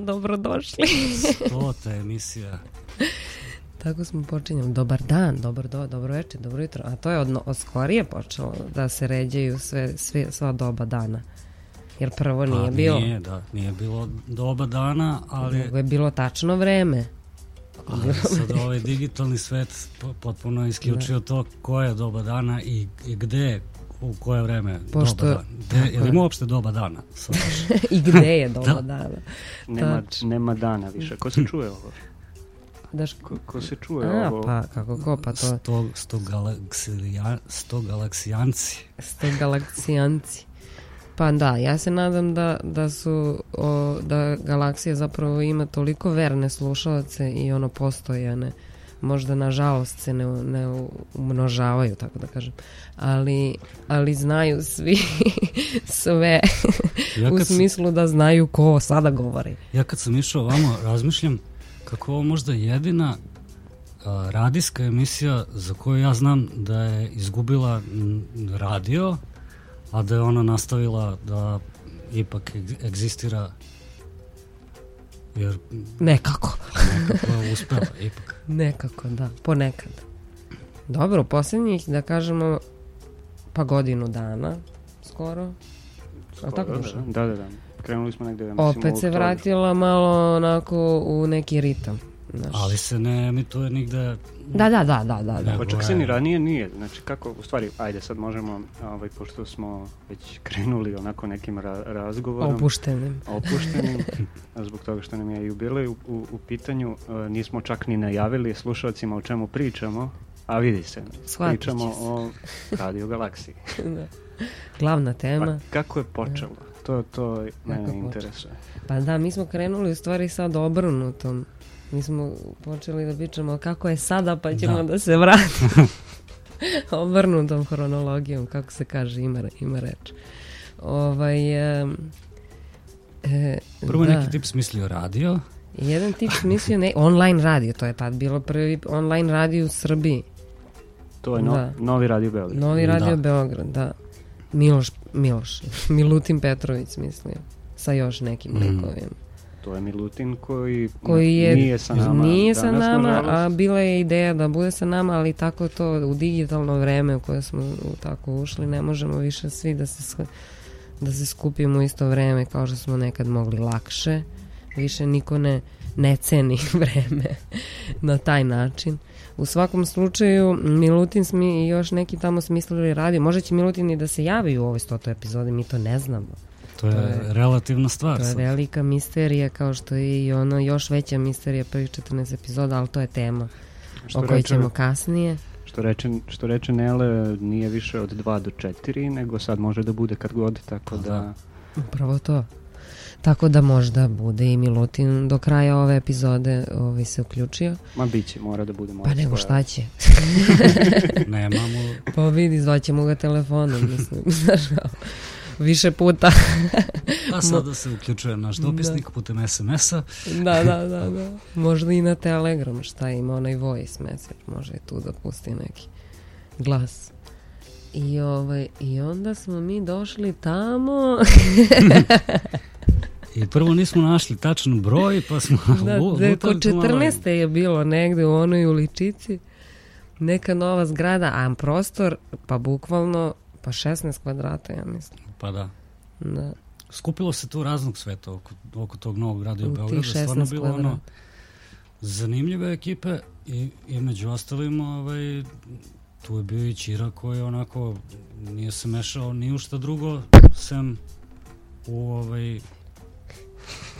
dan, dobrodošli. Stota emisija. Tako smo počinjali. Dobar dan, dobro do, dobro večer, dobro jutro. A to je od, od skorije počelo da se ređaju sve, sve, sva doba dana. Jer prvo nije pa, bilo... Nije, da, nije bilo doba dana, ali... Nego je bilo tačno vreme. Ali sad ovaj digitalni svet potpuno isključio da. to koje je doba dana i, i gde u koje vreme Pošto, doba dana. Gde, je li ima uopšte doba dana? I gde je doba da. dana? Nema, nema dana više. Ko se čuje ovo? Daš... Ko, ko se čuje A, ovo? pa, kako ko, pa to... Sto, sto, galaksija, sto galaksijanci. Sto galaksijanci. Pa da, ja se nadam da, da su, o, da galaksija zapravo ima toliko verne slušalce i ono postojane. Možda nažalost se ne, ne umnožavaju, tako da kažem. Ali, ali znaju svi sve ja u smislu sam, da znaju ko sada govori. Ja kad sam išao ovamo razmišljam kako ovo možda jedina a, radijska emisija za koju ja znam da je izgubila radio a da je ona nastavila da ipak egzistira jer nekako nekako je uspela ipak nekako da, ponekad. Dobro, posljednjih da kažemo pa godinu dana skoro. Skoro, tako da, da, da, da. Krenuli smo negde mislim, opet se vratila malo onako u neki ritam Naš. Ali se ne emituje nigde... Da, da, da, da, da. da. Pa čak se ni ranije nije. Znači kako, u stvari, ajde sad možemo, ovaj, pošto smo već krenuli onako nekim ra razgovorom. Opuštenim. Opuštenim, zbog toga što nam je jubilej u, u, u pitanju. Nismo čak ni najavili slušalcima o čemu pričamo, a vidi se, Shvatit pričamo o Radio Galaksiji. da. Glavna tema. Pa kako je počelo? To, to mene interesuje. Pa da, mi smo krenuli u stvari sad obrnutom Mi smo počeli da pričamo kako je sada, pa ćemo da, da se vratimo. Obrnutom hronologijom, kako se kaže, ima, ima reč. Ovaj, e, e, Prvo da. neki tip smislio radio. Jedan tip smislio ne, online radio, to je tad bilo prvi online radio u Srbiji. To je no, da. Novi radio Beograd. Novi radio da. Beograd, da. Miloš, Miloš, Milutin Petrović smislio, sa još nekim mm. To je Milutin koji, koji je, nije sa nama. Nije sa nama, a bila je ideja da bude sa nama, ali tako to u digitalno vreme u koje smo tako ušli, ne možemo više svi da se, da se skupimo u isto vreme kao što smo nekad mogli lakše. Više niko ne, ne ceni vreme na taj način. U svakom slučaju, Milutin smi i još neki tamo smislili radio. Možda će Milutin i da se javi u ovoj stoto epizodi, mi to ne znamo. To je, to je relativna stvar. To je velika misterija, kao što je i ono još veća misterija prvih 14 epizoda, ali to je tema što o kojoj ćemo kasnije. Što reče, što reče Nele, nije više od 2 do 4, nego sad može da bude kad god, tako da... da... Upravo to. Tako da možda bude i Milutin do kraja ove epizode ovaj, se uključio. Ma biće, mora da bude. Pa nego šta će? Nemamo. Pa vidi, zvaćemo ga telefonom, mislim. Znaš više puta. A sada se uključuje naš dopisnik da. putem SMS-a. da, da, da, da. Možda i na Telegram, šta ima onaj voice message, može i tu da pusti neki glas. I, ovaj, I onda smo mi došli tamo... I prvo nismo našli tačan broj, pa smo... Da, da ko 14. je bilo negde u onoj uličici, neka nova zgrada, a prostor, pa bukvalno, pa 16 kvadrata, ja mislim. Pa da. Da. Skupilo se tu raznog sveta oko, oko tog novog radio u Beogradu. Stvarno bilo ono zanimljive ekipe i, i među ostalim ovaj, tu je bio i Čira koji onako nije se mešao ni u šta drugo sem u ovaj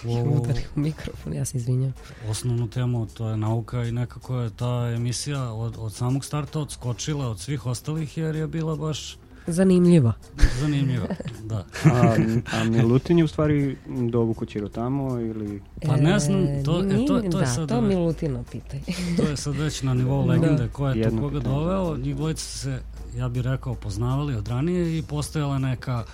u ovu mikrofon, ja se izvinjam. Osnovnu temu, to je nauka i nekako je ta emisija od, od samog starta odskočila od svih ostalih jer je bila baš Zanimljiva. Zanimljiva, da. a, a Milutin je u stvari dovu kućiru tamo ili... Pa ne znam, to, e, to, to da, je sad... to Milutina pitaj. to je sad već na nivou da. legende da. ko je Jedno to koga pitanje. doveo. Njih dvojica se, ja bih rekao, poznavali od ranije i postojala neka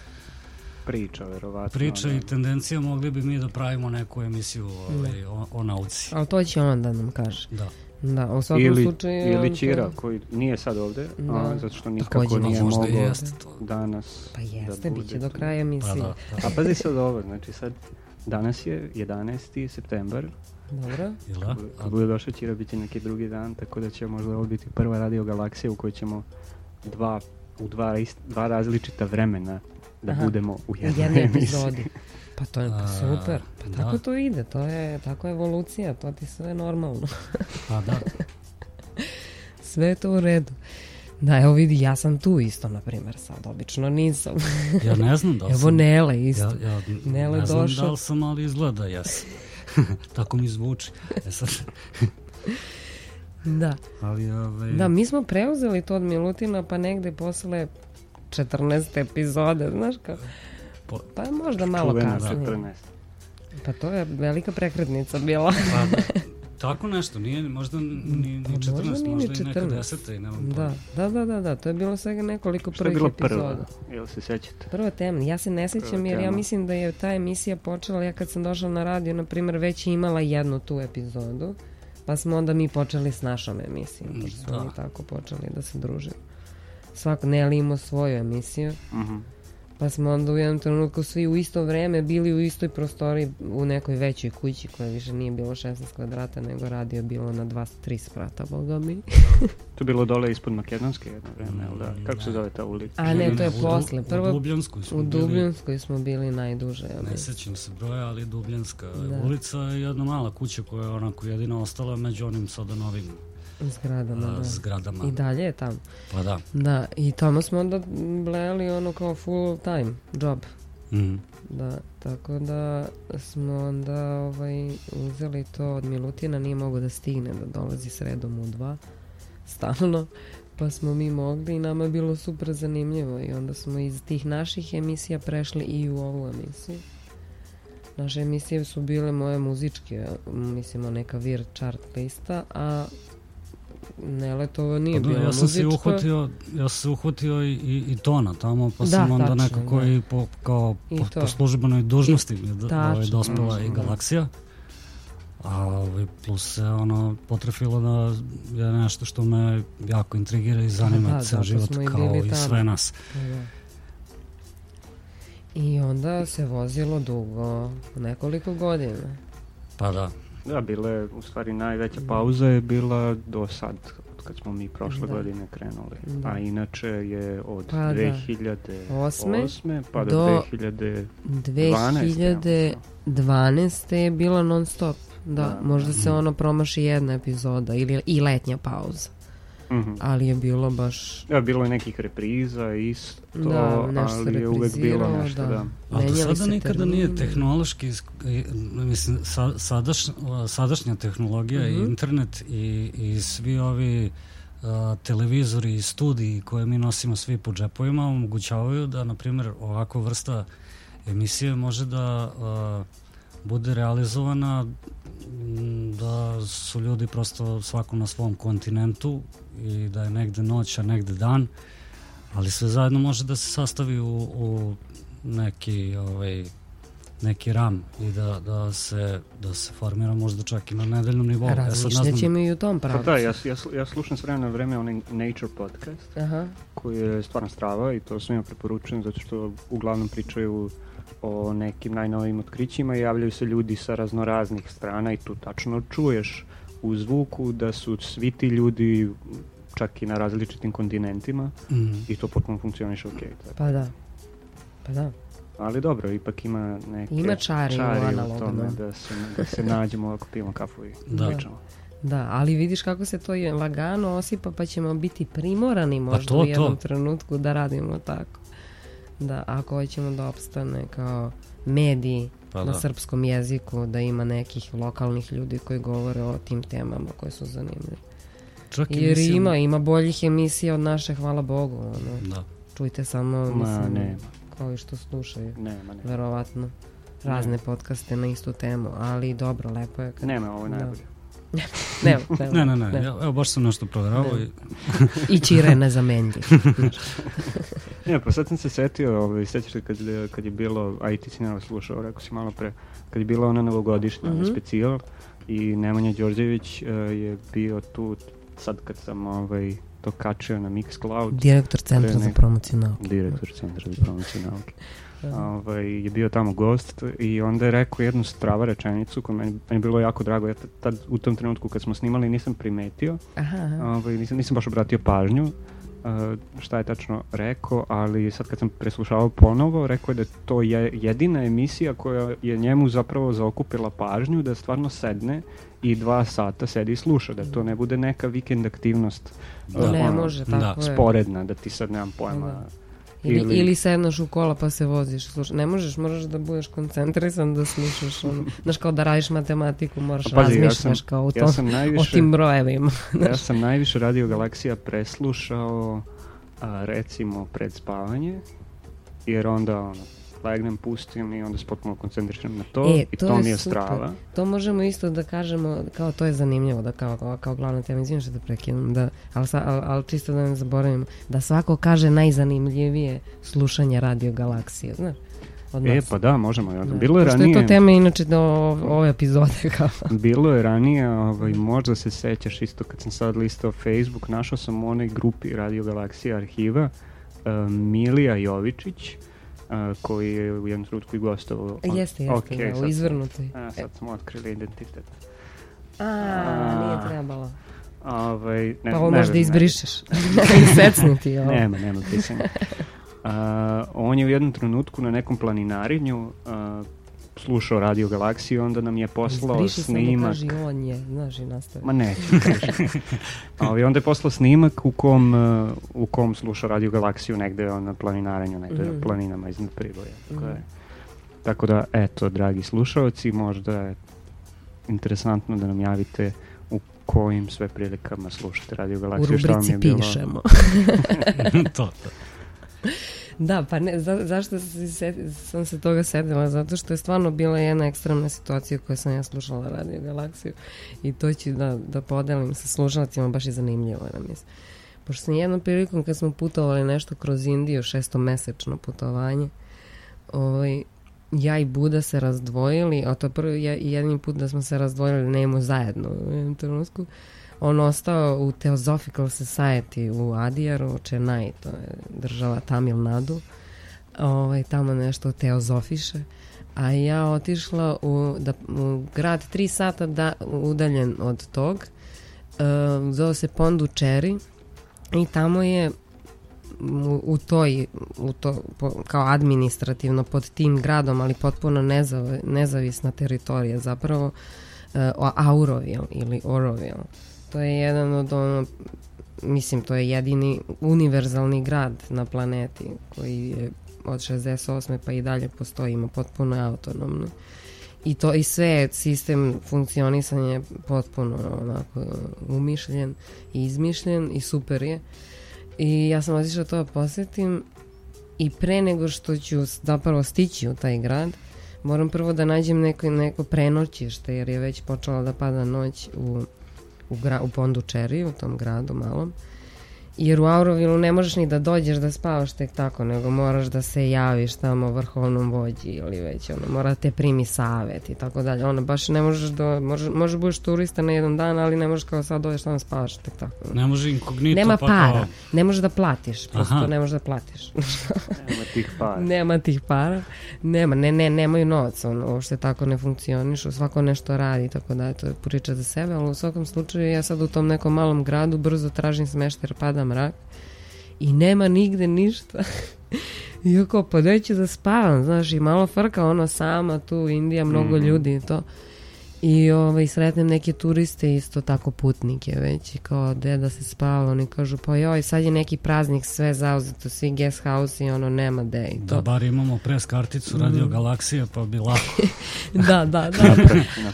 priča, verovatno. Priča da. i tendencija, mogli bi mi da pravimo neku emisiju ovaj, o, o nauci. Ali to će on da nam kaže. Da. Da, u svakom ili, slučaju... Ili Ćira, to... koji nije sad ovde, da. a, zato što nikako Takođe, nije mogao jest. danas Pa jeste, da bit će do kraja emisije. Pa da, da. A pazi sad ovo, znači sad Danas je 11. septembar. Dobro. Ila? Kad bude došao će biti neki drugi dan, tako da će možda ovo biti prva radio galaksija u kojoj ćemo dva, u dva, dva različita vremena da Aha. budemo u jednoj, jednoj epizodi. Pa to je pa super. Pa da. tako to ide, to je tako evolucija, to ti sve normalno. pa da. sve je to u redu. Da, evo vidi, ja sam tu isto, na primjer, sad, obično nisam. ja ne znam da li sam. Evo Nele isto. Ja, ja Nele ne znam da li sam, ali izgleda jesam. Tako mi zvuči. E sad... da. Ali, ove... Ovaj- da, mi smo preuzeli to od Milutina, pa negde posle 14. epizode, znaš kako? Po... Pa možda malo kasnije. 14. Pa to je velika prekretnica bila. pa, Tako nešto, nije možda ni, ni 14, možda, možda, možda i neka deseta i nemam da, da, da, da, da, to je bilo svega nekoliko Šta prvih epizoda. Šta je bilo prva, jel se sećate? Prva tema, ja se ne sećam jer ja mislim da je ta emisija počela, ja kad sam došla na radio, na primjer, već imala jednu tu epizodu, pa smo onda mi počeli s našom emisijom, pošto smo da. mi tako počeli da se družimo. Svako, Neli imao svoju emisiju, uh mhm. -huh Pa smo onda u jednom trenutku svi u isto vreme bili u istoj prostori u nekoj većoj kući koja više nije bilo 16 kvadrata nego radio bilo na 2-3 sprata, boga mi. to je bilo dole ispod Makedonske jedno vreme, da? Kako se zove ta ulica? A ne, to je posle. Prvo, u Dubljanskoj smo u Dubljanskoj smo bili najduže. Ja ne sećam se broja, ali Dubljanska da. ulica je jedna mala kuća koja je onako jedina ostala među onim sada novim Zgradama, da. Zgradama. I dalje je tamo. Pa da. Da, i tamo smo onda blejali ono kao full time job. Mm. Da, tako da smo onda ovaj, uzeli to od Milutina, nije mogo da stigne da dolazi sredom u dva, stalno, pa smo mi mogli i nama je bilo super zanimljivo i onda smo iz tih naših emisija prešli i u ovu emisiju. Naše emisije su bile moje muzičke, mislimo neka vir chart lista, a Neletova nije pa, bila ja sam se uhvatio, ja sam se uhvatio i, i, i tona tamo, pa da, sam onda tačno, nekako da. i po, kao I po, po službenoj dužnosti I, da, tačno, ovaj, dospela i galaksija. A ovaj, plus se ono potrefilo da je nešto što me jako intrigira i zanima da, ceo život kao i, i sve nas. Da, da. I onda se vozilo dugo, nekoliko godina. Pa da. Da, bile, u stvari najveća pauza je bila do sad, od kad smo mi prošle da. godine krenuli. Da. A inače je od pa 2008. Da. pa do, do 2012. 2012. je bila non stop. Da, da možda da. se ono promaši jedna epizoda ili i letnja pauza. Mm -hmm. ali je bilo baš... Ja, bilo je nekih repriza isto, da, ali je uvek bilo nešto, da. da. A do sada nikada termine. nije tehnološki, mislim, sa, sadaš, sadašnja tehnologija mm -hmm. i mhm. internet i, i svi ovi a, televizori i studiji koje mi nosimo svi po džepovima omogućavaju da, na primjer, ovako vrsta emisije može da a, bude realizovana da su ljudi prosto svako na svom kontinentu i da je negde noć, a negde dan, ali sve zajedno može da se sastavi u, u neki ovaj, neki ram i da, da, se, da se formira možda čak i na nedeljnom nivou. Razmišljaćemo i u tom pravcu. Pa da, ja, ja, ja slušam s vremena na vreme onaj Nature podcast, Aha. koji je stvarno strava i to svima preporučujem zato što uglavnom pričaju o nekim najnovijim otkrićima i javljaju se ljudi sa raznoraznih strana i tu tačno čuješ u zvuku da su svi ti ljudi čak i na različitim kontinentima mm. i to potpuno funkcioniše ok. Tako. Pa da. Pa da. Ali dobro, ipak ima neke ima čari, čari u, u tome da se, da se nađemo ako pijemo kafu i da. pričamo. Da, ali vidiš kako se to lagano osipa pa ćemo biti primorani pa možda pa to, u jednom to. trenutku da radimo tako. Da, ako hoćemo da opstane kao mediji pa na da. srpskom jeziku, da ima nekih lokalnih ljudi koji govore o tim temama koje su zanimljive. Čak Jer emisijom... ima, ima boljih emisija od naše, hvala Bogu. Ono. Da. Čujte samo, Ma, mislim, ne. kao i što slušaju. Nema, nema. Verovatno. Razne ne. podcaste na istu temu, ali dobro, lepo je. Kad... Nema, ovo je da. najbolje. ne, ne, ne, ne, ne. Ja, evo baš sam nešto proveravao i... I čire nezamenljiv. ne, pa sad sam se setio, ovaj, sećaš se kad, kad je bilo, a i ti si nema slušao, rekao si malo pre, kad je bila ona novogodišnja mm -hmm. specijal i Nemanja Đorđević uh, je bio tu sad kad sam ovaj, to kačio na Mixcloud. Direktor Centra za promociju nauke. Direktor Centra za promociju nauke. ovaj, je bio tamo gost i onda je rekao jednu strava rečenicu koja meni, meni bilo jako drago. Ja tad, u tom trenutku kad smo snimali nisam primetio, aha, aha. Ovaj, nisam, nisam baš obratio pažnju šta je tačno rekao, ali sad kad sam preslušavao ponovo, rekao je da je to je jedina emisija koja je njemu zapravo zaokupila pažnju, da stvarno sedne i dva sata sedi i sluša, da to ne bude neka vikend aktivnost da. ne ono, može, tako da. sporedna, da ti sad nemam pojma da Ili, ili, sednoš u kola pa se voziš. Sluša. Ne možeš, moraš da budeš koncentrisan da slušaš. Ono. Znaš, kao da radiš matematiku, moraš pa, razmišljaš ja sam, kao o, ja sam najviše, o tim brojevima. ja sam najviše Radio Galaksija preslušao a, recimo pred spavanje, jer onda ono, legnem, pustim i onda se potpuno koncentrišem na to e, i to, to mi je strava. To možemo isto da kažemo, kao to je zanimljivo, da kao, kao, kao glavna tema, izvijem što te prekinem, da, ali, ali, ali čisto da ne zaboravim, da svako kaže najzanimljivije slušanje Radio Galaksije, znaš? Od e, pa da, možemo. Da. Bilo je Pošto ranije... je to tema inače do ove epizode. Kao. Bilo je ranije, ovaj, možda se sećaš isto kad sam sad listao Facebook, našao sam u onoj grupi Radio Galaksija arhiva uh, Milija Jovičić, uh, koji je u jednom trenutku i gostovao. Jeste, jeste, okay, da, u izvrnutoj. A, sad smo otkrili identitet. A, a nije trebalo. Ovaj, ne, pa ovo možda izbrišeš. I secnuti ovo. Nema, nema pisanja. Uh, on je u jednom trenutku na nekom planinarinju uh, slušao Radio Galaksiju, onda nam je poslao Zbriši snimak. Zbriši se on je, znaš i nastavi. Ma neću. Ali onda je poslao snimak u kom, uh, u kom sluša Radio Galaksiju negde na planinaranju, negde mm. na planinama iznad Priboja. Mm. Tako, je. tako da, eto, dragi slušalci, možda je interesantno da nam javite u kojim sve prilikama slušate Radio Galaksiju. U rubrici pišemo. to, to. Da, pa ne, za, zašto se, sam se toga sedela? Zato što je stvarno bila jedna ekstremna situacija koju sam ja slušala Radio Galaksiju i to ću da, da podelim sa slušalcima, baš je zanimljivo da mislim. Pošto sam jednom prilikom kad smo putovali nešto kroz Indiju, šestomesečno putovanje, ovaj, ja i Buda se razdvojili, a to je prvi jedini put da smo se razdvojili, nemo zajedno u jednom trenutku, on ostao u Theosophical Society u Adijaru, Chennai, to je država Tamil Nadu, ovaj, tamo nešto teozofiše, a ja otišla u, da, u grad tri sata da, udaljen od tog, uh, zove se Pondučeri i tamo je u, u toj, u to, po, kao administrativno pod tim gradom, ali potpuno nezav, nezavisna teritorija, zapravo uh, Auroville ili Oroville to je jedan od ono, mislim to je jedini univerzalni grad na planeti koji je od 68. pa i dalje postoji, ima potpuno autonomno. I to i sve sistem funkcionisanja je potpuno onako umišljen i izmišljen i super je. I ja sam otišla to da posjetim i pre nego što ću zapravo stići u taj grad, moram prvo da nađem neko, neko prenoćište jer je već počela da pada noć u u, gra, u Pondučeri, u tom gradu malom. Jer u Aurovilu ne možeš ni da dođeš da spavaš tek tako, nego moraš da se javiš tamo vrhovnom vođi ili već ono, mora da te primi savet i tako dalje. Ono, baš ne možeš da, možeš, možeš da budeš turista na jedan dan, ali ne možeš kao sad dođeš tamo spavaš tek tako. Ne može inkognito Nema pa para, kao... ne možeš da platiš, prosto Aha. ne možeš da platiš. Nema tih para. Nema tih para, nema, ne, ne, nemaju novac, ono, uopšte tako ne funkcioniš, svako nešto radi, tako da, to je priča za sebe, ali u svakom slučaju ja sad u tom nekom malom gradu brzo tražim smešter, pada mrak i nema nigde ništa. I oko, pa da ću da spavam, znaš, i malo frka ono sama tu, Indija, mnogo mm. ljudi i to. I ovaj, sretnem neke turiste, isto tako putnike već, i kao, gde da se spava, oni kažu, pa joj, sad je neki praznik, sve zauzeto, svi guest house i ono, nema de i to. Da, bar imamo pres karticu Radio mm. Galaksija, pa bi lako. da, da, da.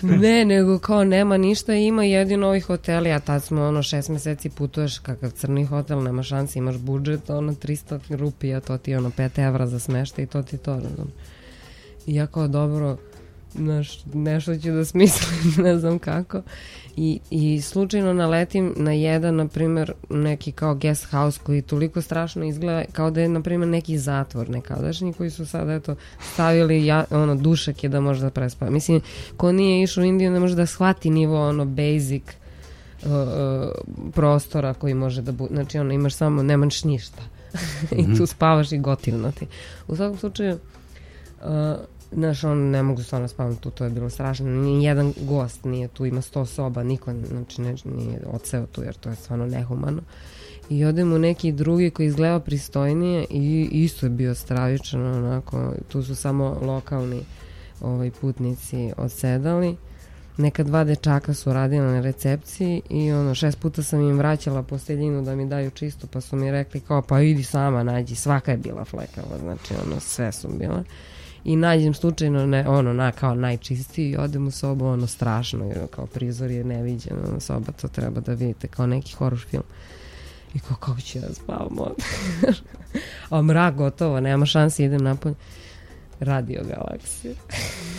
ne, nego kao nema ništa, ima jedino ovih hoteli, a tad smo ono šest meseci putuješ kakav crni hotel, nema šanse, imaš budžet, ono 300 rupija, to ti ono 5 evra za smešta i to ti to, razum. I ja kao dobro, znaš, nešto ću da smislim, ne znam kako. I, I slučajno naletim na jedan, na primjer, neki kao guest house koji toliko strašno izgleda kao da je, na primjer, neki zatvor nekadašnji koji su sad, eto, stavili ja, ono, dušak je da može da prespava. Mislim, ko nije išao u Indiju ne može da shvati nivo, ono, basic prostora koji može da bude, znači ono imaš samo, nemaš ništa i tu mhm. spavaš i gotivno ti. U svakom slučaju, uh, znaš, on ne mogu stvarno spavati tu, to je bilo strašno. Ni jedan gost nije tu, ima sto soba, niko znači, ne, nije odseo tu, jer to je stvarno nehumano. I odemo neki drugi koji izgleda pristojnije i isto je bio stravičan, onako, tu su samo lokalni ovaj, putnici odsedali neka dva dečaka su radila na recepciji i ono šest puta sam im vraćala posteljinu da mi daju čistu pa su mi rekli kao pa idi sama nađi svaka je bila flekava znači ono sve su bile i nađem slučajno ne, ono na, kao najčistiji i odem u sobu ono strašno kao prizor je neviđen ono, soba to treba da vidite kao neki horror film. I kao kako ću ja spavam a mrak gotovo nema šanse idem napolje. Radio galaksije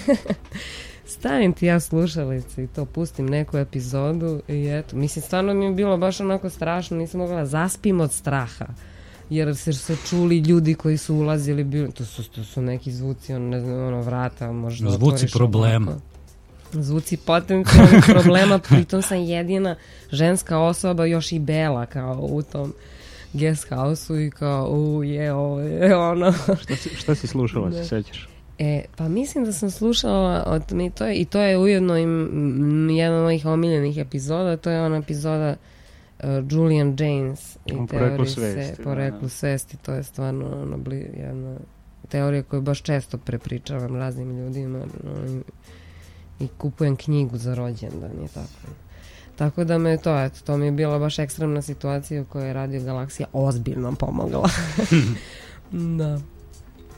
stavim ti ja slušalice i to pustim neku epizodu i eto, mislim, stvarno mi je bilo baš onako strašno, nisam mogla zaspim od straha jer se se čuli ljudi koji su ulazili, bili, to, su, to su neki zvuci, on, ne znam, ono, vrata, možda Zvuci problema. Ovako. Zvuci potencijalnih problema, pritom sam jedina ženska osoba, još i bela, kao u tom guest house-u i kao, u, je, ovo je, ono. šta, si, šta si slušala, se sećaš? E, pa mislim da sam slušala od, mi to je, i to je ujedno im, jedna od mojih omiljenih epizoda, to je ona epizoda uh, Julian James i On teorije svesti, se, poreklu da. svesti, to je stvarno ono, bli, jedna teorija koju baš često prepričavam raznim ljudima no, i, i kupujem knjigu za rođendan i tako. Tako da me to, eto, to mi je bila baš ekstremna situacija u kojoj je Radio Galaksija ozbiljno pomogla. da.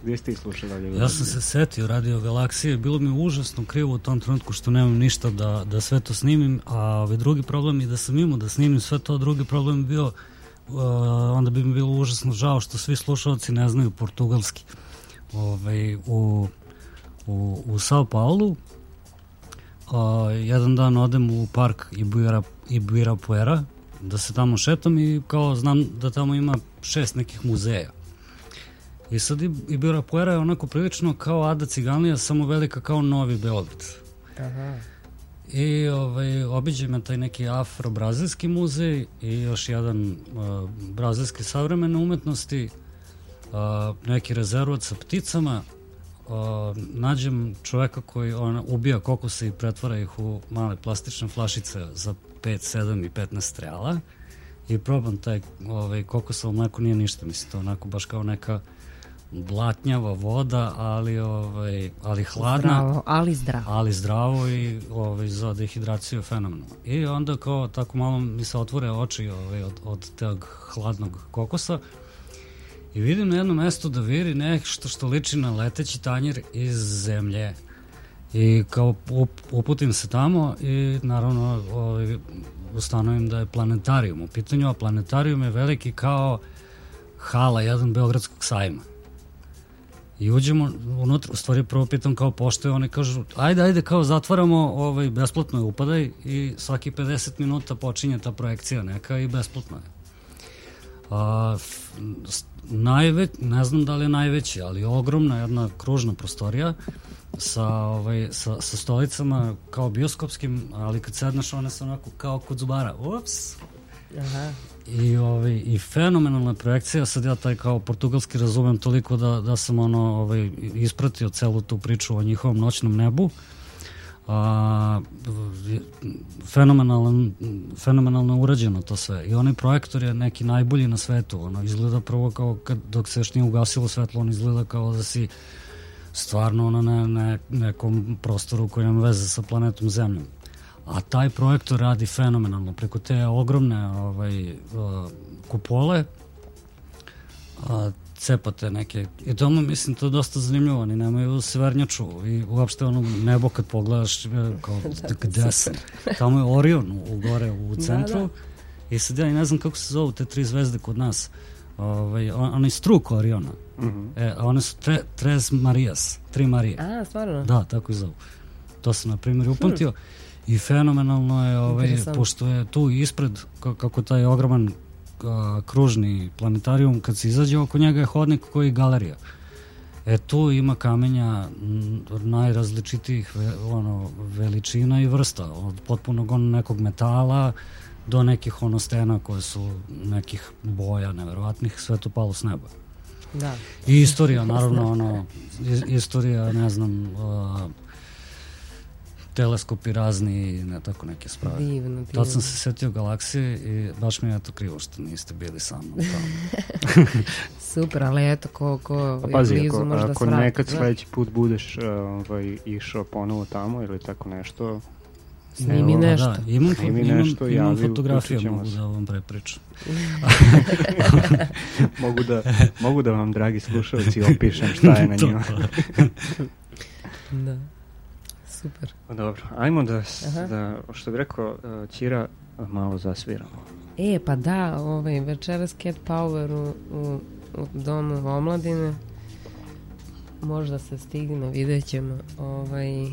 Gdje ste ih slušali? Ja sam se setio Radio Galaksije, bilo mi užasno krivo u tom trenutku što nemam ništa da, da sve to snimim, a ovaj drugi problem je da sam imao da snimim sve to, drugi problem je bio uh, onda bi mi bilo užasno žao što svi slušalci ne znaju portugalski. Ovaj, u, u, u Sao Paulo uh, jedan dan odem u park Ibuira, Ibirapuera da se tamo šetam i kao znam da tamo ima šest nekih muzeja I sad Ibirapuera je onako prilično kao Ada Ciganlija, samo velika kao Novi Beograd. Aha. I ovaj, obiđe me taj neki afro-brazilski muzej i još jedan uh, brazilski savremene umetnosti, uh, neki rezervat sa pticama, uh, nađem čoveka koji on, ubija kokose i pretvara ih u male plastične flašice za 5, 7 i 15 strela i probam taj ovaj, kokosovo mleko nije ništa, mislim to onako baš kao neka blatnjava voda, ali ovaj ali hladna, zdravo, ali zdravo. Ali zdravo i ovaj za dehidraciju fenomenalno. I onda kao tako malo mi se otvore oči ovaj od od tog hladnog kokosa. I vidim na jednom mestu da viri nešto što liči na leteći tanjir iz zemlje. I kao up, uputim se tamo i naravno ovaj, ustanovim da je planetarijum u pitanju, a planetarijum je veliki kao hala jedan Beogradskog sajma. I uđemo unutra, u stvari prvo pitam kao pošto oni kažu, ajde, ajde, kao zatvaramo, ovaj, besplatno je upadaj i svaki 50 minuta počinje ta projekcija neka i besplatno je. A, najveć, ne znam da li je najveći, ali ogromna jedna kružna prostorija sa, ovaj, sa, sa stolicama kao bioskopskim, ali kad sedneš one su onako kao kod zubara. Ups! Aha. I, ovaj, I fenomenalna projekcija, sad ja taj kao portugalski razumem toliko da, da sam ono, ovaj, ispratio celu tu priču o njihovom noćnom nebu. A, fenomenalan, fenomenalno urađeno to sve. I onaj projektor je neki najbolji na svetu. Ono, izgleda prvo kao kad, dok se još nije ugasilo svetlo, on izgleda kao da si stvarno ono, na ne, nekom prostoru koji nema veze sa planetom Zemljom a taj projektor radi fenomenalno. Preko te ogromne ovaj, uh, kupole a, cepate neke. I tamo mislim to je dosta zanimljivo. Oni nemaju severnjaču i uopšte ono nebo kad pogledaš e, kao gde se tamo je Orion u, gore u centru. da, da. i sad ja ne znam kako se zovu te tri zvezde kod nas. Ovaj, on, onaj struk Oriona. Mhm. -huh. e, a one su tre, Tres Marijas tri Marije a stvarno? da tako je zovu. To sam na primjer upamtio. hmm i fenomenalno je ovaj, pošto je tu ispred kako taj ogroman a, kružni planetarium kad se izađe oko njega je hodnik koji je galerija e tu ima kamenja najrazličitijih ve, ono, veličina i vrsta od potpunog ono nekog metala do nekih ono stena koje su nekih boja neverovatnih, sve to palo s neba. Da. I istorija, naravno, ono, istorija, ne znam, uh, teleskopi razni, ne tako neke sprave. Divno, divno. Tad sam se setio galaksije i baš mi je to krivo što niste bili sa mnom tamo. Super, ali eto, ko, ko pa, pazi, je blizu ako, možda ako nekad sledeći put budeš uh, ovaj, išao ponovo tamo ili tako nešto, Snimi Evo, nešto. Da, imam, Snimi imam, nešto, imam javi, fotografije, mogu da vam prepričam. mogu, da, mogu da vam, dragi slušalci, opišem šta je na njima. da. Super. Pa dobro, ajmo da, da što bi rekao, uh, Ćira, malo zasviramo. E, pa da, ovaj, večeras Cat Power u, u, u domu omladine. Možda se stigne, vidjet ćemo. Ovaj,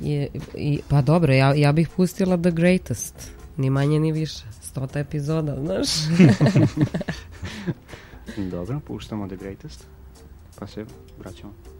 je, i, pa dobro, ja, ja bih pustila The Greatest. Ni manje ni više. Stota epizoda, znaš. dobro, puštamo The Greatest. Pa se vraćamo.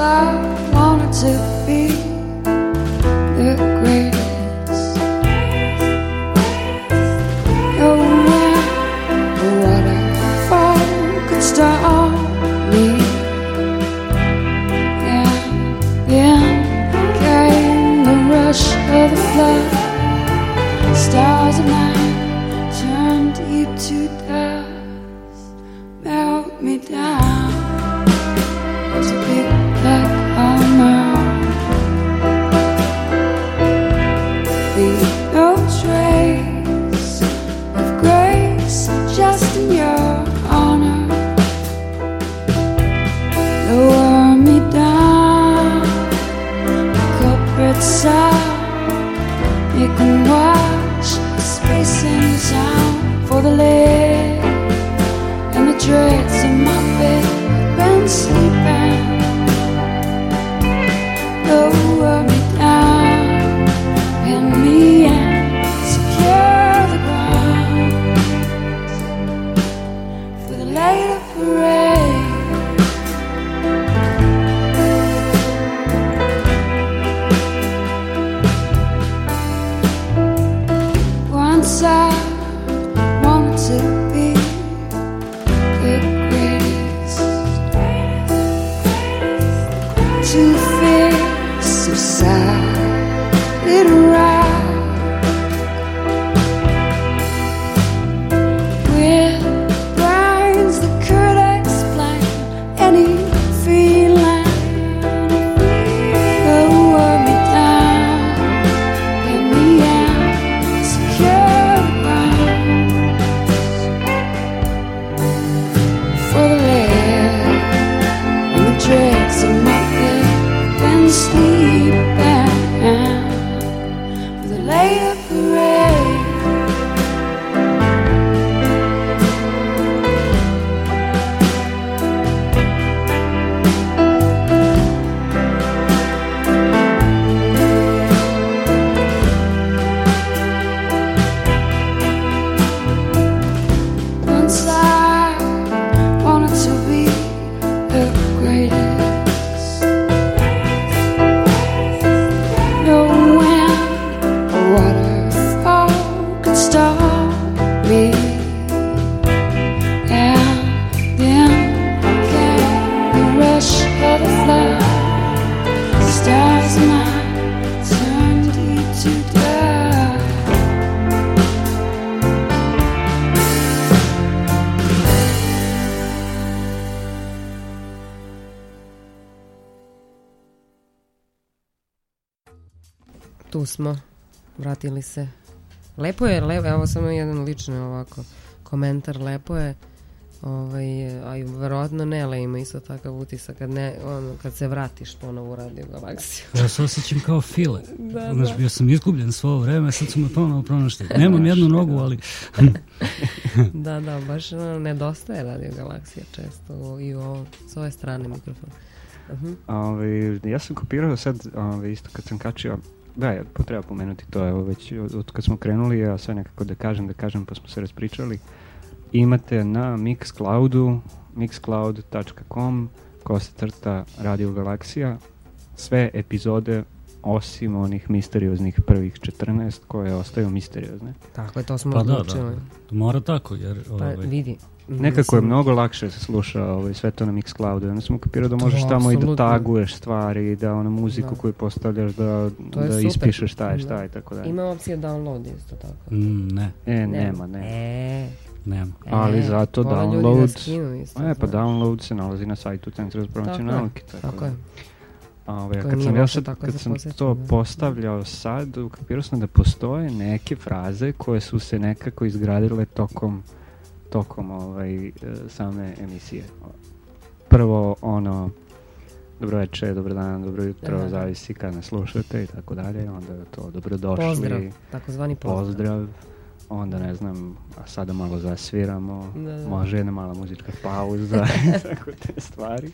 I wanted to be the greatest. No man waterfall could stop me. And came the rush of the flood. Stars of mine to dust, melt me down. It's a big smo, vratili se. Lepo je, lepo, evo samo jedan lični ovako komentar, lepo je, ovaj, a i verovatno Nele ima isto takav utisak kad, ne, ono, kad se vratiš ponovo u radio galaksiju. Ja se osjećam kao file. da, Znaš, da. bio sam izgubljen svo vreme, sad su me ponovo pronašli. Nemam jednu nogu, ali... da, da, baš nedostaje radio galaksija često i o, s ove strane mikrofona. Uh -huh. Ove, ja sam kopirao sad, ove, isto kad sam kačio, da, potreba pomenuti to, evo već od, od kad smo krenuli, ja sve nekako da kažem, da kažem, pa smo se raspričali. Imate na Mixcloudu, mixcloud.com, ko se crta Radio Galaksija, sve epizode osim onih misterioznih prvih 14 koje ostaju misteriozne. Tako je, to smo pa odlučili. Da, da. Mora tako, jer... Pa ovaj... vidi, Nekako je mnogo lakše se sluša ovaj, sve to na Mixcloudu. Onda sam ukapirao da možeš tamo i da taguješ stvari, da ono muziku da. koju postavljaš, da, da ispišeš šta je šta da. i tako dalje. Ima opcija download isto tako. Mm, ne. E, nema, ne. E. Nema. E, Ali zato download... Da skinu isto, e, pa download se nalazi na sajtu Centra za promociju nauke. Tako, tako je. Ove, kad sam, ja sad, kad sam to da. postavljao sad, ukapirao sam da postoje neke fraze koje su se nekako izgradile tokom tokom ovaj, e, same emisije. Prvo ono dobro večer, dobro dan, dobro jutro, da, da. zavisi kad nas slušate i tako dalje, onda to dobrodošli. Pozdrav, takozvani pozdrav. pozdrav. Onda ne znam, a sada malo zasviramo, da, da. može jedna mala muzička pauza, tako te stvari.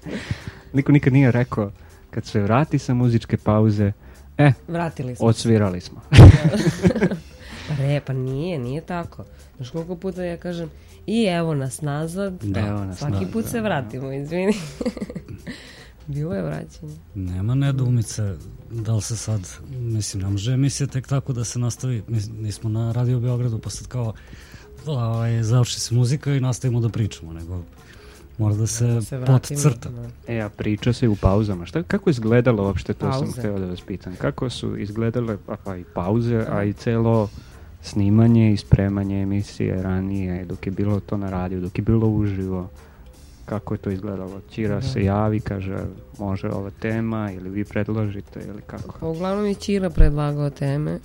Niko nikad nije rekao, kad se vrati sa muzičke pauze, e, Vratili smo. odsvirali smo. pa re, pa nije, nije tako. Znaš koliko puta ja kažem, I evo nas nazad. Da. Evo nas Svaki nazad, put se vratimo, izvini. Bilo je vraćanje. Nema nedoumice da li se sad, mislim, ne može emisija tek tako da se nastavi, mi nismo na Radio Beogradu pa sad kao ovaj, završi se muzika i nastavimo da pričamo, nego mora da se, da se pod crta. Da. E, a priča se u pauzama. Šta, kako je izgledalo uopšte, to pauze. sam hteo da vas pitam. Kako su izgledale, pa, pa i pauze, a i celo snimanje i spremanje emisije ranije, dok je bilo to na radiju, dok je bilo uživo, kako je to izgledalo? Čira da. se javi, kaže može ova tema ili vi predložite ili kako? Pa uglavnom je Čira predlagao teme,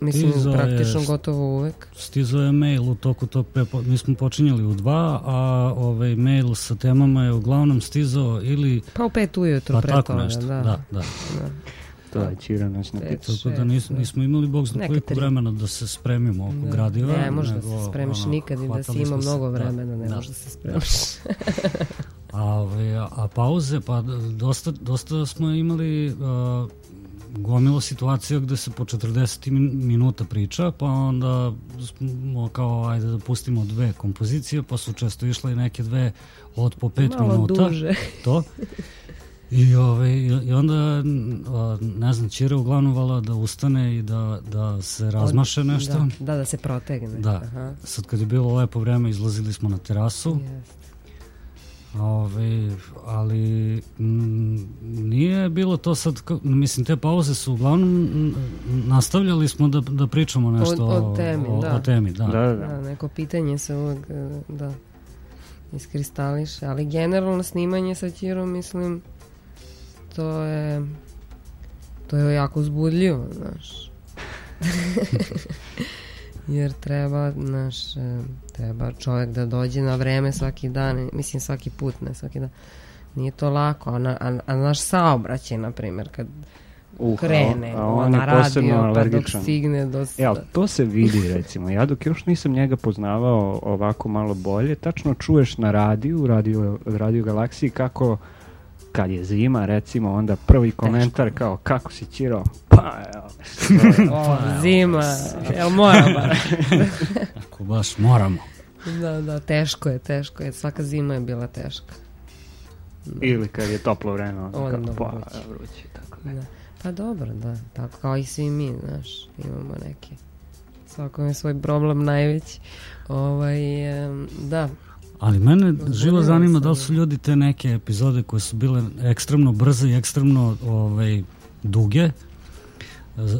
mislim stizo praktično je, gotovo uvek. Stizo je mail u toku tog prepo... mi smo počinjali u dva, a ovaj mail sa temama je uglavnom stizao ili... Pa u pet ujutru pa pre toga, da. da, da. da. To je Čira nas ne Tako da nis, nismo imali bog zna koliko vremena da se spremimo oko da. gradiva. Ne, može da se spremiš ono, nikad i da si ima mnogo da. vremena, ne da. može da se spremiš. a, ove, a pauze, pa dosta, dosta smo imali uh, gomilo situacija gde se po 40 minuta priča, pa onda smo kao, ajde da pustimo dve kompozicije, pa su često išle i neke dve od po 5 Malo minuta. duže. To. I, ove, I onda, ne znam, Čira uglavnom vala da ustane i da, da se razmaše nešto. Da, da, da se protegne. Da. Aha. Sad kad je bilo lepo vreme, izlazili smo na terasu. Jeste. Ove, ali m, nije bilo to sad, mislim, te pauze su uglavnom nastavljali smo da, da pričamo nešto o, o temi, o, da. o temi, da. Da, da. da. neko pitanje se uvek, da, iskristališe, ali generalno snimanje sa Čirom, mislim, to je to je jako uzbudljivo, znaš. Jer treba, znaš, e, treba čovjek da dođe na vreme svaki dan, mislim svaki put, ne svaki dan. Nije to lako, a, a, a naš saobraćaj, na primjer, kad uh, krene a on, na radio, pa dok stigne do... Ja, to se vidi, recimo. Ja dok još nisam njega poznavao ovako malo bolje, tačno čuješ na radiju, radio, radio Galaksiji, kako kad je zima, recimo, onda prvi komentar kao, kako si Ćiro? Pa, evo. o, zima, jel mora bar? Ako baš moramo. Da, da, teško je, teško je. Svaka zima je bila teška. Da. Ili kad je toplo vreme, onda kao, pa, vruće. vruće, tako da. Pa dobro, da, tako kao i svi mi, znaš, imamo neki, svako je svoj problem najveći. Ovaj, da, Ali mene živo zanima da li su ljudi te neke epizode koje su bile ekstremno brze i ekstremno ovaj, duge,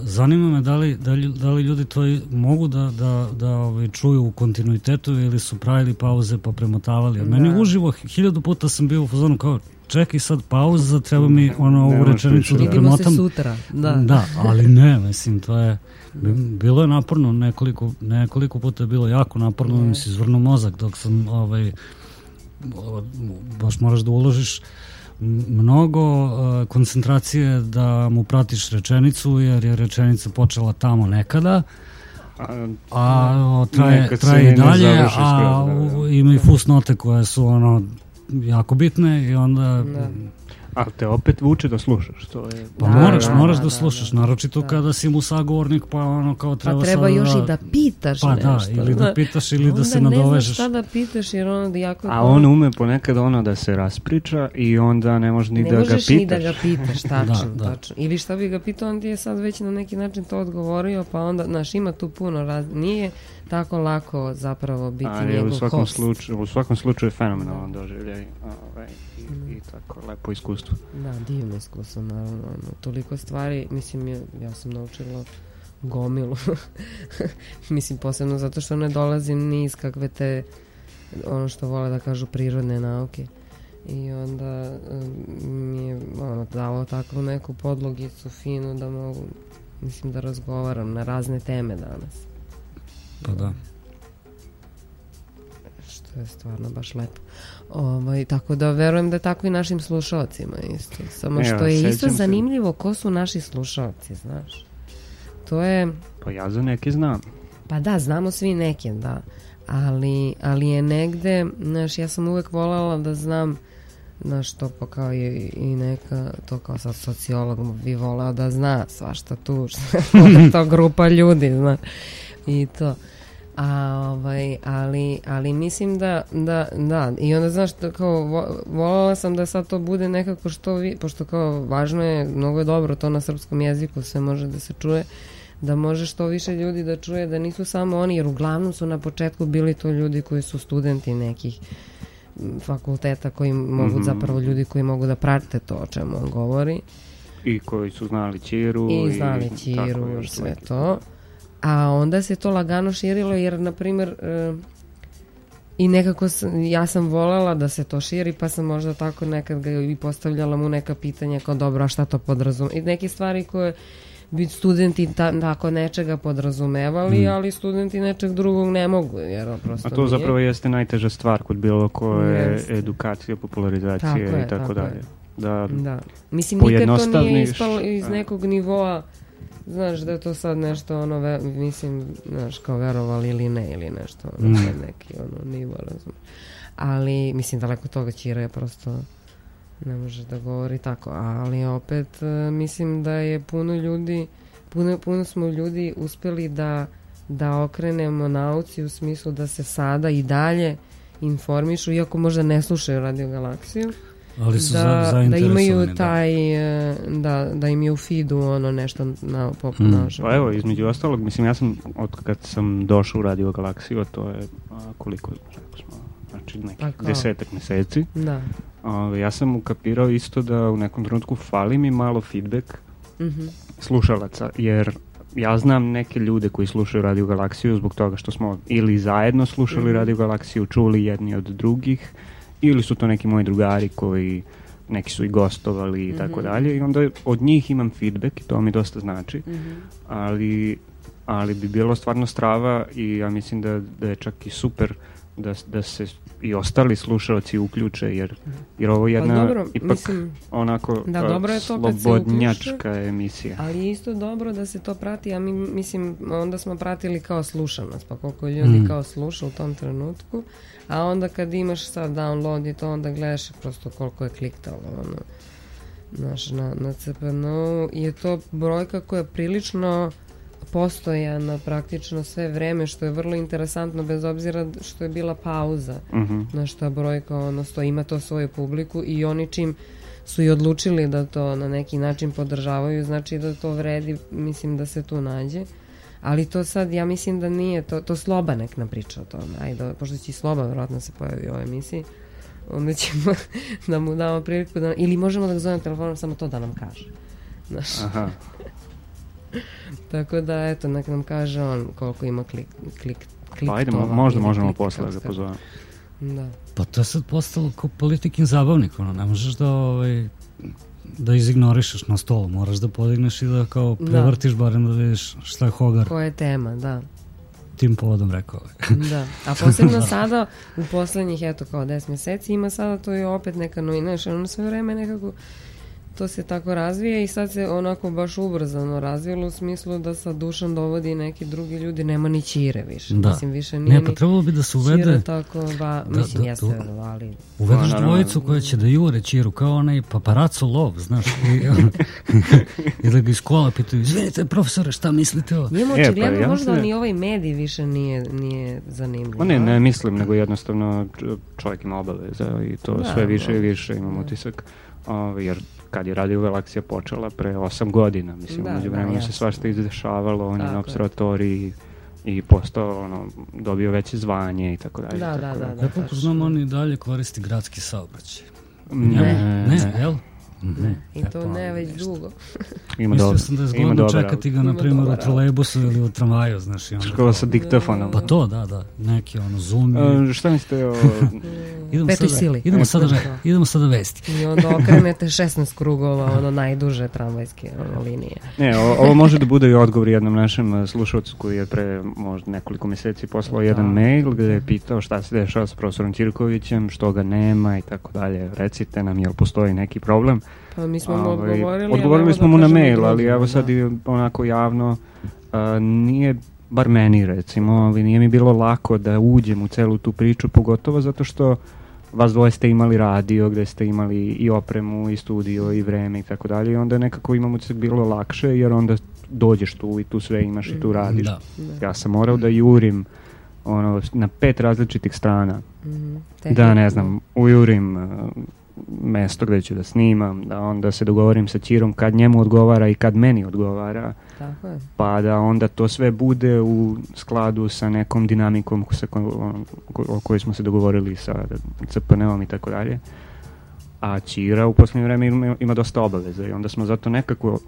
Zanima me da li, da li, da li ljudi to mogu da, da, da ovaj, čuju u kontinuitetu ili su pravili pauze pa premotavali. Da. Meni uživo, hiljadu puta sam bio u fazonu kao čekaj sad pauza, treba mi ono ovu rečenicu da premotam. Vidimo se sutra, da. Da, ali ne, mislim, to je bilo je naporno, nekoliko, nekoliko puta je bilo jako naporno, ne. mi se izvrnuo mozak dok sam, ovaj, baš moraš da uložiš mnogo uh, koncentracije da mu pratiš rečenicu, jer je rečenica počela tamo nekada, a, a traje, traje i dalje, a da, da. ima i fusnote koje su ono jako bitne i onda... Da Ali te opet vuče da slušaš, to je... Pa da, moraš, da, moraš da, da slušaš, da, naročito da. kada si mu sagovornik, pa ono kao treba Pa treba još da, i da pitaš pa nešto. Pa da, ili da pitaš ili da se nadovežeš. Onda ne znaš šta da pitaš, jer ono da jako... A on ume ponekad ono da se raspriča i onda ne možeš ni ne da ga pitaš. Ne možeš ni da ga pitaš, tačno, da, da. tačno. Ili šta bi ga pitao, on ti je sad već na neki način to odgovorio, pa onda, znaš, ima tu puno raz... Nije tako lako zapravo biti A, njegov u svakom host. Slučaju, u svakom slučaju fenomenalan doživljaj ovaj, i, mm. i tako lepo iskustvo. Da, divno iskustvo, naravno. Ono, toliko stvari, mislim, ja, ja sam naučila gomilu. mislim, posebno zato što ne dolazim ni iz kakve te, ono što vole da kažu, prirodne nauke. I onda um, mi je ono, dalo takvu neku podlogicu finu da mogu, mislim, da razgovaram na razne teme danas. Pa da. Što je stvarno baš lepo. Ovaj, tako da verujem da je tako i našim slušalcima isto. Samo što je isto zanimljivo ko su naši slušalci, znaš. To je... Pa ja za neke znam. Pa da, znamo svi neke, da. Ali, ali je negde, znaš, ja sam uvek voljela da znam znaš, to pa kao i, i neka, to kao sad sociolog bi voleo da zna svašta tu, što je to grupa ljudi, znaš i to. A, ovaj, ali, ali mislim da, da, da, i onda znaš, da, kao, voljela sam da sad to bude nekako što vi, pošto kao važno je, mnogo je dobro to na srpskom jeziku, sve može da se čuje, da može što više ljudi da čuje da nisu samo oni, jer uglavnom su na početku bili to ljudi koji su studenti nekih fakulteta koji mogu mm -hmm. zapravo ljudi koji mogu da prate to o čemu on govori. I koji su znali Čiru. I znali Čiru, sve to. A onda se to lagano širilo jer, na primjer, e, i nekako sam, ja sam volela da se to širi, pa sam možda tako nekad ga i postavljala mu neka pitanja kao dobro, a šta to podrazumeva? I neke stvari koje bi studenti ta, tako nečega podrazumevali, mm. ali studenti nečeg drugog ne mogu, jer prosto A to nije. zapravo jeste najteža stvar kod bilo koje yes. edukacije, popularizacije tako i tako, tako dalje. Da, da. Mislim, nikad to nije ispalo iz nekog nivoa znaš da je to sad nešto ono, ve, mislim, znaš, kao verovali ili ne ili nešto, ono, mm. neki ono nivo, razum. Ali, mislim, daleko toga Ćira je prosto ne može da govori tako, ali opet uh, mislim da je puno ljudi, puno, puno smo ljudi uspeli da, da okrenemo nauci u smislu da se sada i dalje informišu, iako možda ne slušaju Radio Galaksiju, Ali su da, za, da imaju da. taj, da. da, da im je u feedu ono nešto na pop hmm. naše. Pa evo, između ostalog, mislim, ja sam, od kad sam došao u Radio Galaksiju, to je a, koliko, rekao smo, znači neki pa desetak meseci. Da. A, ja sam ukapirao isto da u nekom trenutku fali mi malo feedback mm -hmm. slušalaca, jer ja znam neke ljude koji slušaju Radio Galaksiju zbog toga što smo ili zajedno slušali mm -hmm. Radio Galaksiju, čuli jedni od drugih, ili su to neki moji drugari koji neki su i gostovali i -hmm. tako mhm. dalje i onda od njih imam feedback i to mi dosta znači, mm -hmm. ali, ali bi bilo stvarno strava i ja mislim da, da je čak i super da, da se i ostali slušalci uključe jer, jer ovo je pa jedna pa dobro, ipak mislim, onako da, dobro je to slobodnjačka emisija. Ali isto dobro da se to prati, a mi mislim onda smo pratili kao slušanost, pa koliko ljudi mm. kao sluša u tom trenutku, a onda kad imaš sad download i to onda gledaš prosto koliko je kliktalo ono, znaš, na, na CPN-u je to brojka koja je prilično postojana praktično sve vreme, što je vrlo interesantno bez obzira što je bila pauza. Mhm. -huh. Znaš, ta brojka ono, sto, ima to svoju publiku i oni čim su i odlučili da to na neki način podržavaju, znači da to vredi, mislim da se tu nađe. Ali to sad, ja mislim da nije, to, to Sloba nek napriča o tome. Ajde, pošto će i Sloba vjerojatno se pojavi u ovoj emisiji, onda ćemo da mu damo priliku da, ili možemo da ga zovem telefonom samo to da nam kaže. Znaš. Aha. Tako da, eto, nek nam kaže on koliko ima klik, klik, klik Pa ajde, možda možemo posle da ga pozovemo. Da. Pa to je sad postalo kao politikin zabavnik, ono, ne možeš da, ovaj, da izignorišeš na stolu, moraš da podigneš i da kao da. prevrtiš da. barem da vidiš šta je Hogar. Koja je tema, da. Tim povodom rekao. da, a posebno sada u poslednjih, eto, kao 10 meseci ima sada to je opet neka novina, što ono sve vreme nekako to se tako razvija i sad se onako baš ubrzano razvijelo u smislu da sa dušom dovodi neki drugi ljudi, nema ni čire više. Da. Mislim, više nije ne, pa trebalo bi da se uvede... tako, ba, da, mislim, da, jeste, da, ali... Uvedeš pa, dvojicu koja će da jure čiru, kao onaj paparaco lov, znaš, i, i da ga iz kola pitaju, izvinite, profesore, šta mislite o... Njemu e, očigledno pa, ja možda ni ovaj medij više nije, nije zanimljiv. ne, ne mislim, nego jednostavno čovjek ima obaveza i to da, sve više i više imam da. utisak. Ovaj, jer kad je radio Galaksija počela pre 8 godina, mislim, da, umeđu vremenu da, se svašta izdešavalo, on je na observatoriji i postao, ono, dobio veće zvanje i tako dalje. Da, da, da. da, ja koliko znam, on i dalje koristi gradski saobraćaj. Ne, ne, ne, jel? Ne. I to ne već dugo. ima Mislio dobro, sam da je zgodno čekati ga, na primjer, u trolejbusu ili u tramvaju, znaš. I onda Škola sa diktafonom. Pa to, da, da. Neki, ono, zoom. Uh, šta mislite o... idemo sada, sili. Idemo sada, idemo sada vesti. I onda okrenete 16 krugova, ono, najduže tramvajske ono, linije. Ne, o, ovo može da bude i odgovor jednom našem slušalcu koji je pre možda nekoliko meseci poslao jedan da. mail gde je pitao šta se dešava sa profesorom Ćirkovićem, što ga nema i tako dalje. Recite nam, jel postoji neki problem? Pa mi smo mu ovaj, odgovorili. Odgovorili smo da mu na mail, ali evo sad da. i onako javno nije bar meni recimo, ali nije mi bilo lako da uđem u celu tu priču, pogotovo zato što vas dvoje ste imali radio gde ste imali i opremu i studio i vreme i tako dalje i onda nekako imamo se bilo lakše jer onda dođeš tu i tu sve imaš i tu mm, radiš. Da. Ja sam morao da jurim ono, na pet različitih strana. Mm -hmm. Da, ne znam, ujurim uh, mesto gde ću da snimam, da onda se dogovorim sa Čirom kad njemu odgovara i kad meni odgovara. Tako je. Pa da onda to sve bude u skladu sa nekom dinamikom sa ko, o kojoj smo se dogovorili sa CPN-om i tako dalje. A Čira u poslednje vreme ima, ima dosta obaveza i onda smo zato nekako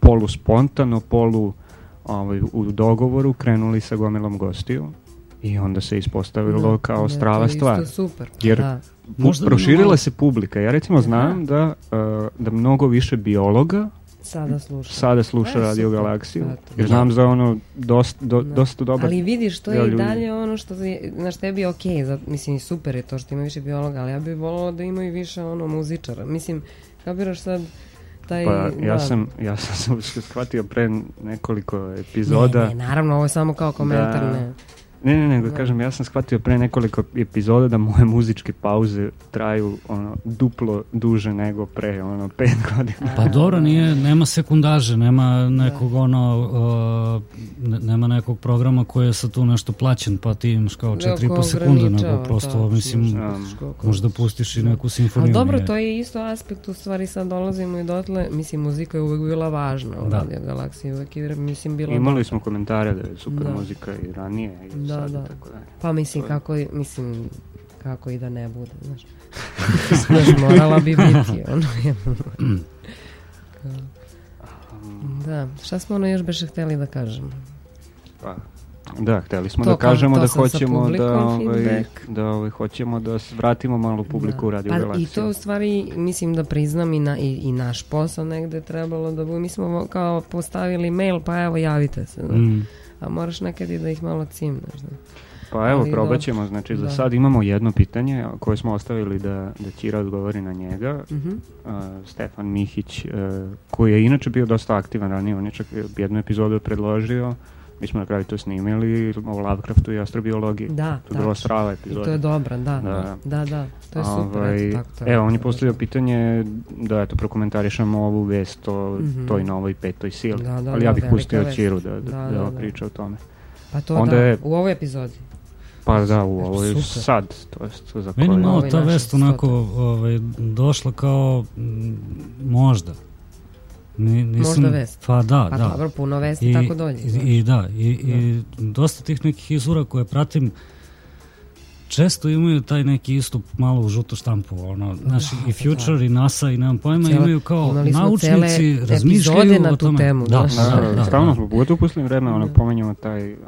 polu spontano, polu ovaj, u dogovoru krenuli sa gomilom gostiju i onda se ispostavilo da, kao strava stvar. super. Jer da. Možda proširila malo... se publika. Ja recimo znam da, uh, da mnogo više biologa sada sluša, sada sluša e, Radio. Galaksiju. Jer znam za ono dosta, do, da. dosta dobar Ali vidiš, to je i dalje ono što je, znaš, tebi je okej, okay, mislim, super je to što ima više biologa, ali ja bih volila da ima i više ono muzičara. Mislim, kapiraš sad, taj... Pa ja da. sam, ja sam se shvatio pre nekoliko epizoda. Ne, ne, naravno, ovo je samo kao komentar, da, ne. Ne, ne, nego da. kažem, ja sam shvatio pre nekoliko epizoda da moje muzičke pauze traju ono, duplo duže nego pre, ono, pet godina. Pa dobro, nije, nema sekundaže, nema nekog, ono, uh, nema nekog programa koji je sa tu nešto plaćen, pa ti imaš kao 4,5 sekunde, nego prosto, da, mislim, da, možda pustiš i neku simfoniju. Ali dobro, to je isto aspekt, u stvari sad dolazimo i dotle, mislim, muzika je uvek bila važna u da. Radio Galaksiji, uvek je, mislim, bilo... Imali smo komentare da je super da. muzika i ranije, i da, sad, da. tako da. Pa mislim, kako, mislim, kako i da ne bude, znaš. znaš, morala bi biti, ono, Da, šta smo ono još beše hteli da kažemo? Pa, da, hteli smo to, da kažemo da hoćemo da, ovaj, da ovaj, hoćemo da vratimo malo publiku da. u Radio pa, I to u stvari, mislim da priznam i, na, i, i naš posao negde trebalo da bude. Mi smo kao postavili mail, pa evo javite se. Da. Mm a moraš nekad i da ih malo cimneš. Da. Pa evo, Ali probat ćemo, znači da. za sad imamo jedno pitanje koje smo ostavili da, da Ćira odgovori na njega. Uh -huh. uh, Stefan Mihić, uh, koji je inače bio dosta aktivan ranije, on je čak jednu epizodu predložio, mi smo na kraju to snimili o Lovecraftu i astrobiologiji. Da, to je bilo strava epizoda. I to je dobro, da, da, da, da, to je super. Ovaj, eto, tako to je evo, on je postavio pitanje da eto, prokomentarišemo ovu vest o mm -hmm. toj novoj petoj sili, da, da, ali ja bih pustio Čiru da, da, da, da, da, priča o tome. Pa to Onda da, je, u ovoj epizodi. Pa da, u ovoj sad, to je za Meni malo ta vest onako ovaj, došla kao m, možda, nisam, Možda vest. Pa da, pa da. dobro, puno vesti I, tako dolje. I, i da, i, da. i dosta tih nekih izvora koje pratim često imaju taj neki istup malo u žutu štampu, ono, znaš, da, i Future da. i NASA i nemam pojma, Cijela, imaju kao naučnici, razmišljaju na o tome. Temu, da, da, da, da, Stavno smo, pogotovo u posljednjem vreme, ono, pomenjamo taj uh,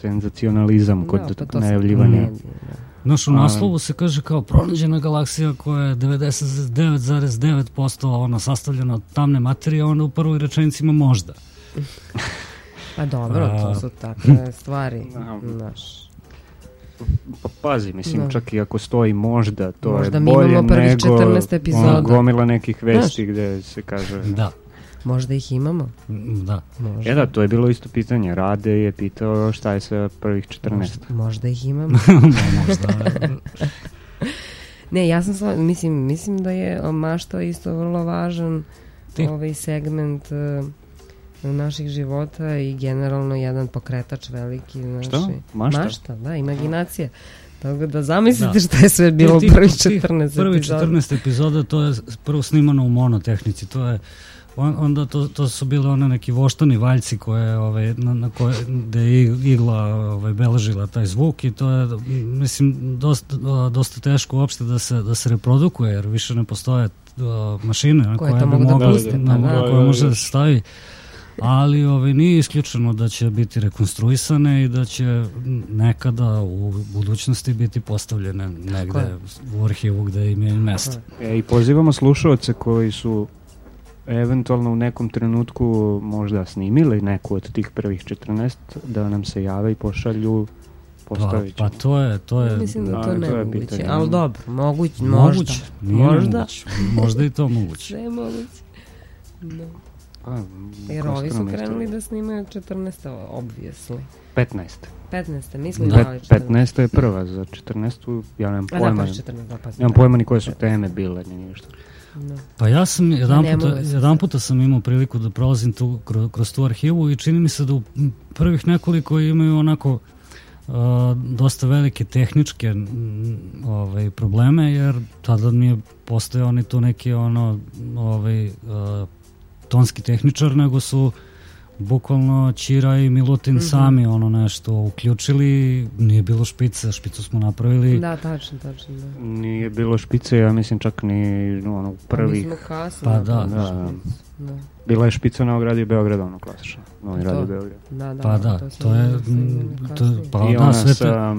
senzacionalizam kod da, pa najavljivanja. Da. Znaš, u naslovu se kaže kao pronađena galaksija koja je 99,9% ona sastavljena od tamne materije, ona u prvoj rečenici ima možda. Pa dobro, to su takve stvari, znaš. Pa pazi, mislim, no. čak i ako stoji možda, to možda je bolje nego... Možda mi imamo prvih 14 epizoda. gomila nekih vesti Znaš? gde se kaže... Da. Možda ih imamo. Da. Možda. E da, to je bilo isto pitanje. Rade je pitao šta je sa prvih 14. Možda, možda ih imamo. možda. ne, ja sam sla, mislim, mislim da je mašta isto vrlo važan Ti? ovaj segment uh, naših života i generalno jedan pokretač veliki. Naši, Šta? Mašta? Mašta, da, imaginacija. Tako da zamislite da. šta je sve bilo u prvih 14 Prvi 14 epizoda, to je prvo snimano u monotehnici, to je on, onda to, to su bile one neki voštani valjci koje, ovaj, na, na koje, gde je igla ovaj, beležila taj zvuk i to je, mislim, dosta, dosta teško uopšte da se, da se reprodukuje, jer više ne postoje uh, mašine na koje, koje bi da mogli, da, na, na, koje može da. se stavi. Ali ovaj, nije isključeno da će biti rekonstruisane i da će nekada u budućnosti biti postavljene negde u arhivu gde im je mesto. E, I pozivamo slušalce koji su eventualno u nekom trenutku možda snimili neku od tih prvih 14 da nam se jave i pošalju postavit Pa, pa to je, to je... Mislim da, da to ne moguće, ali dobro, moguć, možda. Moguće, možda. Moguće, možda i to moguće. Sve je moguće. Da. Pa, Jer ovi su krenuli da snimaju 14. obviously. 15. 15. Mi smo da, imali 14. 15. je prva, za 14. ja nemam pojma. A da, pa 14, da, pa nemam pojma ni koje su teme bile, ni ništa. No. Pa ja sam jedan puta, jedan puta sam imao priliku da prolazim tu, kroz, kroz tu arhivu i čini mi se da u prvih nekoliko imaju onako uh, dosta velike tehničke ovaj, probleme jer tada nije postojao ni tu neki ono ovaj, uh, tonski tehničar nego su uh, bukvalno Ćira i Milutin mm -hmm. sami ono nešto uključili, nije bilo špice, špicu smo napravili. Da, tačno, tačno. Da. Nije bilo špice, ja mislim čak ni ono prvih. Pa, kasno, pa da, da. da. Bila je špica na ogradi Beograda, ono klasično. Novi radi Beograd. Da, da, pa da, to, to je... To, pa I da, ona sve sa,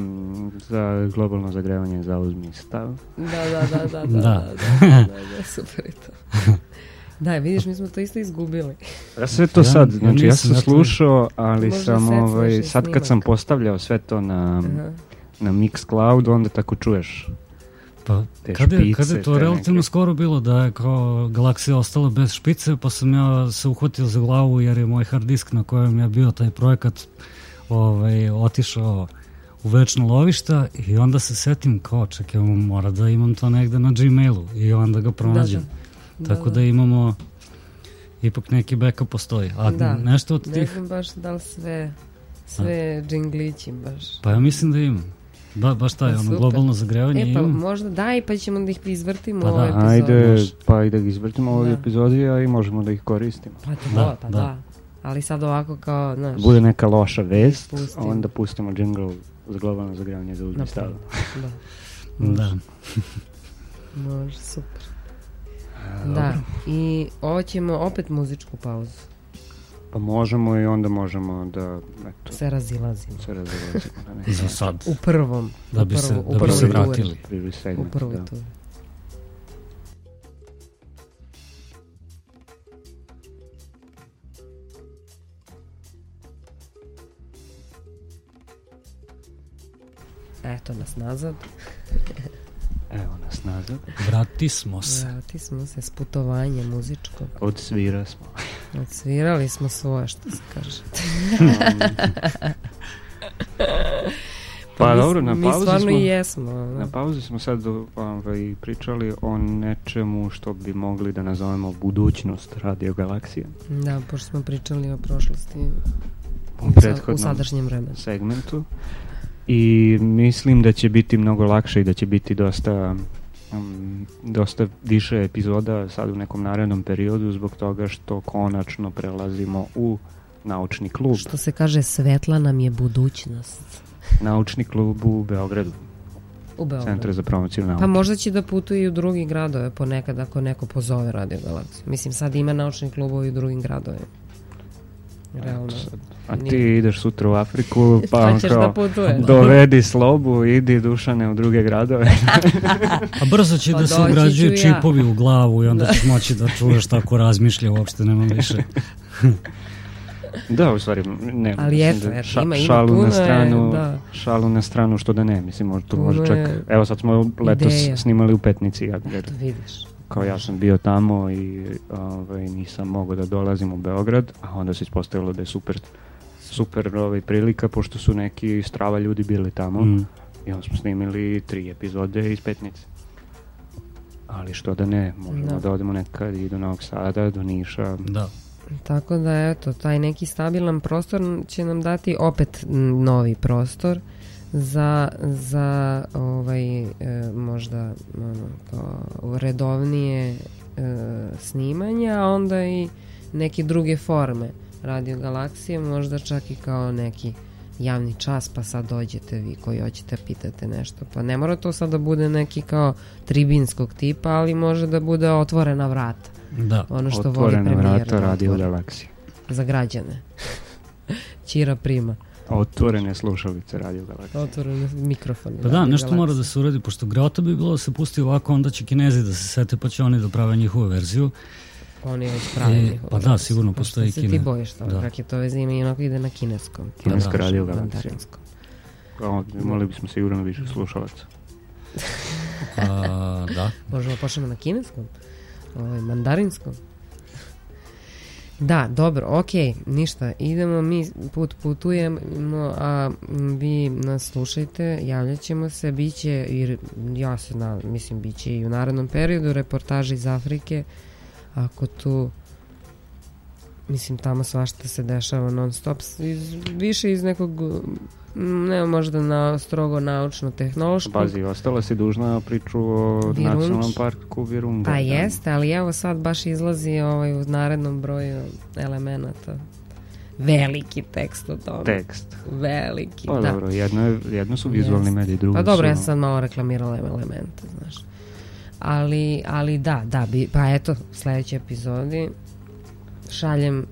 za globalno zagrevanje zauzmi stav. Da, da, da, da, da, da, da, da, da, da, super je to. Da, vidiš, mi smo to isto izgubili. Ja sve to sad, znači ja sam slušao, ali sam ovaj, sad kad sam postavljao sve to na, Aha. na Mixcloud, onda tako čuješ Pa, kada je, kada je to relativno neke... skoro bilo da je kao galaksija ostala bez špice, pa sam ja se uhvatio za glavu jer je moj hard disk na kojem je bio taj projekat ovaj, otišao u večno lovišta i onda se setim kao čekaj, mora da imam to negde na Gmailu i onda ga pronađem. Da, da. Tako da, da imamo ipak neki backup postoji. A da. nešto od tih... Ne znam baš da li sve, sve džinglići baš. Pa ja mislim da imam. Ba, baš taj, pa, ono, globalno zagrevanje e, pa, imam. možda daj, pa ćemo da ih izvrtimo pa da. u ovoj epizodi. Ajde, pa i da ih izvrtimo ovoj da. epizodi, a i možemo da ih koristimo. Pa to da, pa da. da. Ali sad ovako kao, znaš... Bude neka loša vest, a onda pustimo jingle za globalno zagrevanje za uzmi stavu. Da. da. Može, super. Da, i ovo ćemo opet muzičku pauzu. Pa možemo i onda možemo da eto, se razilazimo. Se razilazimo. Da Za sad. U prvom. Da bi se, da bi se vratili. U prvoj da. turi. Eto nas nazad. Evo nas nazad. Vrati smo se. Vrati smo se s putovanja muzičkog. Odsvira smo. Odsvirali smo svoje, što se kaže. pa, pa mi, dobro, na pauzi smo... i jesmo. Da. Na pauzi smo sad ovaj, pričali o nečemu što bi mogli da nazovemo budućnost radio galaksije. Da, pošto smo pričali o prošlosti u prethodnom u sadašnjem vremenu. segmentu i mislim da će biti mnogo lakše i da će biti dosta um, dosta više epizoda sad u nekom narednom periodu zbog toga što konačno prelazimo u naučni klub. Što se kaže, svetla nam je budućnost. Naučni klub u Beogradu. U Beogradu. Centre za promociju nauke. Pa možda će da putuje i u drugi gradove ponekad ako neko pozove Radio Galaksiju. Mislim, sad ima naučni klubovi u drugim gradovima. Realno. A ti Nije. ideš sutra u Afriku, pa kao, da dovedi slobu, idi Dušane u druge gradove. A brzo će pa da se ugrađuju čipovi u glavu i onda da. ćeš moći da čuješ tako razmišlja, uopšte nema više. da, u stvari, ne. Ali eto, eto, ša, ima, ima šalu puno na stranu, je, da. Šalu na stranu, što da ne, mislim, možda to može čak, evo sad smo letos ideja. snimali u Petnici, ja, jer, eto, vidiš. Kao ja sam bio tamo i ovaj, nisam mogao da dolazim u Beograd, a onda se ispostavilo da je super super ovaj, prilika, pošto su neki strava ljudi bili tamo. Mm. I onda smo snimili tri epizode iz Petnice. Ali što da ne, možemo da, da odemo nekad i do Novog Sada, do Niša. Da. Tako da eto, taj neki stabilan prostor će nam dati opet novi prostor za, za ovaj, e, možda ono, kao redovnije e, snimanja, a onda i neke druge forme Radio Galaksije, možda čak i kao neki javni čas, pa sad dođete vi koji hoćete pitate nešto. Pa ne mora to sad da bude neki kao tribinskog tipa, ali može da bude otvorena vrata. Da. Ono što otvorena voli vrata Radio Galaksije. Za građane. Čira prima. Otvorene slušalice Radio Galaksije. Otvorene mikrofone. Pa da, nešto mora da se uradi, pošto greota bi bilo da se pusti ovako, onda će kinezi da se sete, pa će oni da prave njihovu verziju. Oni već pravi e, Pa da, sigurno postoji kine. ti bojiš toga, da. kak je to veze ima i onako ide na kineskom. Kineska da, radio galaksija. Imali bismo sigurno više slušalaca. A, da. Možemo da počnemo na kineskom, ovaj, mandarinskom. Da, dobro, ok, ništa, idemo, mi put putujemo, a vi nas slušajte, javljat ćemo se, bit će, jer ja se, na, mislim, bit će i u narednom periodu reportaže iz Afrike, ako tu mislim tamo svašta se dešava non stop iz, više iz nekog ne možda na strogo naučno tehnološko Pazi, ostala si dužna priču o Virunč. nacionalnom parku Virunga pa jeste, ali evo sad baš izlazi ovaj, u narednom broju elemenata veliki tekst o tome. Tekst. Veliki, pa, da. dobro, jedno, jedno su vizualni mediji, drugo Pa dobro, su... ja sam sad malo reklamirala elemente, znaš ali, ali da, da, bi, pa eto, sledeće epizodi šaljem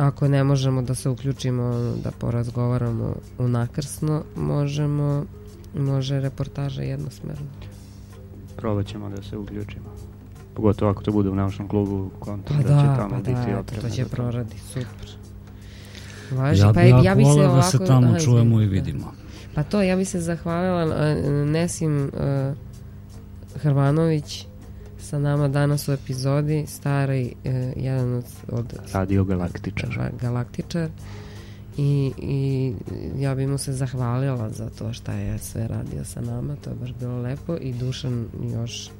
ako ne možemo da se uključimo da porazgovaramo unakrsno, možemo može reportaža jednosmerno. Probat ćemo da se uključimo. Pogotovo ako to bude u naučnom klubu kontra, pa da, da će tamo pa biti da. To će proradi, super. Važi, ja, pa ja, ja bi se ovako, da se tamo aha, čujemo i vidimo. Pa to, ja bi se zahvalila Nesim uh, Hrvanović sa nama danas u epizodi stari eh, jedan od, od Radio Galaktičar Galaktičar i, i ja bi mu se zahvalila za to šta je sve radio sa nama to je baš bilo lepo i Dušan još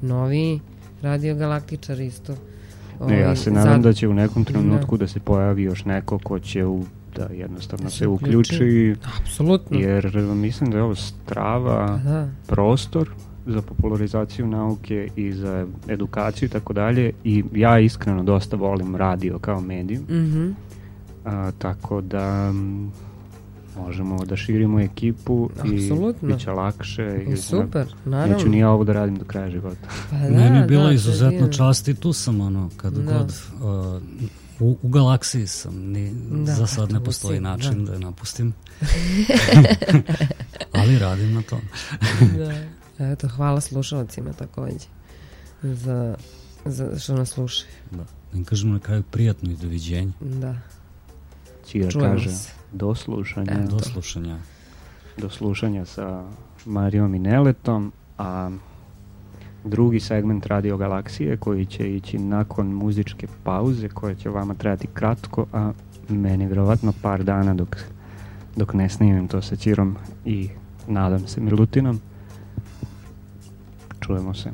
novi Radio Galaktičar isto ne, ja ovaj, se nadam da će u nekom trenutku da. da se pojavi još neko ko će u da jednostavno da se, se uključi. Apsolutno. Jer mislim da je ovo strava da. prostor za popularizaciju nauke i za edukaciju i tako dalje i ja iskreno dosta volim radio kao mediju mm -hmm. a, tako da možemo da širimo ekipu Absolutno. i bit će lakše i super, naravno neću ni ja ovo da radim do kraja života pa da, meni je bila da, izuzetno čast i tu sam ono kad da. god uh, u, u galaksiji sam ni, da, za sad ne postoji način da. da je napustim ali radim na tom da Eto, hvala slušalcima takođe za, za što nas slušaju. Da. Da im kažemo na kraju prijatno i doviđenje. Da. Čija kaže se. do slušanja. E, do slušanja. Do slušanja sa Marijom i Neletom, a drugi segment Radio Galaksije koji će ići nakon muzičke pauze koja će vama trajati kratko, a meni vjerovatno par dana dok, dok ne snimim to sa Čirom i nadam se Milutinom. Čujemo se.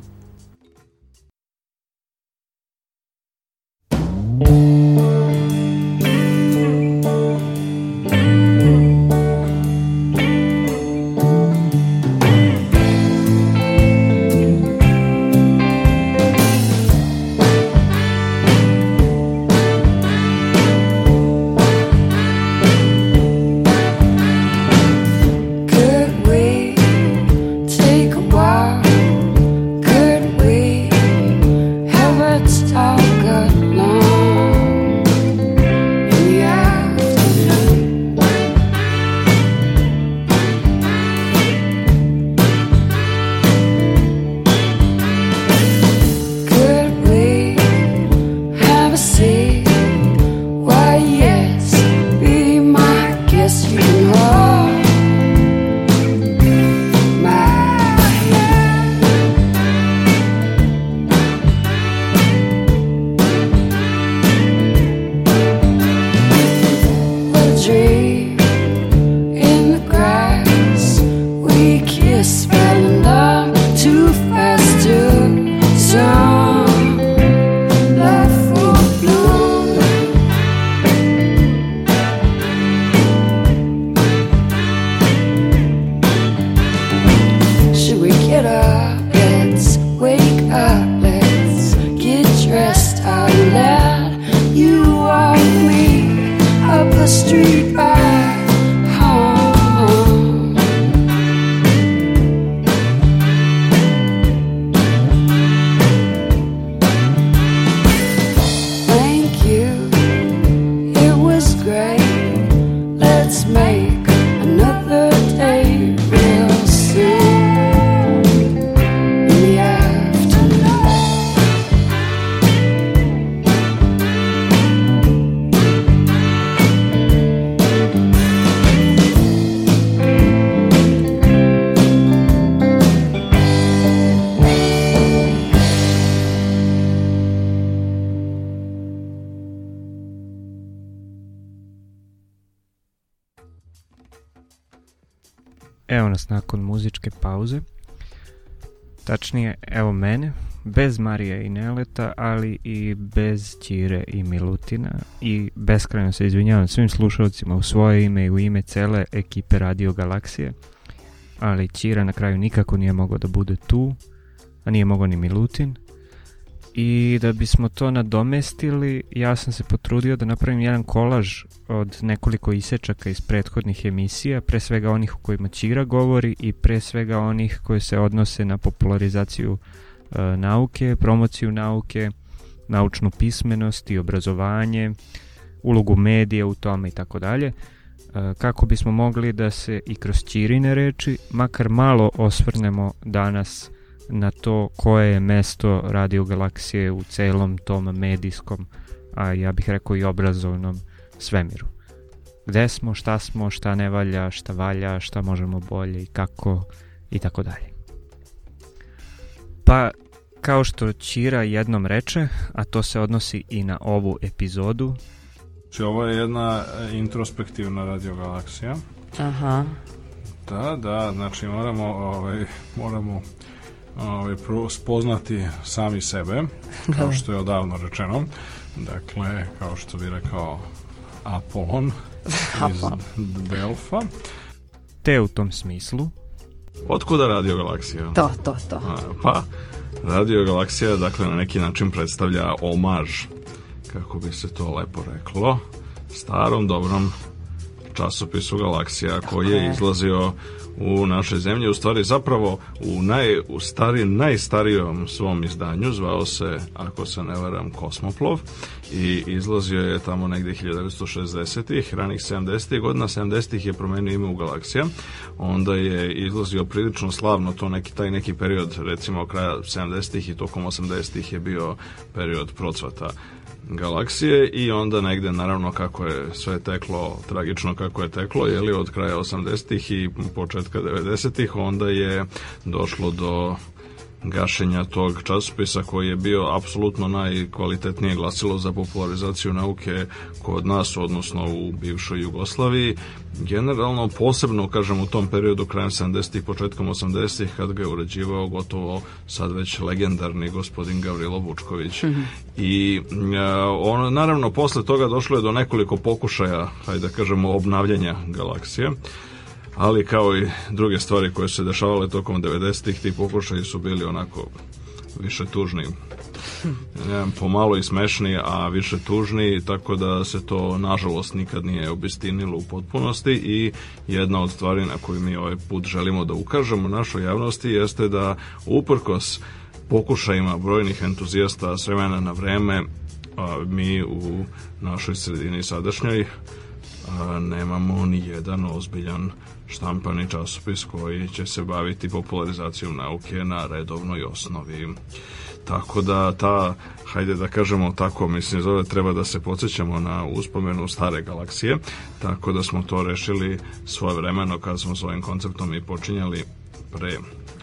Nakon muzičke pauze. Tačnije, evo mene, bez Marije i Neleta, ali i bez Ćire i Milutina i beskrajno se izvinjavam svim slušalcima u svoje ime i u ime cele ekipe Radio Galaksije, ali Ćira na kraju nikako nije mogao da bude tu, a nije mogao ni Milutin, i da bismo to nadomestili ja sam se potrudio da napravim jedan kolaž od nekoliko isečaka iz prethodnih emisija, pre svega onih u kojima Ćira govori i pre svega onih koji se odnose na popularizaciju e, nauke, promociju nauke, naučnu pismenost i obrazovanje, ulogu medija u tome i tako dalje, e, kako bismo mogli da se i kroz Ćirine reči makar malo osvrnemo danas na to koje je mesto Radio Galaksije u celom tom medijskom, a ja bih rekao i obrazovnom svemiru. Gde smo, šta smo, šta ne valja, šta valja, šta možemo bolje i kako i tako dalje. Pa, kao što Ćira jednom reče, a to se odnosi i na ovu epizodu. Znači, ovo je jedna e, introspektivna radiogalaksija. Aha. Da, da, znači moramo, ovaj, moramo ovaj, spoznati sami sebe, kao što je odavno rečeno. Dakle, kao što bi rekao Apolon iz Delfa. Te u tom smislu? Otkuda Radio Galaksija? To, to, to. A, pa, Radio Galaksija, dakle, na neki način predstavlja omaž, kako bi se to lepo reklo, starom dobrom časopisu Galaksija koji je izlazio u našoj zemlji, u stvari zapravo u, naj, u stari, najstarijom svom izdanju, zvao se, ako se ne varam, Kosmoplov i izlazio je tamo negde 1960-ih, ranih 70-ih godina, 70-ih je promenio ime u Galaksija, onda je izlazio prilično slavno to neki, taj neki period, recimo kraja 70-ih i tokom 80-ih je bio period procvata galaksije i onda negde naravno kako je sve teklo tragično kako je teklo je li od kraja 80-ih i početka 90-ih onda je došlo do gašenja tog časopisa koji je bio apsolutno najkvalitetnije glasilo za popularizaciju nauke kod nas, odnosno u bivšoj Jugoslaviji. Generalno, posebno, kažem, u tom periodu krajem 70-ih, početkom 80-ih, kad ga je uređivao gotovo sad već legendarni gospodin Gavrilo Vučković. Mm -hmm. I on, naravno, posle toga došlo je do nekoliko pokušaja, hajde da kažemo, obnavljanja galaksije ali kao i druge stvari koje su se dešavale tokom 90-ih, ti pokušaji su bili onako više tužni. Ne, pomalo i smešni, a više tužni, tako da se to nažalost nikad nije obistinilo u potpunosti i jedna od stvari na koju mi ovaj put želimo da ukažemo našoj javnosti jeste da uprkos pokušajima brojnih entuzijasta s vremena na vreme a, mi u našoj sredini sadašnjoj a, nemamo ni jedan ozbiljan štampani časopis koji će se baviti popularizacijom nauke na redovnoj osnovi. Tako da ta, hajde da kažemo tako, mislim, zove treba da se podsjećamo na uspomenu stare galaksije, tako da smo to rešili svoje vremeno kad smo s ovim konceptom i počinjali pre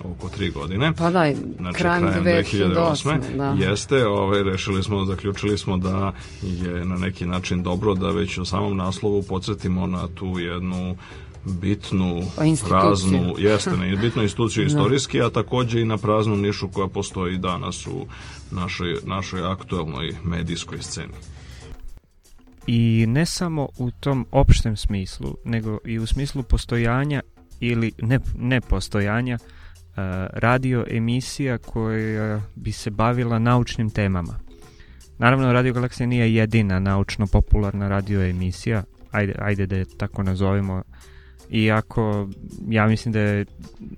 oko tri godine. Pa da, znači, krajem 2008. Da. Jeste, ovaj, rešili smo, zaključili smo da je na neki način dobro da već u samom naslovu podsjetimo na tu jednu bitnu praznu, jeste, ne, bitnu instituciju da. istorijski, a takođe i na praznu nišu koja postoji danas u našoj, našoj aktuelnoj medijskoj sceni. I ne samo u tom opštem smislu, nego i u smislu postojanja ili ne, nepostojanja uh, radio emisija koja bi se bavila naučnim temama. Naravno, Radio Galaksija nije jedina naučno-popularna radio emisija ajde, ajde da je tako nazovemo, iako ja mislim da je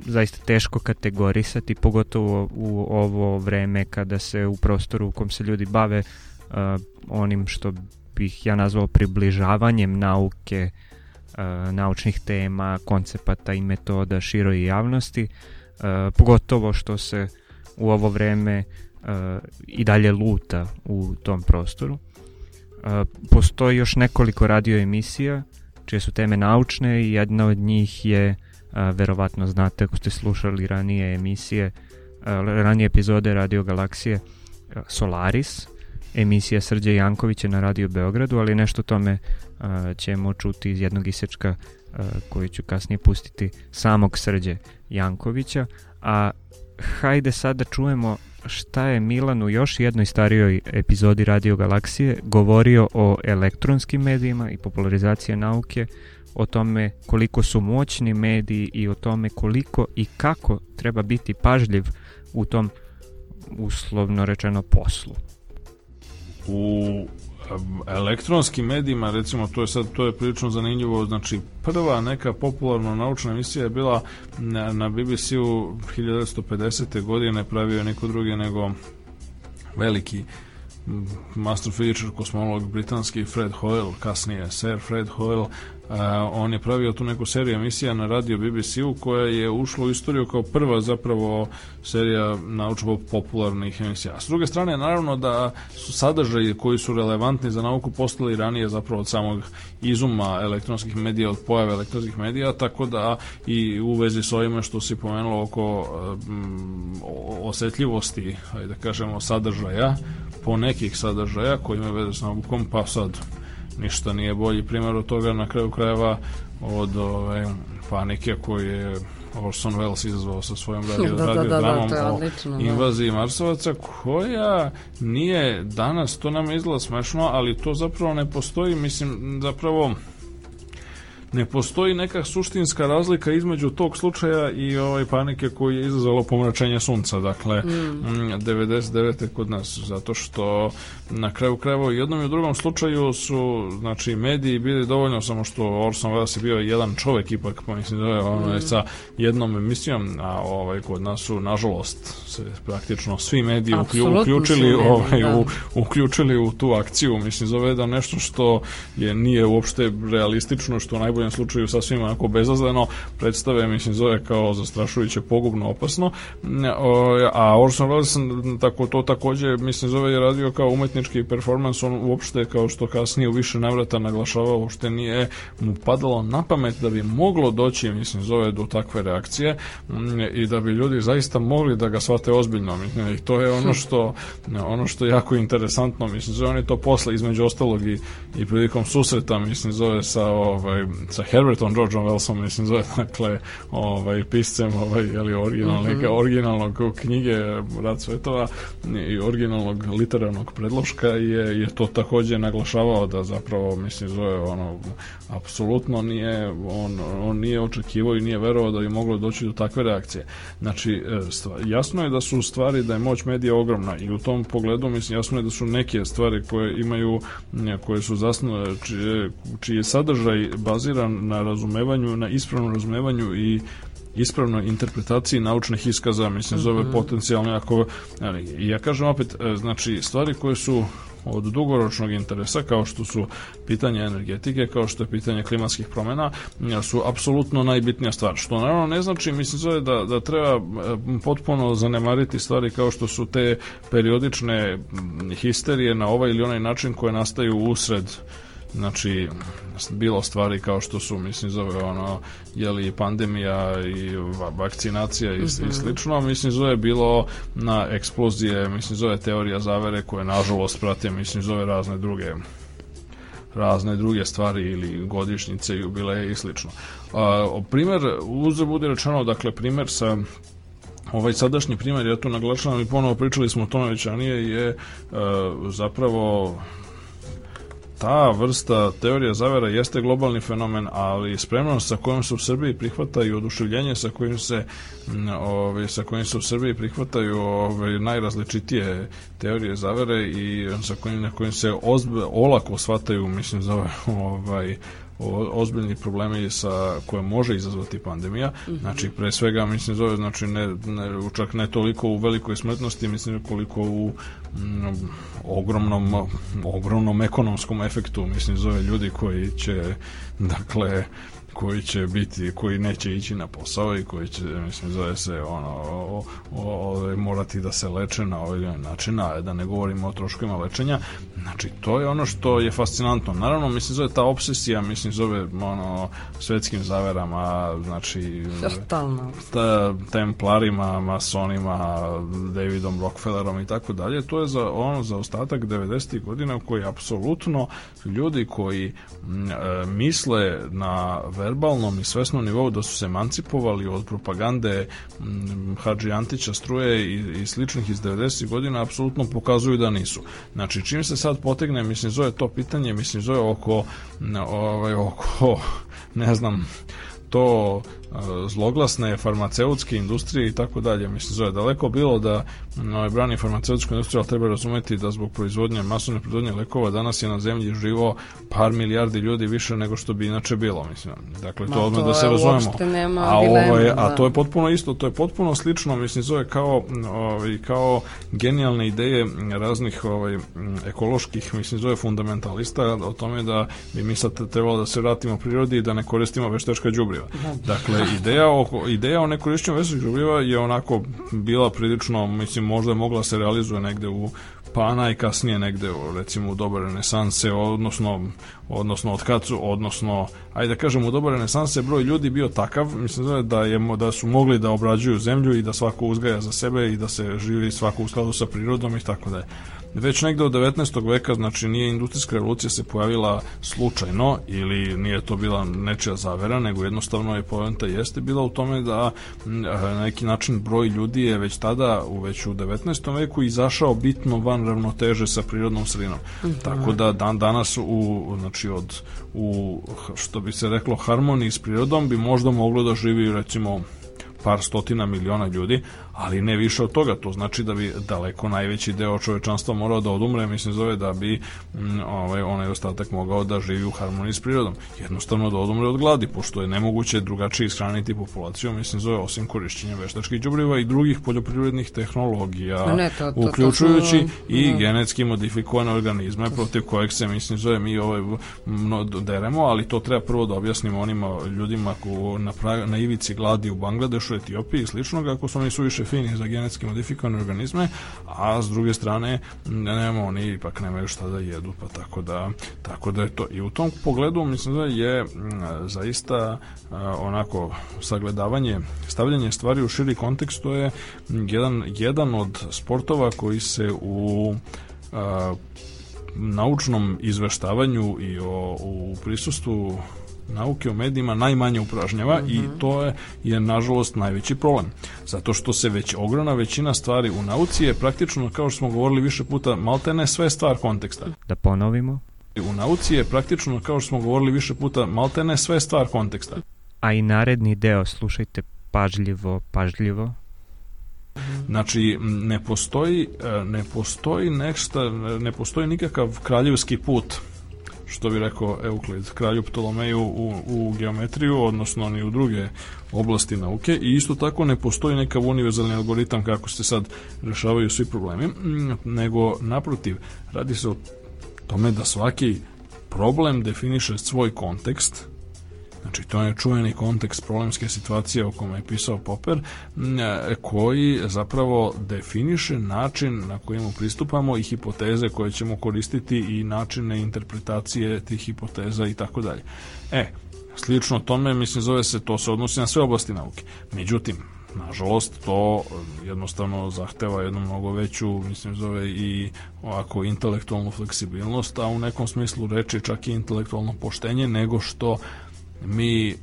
zaista teško kategorisati, pogotovo u ovo vreme kada se u prostoru u kom se ljudi bave uh, onim što bih ja nazvao približavanjem nauke, uh, naučnih tema, koncepata i metoda široj javnosti, uh, pogotovo što se u ovo vreme uh, i dalje luta u tom prostoru. Uh, postoji još nekoliko radio emisija čije su teme naučne i jedna od njih je, a, verovatno znate ako ste slušali ranije emisije, a, ranije epizode Radio Galaksije, a, Solaris, emisija Srđe Jankovića na Radio Beogradu, ali nešto tome a, ćemo čuti iz jednog isečka koji ću kasnije pustiti samog Srđe Jankovića, a hajde sad da čujemo šta je Milan u još jednoj starijoj epizodi Radio Galaksije govorio o elektronskim medijima i popularizacije nauke, o tome koliko su moćni mediji i o tome koliko i kako treba biti pažljiv u tom uslovno rečeno poslu. U elektronskim medijima, recimo to je sad to je prilično zanimljivo, znači prva neka popularna naučna emisija je bila na, na BBC-u 1950. godine pravio neko drugi nego veliki master feature kosmolog britanski Fred Hoyle, kasnije Sir Fred Hoyle, on je pravio tu neku seriju emisija na radio BBC-u koja je ušla u istoriju kao prva zapravo serija naučno popularnih emisija. S druge strane, naravno da su sadržaji koji su relevantni za nauku postali ranije zapravo od samog izuma elektronskih medija, od pojave elektronskih medija, tako da i u vezi s ovime što si pomenulo oko um, osetljivosti, ajde da kažemo, sadržaja, po nekih sadržaja koji imaju veze s naukom, pa sad ništa nije bolji primjer od toga na kraju krajeva od ove, panike koju je Orson Welles izazvao sa svojom radio, da, radio da, dramom da, da, odlično, o da. invaziji da. Marsovaca koja nije danas, to nam izgleda smešno, ali to zapravo ne postoji, mislim, zapravo ne postoji neka suštinska razlika između tog slučaja i ovaj panike koji je izazvalo pomračenje sunca, dakle mm. 99. kod nas, zato što na kraju krajeva u jednom i u drugom slučaju su znači mediji bili dovoljno samo što Orson Welles je bio jedan čovek ipak pa mislim da je ono mm. sa jednom emisijom a ovaj kod nas su nažalost se praktično svi mediji uklju, uključili mediji, ovaj da. u, uključili u tu akciju mislim zove da nešto što je nije uopšte realistično što u najboljem slučaju sasvim onako bezazleno predstave mislim zove kao zastrašujuće pogubno opasno. A Orson Welles tako to takođe mislim zove je radio kao umetni umetnički performans. On uopšte kao što kasnije u više navrata naglašavao uopšte nije mu padalo na pamet da bi moglo doći mislim zove do takve reakcije mm, i da bi ljudi zaista mogli da ga shvate ozbiljno. Mislim, i to je ono što ono što je jako interesantno. Mislim zove on je to posle između ostalog i, i prilikom susreta mislim zove sa ovaj sa Herbertom Georgeom Wellsom mislim zove dakle ovaj piscem ovaj je originalnog mm -hmm. originalnog knjige Rad svetova i originalnog literarnog predloga Koška je, je to takođe naglašavao da zapravo mislim zove ono apsolutno nije on, on nije očekivao i nije verovao da bi moglo doći do takve reakcije. Znači e, stva, jasno je da su stvari da je moć medija ogromna i u tom pogledu mislim jasno je da su neke stvari koje imaju koje su zasnovane čije, čiji sadržaj baziran na razumevanju na ispravnom razumevanju i ispravnoj interpretaciji naučnih iskaza, mislim, zove mm -hmm. potencijalno jako... I ja kažem opet, e, znači, stvari koje su od dugoročnog interesa kao što su pitanje energetike, kao što je pitanje klimatskih promena e, su apsolutno najbitnija stvar. Što naravno ne znači, mislim zove da, da treba e, potpuno zanemariti stvari kao što su te periodične histerije na ovaj ili onaj način koje nastaju usred znači bilo stvari kao što su mislim zove ono jeli pandemija i vakcinacija i, mm -hmm. i mhm. slično mislim zove bilo na eksplozije mislim zove teorija zavere koje nažalost prate mislim zove razne druge razne druge stvari ili godišnjice, jubileje i slično. A, primer, uzre bude rečeno, dakle, primer sa ovaj sadašnji primer, ja to naglašavam i ponovo pričali smo o tome već ranije, je uh, zapravo ta vrsta teorija zavera jeste globalni fenomen, ali spremnost sa kojom se u Srbiji prihvata i oduševljenje sa kojim se ovaj, sa kojim se u Srbiji prihvataju ovaj, najrazličitije teorije zavere i sa kojim, na kojim se ozbe, olako shvataju, mislim, za ovaj, ozbiljni problemi sa koje može izazvati pandemija. Mm -hmm. Znači pre svega mislim zove znači ne, ne čak ne toliko u velikoj smrtnosti, mislim koliko u ogromnom ogromnom ekonomskom efektu, mislim zove ljudi koji će dakle koji će biti, koji neće ići na posao i koji će, mislim, zove se ono, o, o, o, morati da se leče na ovaj način, a da ne govorimo o troškovima lečenja. Znači, to je ono što je fascinantno. Naravno, mislim, zove ta obsesija, mislim, zove ono, svetskim zaverama, znači, ta, templarima, masonima, Davidom Rockefellerom i tako dalje, to je za ono za ostatak 90. godina koji apsolutno ljudi koji m, e, misle na verbalnom i svesnom nivou da su se emancipovali od propagande Hadži Antića, struje i, i sličnih iz 90. godina apsolutno pokazuju da nisu. Znači, čim se sad potegne, mislim, zove to pitanje, mislim, zove oko, ovaj, oko ne znam, to zloglasne farmaceutske industrije i tako dalje. Mislim, zove daleko bilo da no, brani farmaceutsku industriju, ali treba razumeti da zbog proizvodnje, masovne proizvodnje lekova danas je na zemlji živo par milijardi ljudi više nego što bi inače bilo, mislim. Dakle, to odmah da se razumemo. a, ovo je, a da. to je potpuno isto, to je potpuno slično, mislim, zove kao, ovaj, kao genijalne ideje raznih ovaj, ekoloških, mislim, zove fundamentalista o tome da bi mi sad trebalo da se vratimo prirodi i da ne koristimo veštečka đubriva. Da. Dakle, ideja o, ideja o nekorišćenju veselih đubriva je onako bila prilično, mislim, možda je mogla se realizuje negde u pa najkasnije negde recimo u doba renesanse odnosno odnosno od kad su odnosno ajde da kažemo u doba renesanse broj ljudi bio takav mislim da je da su mogli da obrađuju zemlju i da svako uzgaja za sebe i da se živi svako u skladu sa prirodom i tako da je već negde od 19. veka, znači nije industrijska revolucija se pojavila slučajno ili nije to bila nečija zavera, nego jednostavno je poenta jeste bila u tome da na neki način broj ljudi je već tada, u već u 19. veku izašao bitno van ravnoteže sa prirodnom sredinom. Mm -hmm. Tako da dan danas u, znači od, u, što bi se reklo, harmoniji s prirodom bi možda moglo da živi recimo par stotina miliona ljudi, ali ne više od toga. To znači da bi daleko najveći deo čovečanstva morao da odumre, mislim zove da bi m, ovaj, onaj ostatak mogao da živi u harmoniji s prirodom. Jednostavno da odumre od gladi, pošto je nemoguće drugačije ishraniti populaciju, mislim zove osim korišćenja veštačkih đubriva i drugih poljoprivrednih tehnologija, ne, to, to, uključujući to, to, i ne. genetski modifikovane organizme protiv kojeg se, mislim zove, mi ovaj, mno, deremo, ali to treba prvo da objasnimo onima ljudima ko na, pra, na ivici gladi u Bangladešu, Etiopiji i slično, kako su oni suviše fini za genetski modifikovane organizme, a s druge strane nemamo, oni ipak nemaju šta da jedu, pa tako da, tako da je to. I u tom pogledu mislim da je zaista onako sagledavanje, stavljanje stvari u širi kontekst, to je jedan, jedan od sportova koji se u naučnom izveštavanju i o, u prisustvu nauke o medijima najmanje upražnjava mm -hmm. i mhm. to je, je nažalost najveći problem. Zato što se već ogromna većina stvari u nauci je praktično, kao što smo govorili više puta, maltene sve stvar konteksta. Da ponovimo. U nauci je praktično, kao što smo govorili više puta, maltene sve stvar konteksta. A i naredni deo slušajte pažljivo, pažljivo. Znači, ne postoji, e, ne postoji nešto, ne postoji nikakav kraljevski put što bi rekao Euklid, kralju Ptolomeju u, u geometriju, odnosno ni u druge oblasti nauke. I isto tako ne postoji nekav univerzalni algoritam kako se sad rešavaju svi problemi, nego naprotiv, radi se o tome da svaki problem definiše svoj kontekst, Znači, to je čuveni kontekst problemske situacije o kome je pisao Popper, koji zapravo definiše način na kojemu pristupamo i hipoteze koje ćemo koristiti i načine interpretacije tih hipoteza i tako dalje. E, slično tome, mislim, zove se, to se odnosi na sve oblasti nauke. Međutim, nažalost to jednostavno zahteva jednu mnogo veću mislim zove i ovako intelektualnu fleksibilnost a u nekom smislu reči čak i intelektualno poštenje nego što mi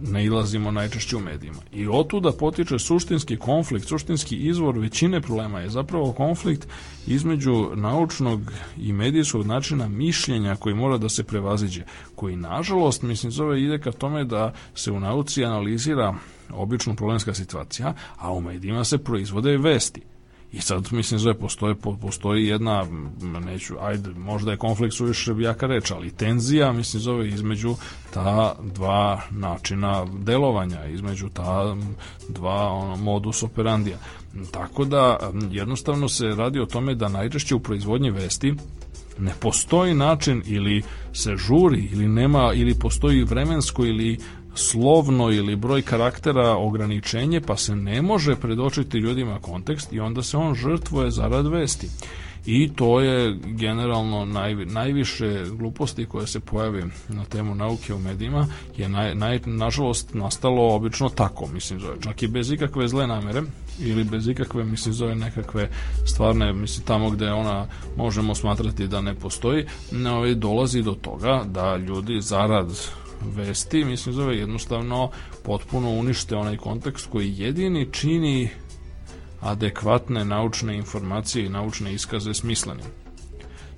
nailazimo najčešće u medijima. I otuda potiče suštinski konflikt, suštinski izvor većine problema je zapravo konflikt između naučnog i medijskog načina mišljenja koji mora da se prevaziđe, koji nažalost, mislim, zove ide ka tome da se u nauci analizira obično problemska situacija, a u medijima se proizvode vesti. I sad, mislim, zove, postoji, postoji jedna, neću, ajde, možda je konflikt suviše jaka reč, ali tenzija, mislim, zove, između ta dva načina delovanja, između ta dva ono, modus operandija. Tako da, jednostavno se radi o tome da najčešće u proizvodnji vesti ne postoji način ili se žuri ili nema ili postoji vremensko ili slovno ili broj karaktera ograničenje, pa se ne može predočiti ljudima kontekst i onda se on žrtvuje zarad vesti. I to je generalno naj, najviše gluposti koje se pojave na temu nauke u medijima je naj, naj, nažalost nastalo obično tako, mislim zove, čak i bez ikakve zle namere ili bez ikakve, mislim zove nekakve stvarne, mislim tamo gde ona možemo smatrati da ne postoji, ne, dolazi do toga da ljudi zarad vesti, mislim zove jednostavno potpuno unište onaj kontekst koji jedini čini adekvatne naučne informacije i naučne iskaze smislenim.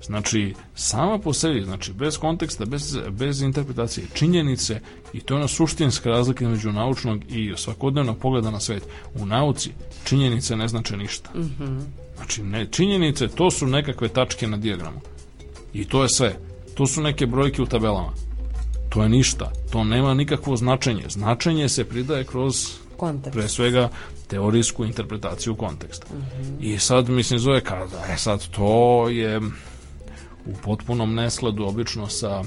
Znači, sama po sebi, znači, bez konteksta, bez, bez interpretacije, činjenice, i to je ona suštinska razlika između naučnog i svakodnevnog pogleda na svet. U nauci činjenice ne znače ništa. Mm -hmm. Znači, ne, činjenice, to su nekakve tačke na dijagramu. I to je sve. To su neke brojke u tabelama. To je ništa. To nema nikakvo značenje. Značenje se pridaje kroz Kontekst. pre svega teorijsku interpretaciju konteksta. Mm -hmm. I sad, mislim, zove kada, e sad, to je u potpunom neskladu obično sa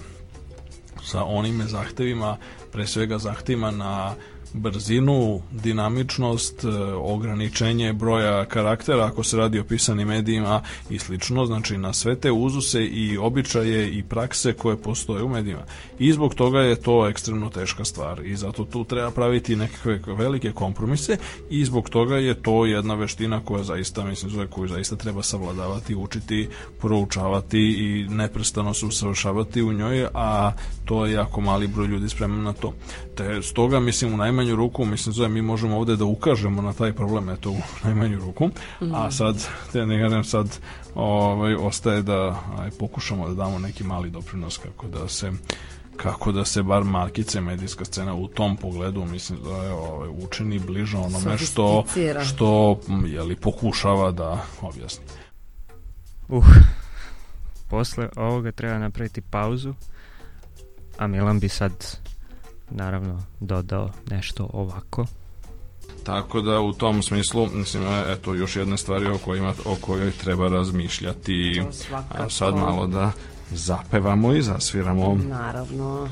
sa onime zahtevima, pre svega zahtevima na brzinu, dinamičnost, e, ograničenje broja karaktera ako se radi o pisanim medijima i slično, znači na sve te uzuse i običaje i prakse koje postoje u medijima. I zbog toga je to ekstremno teška stvar i zato tu treba praviti nekakve velike kompromise i zbog toga je to jedna veština koja zaista, mislim, koju zaista treba savladavati, učiti, proučavati i neprestano se usavršavati u njoj, a to je jako mali broj ljudi spreman na to. Te stoga, mislim, u najmanju ruku, mislim, zove, mi možemo ovde da ukažemo na taj problem, eto, u najmanju ruku, a mhm. sad, te ne kažem, sad ovaj, ostaje da aj, pokušamo da damo neki mali doprinos kako da se kako da se bar markice medijska scena u tom pogledu mislim da je ovaj, učini bliže onome što što je li pokušava da objasni. Uh. Posle ovoga treba napraviti pauzu a Milan bi sad naravno dodao nešto ovako. Tako da u tom smislu, mislim, eto još jedne stvari o, kojima, o kojoj treba razmišljati. A sad malo da zapevamo i zasviramo. Naravno.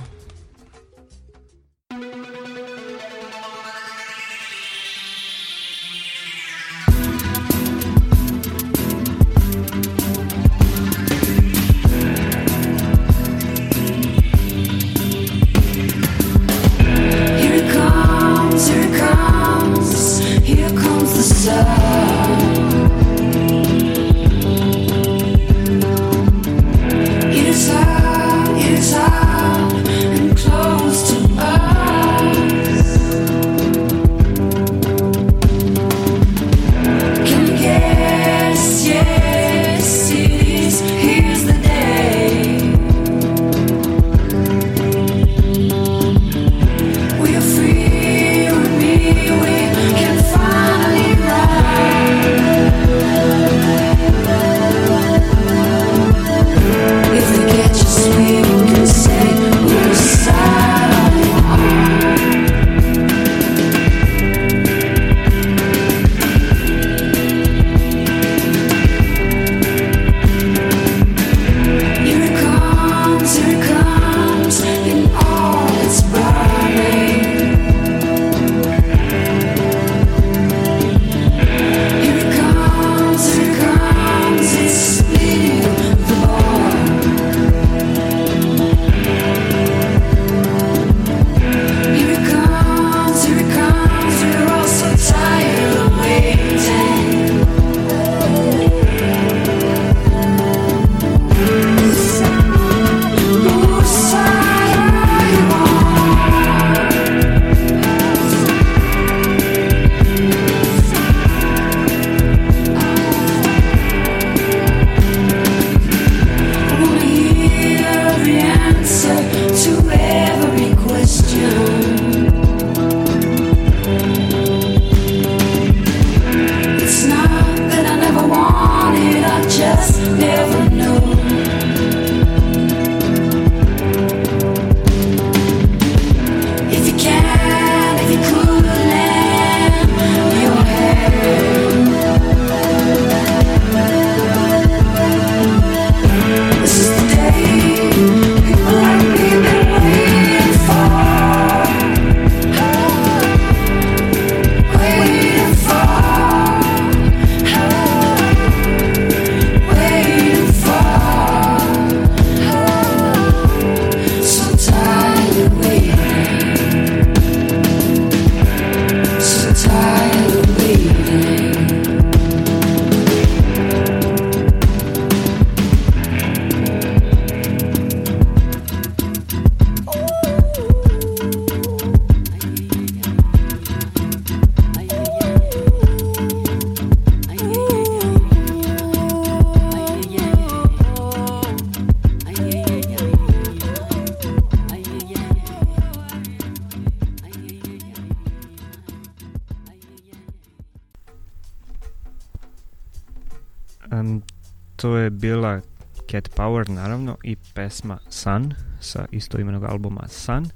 I pesma Sun sa istoimenog albuma Sun.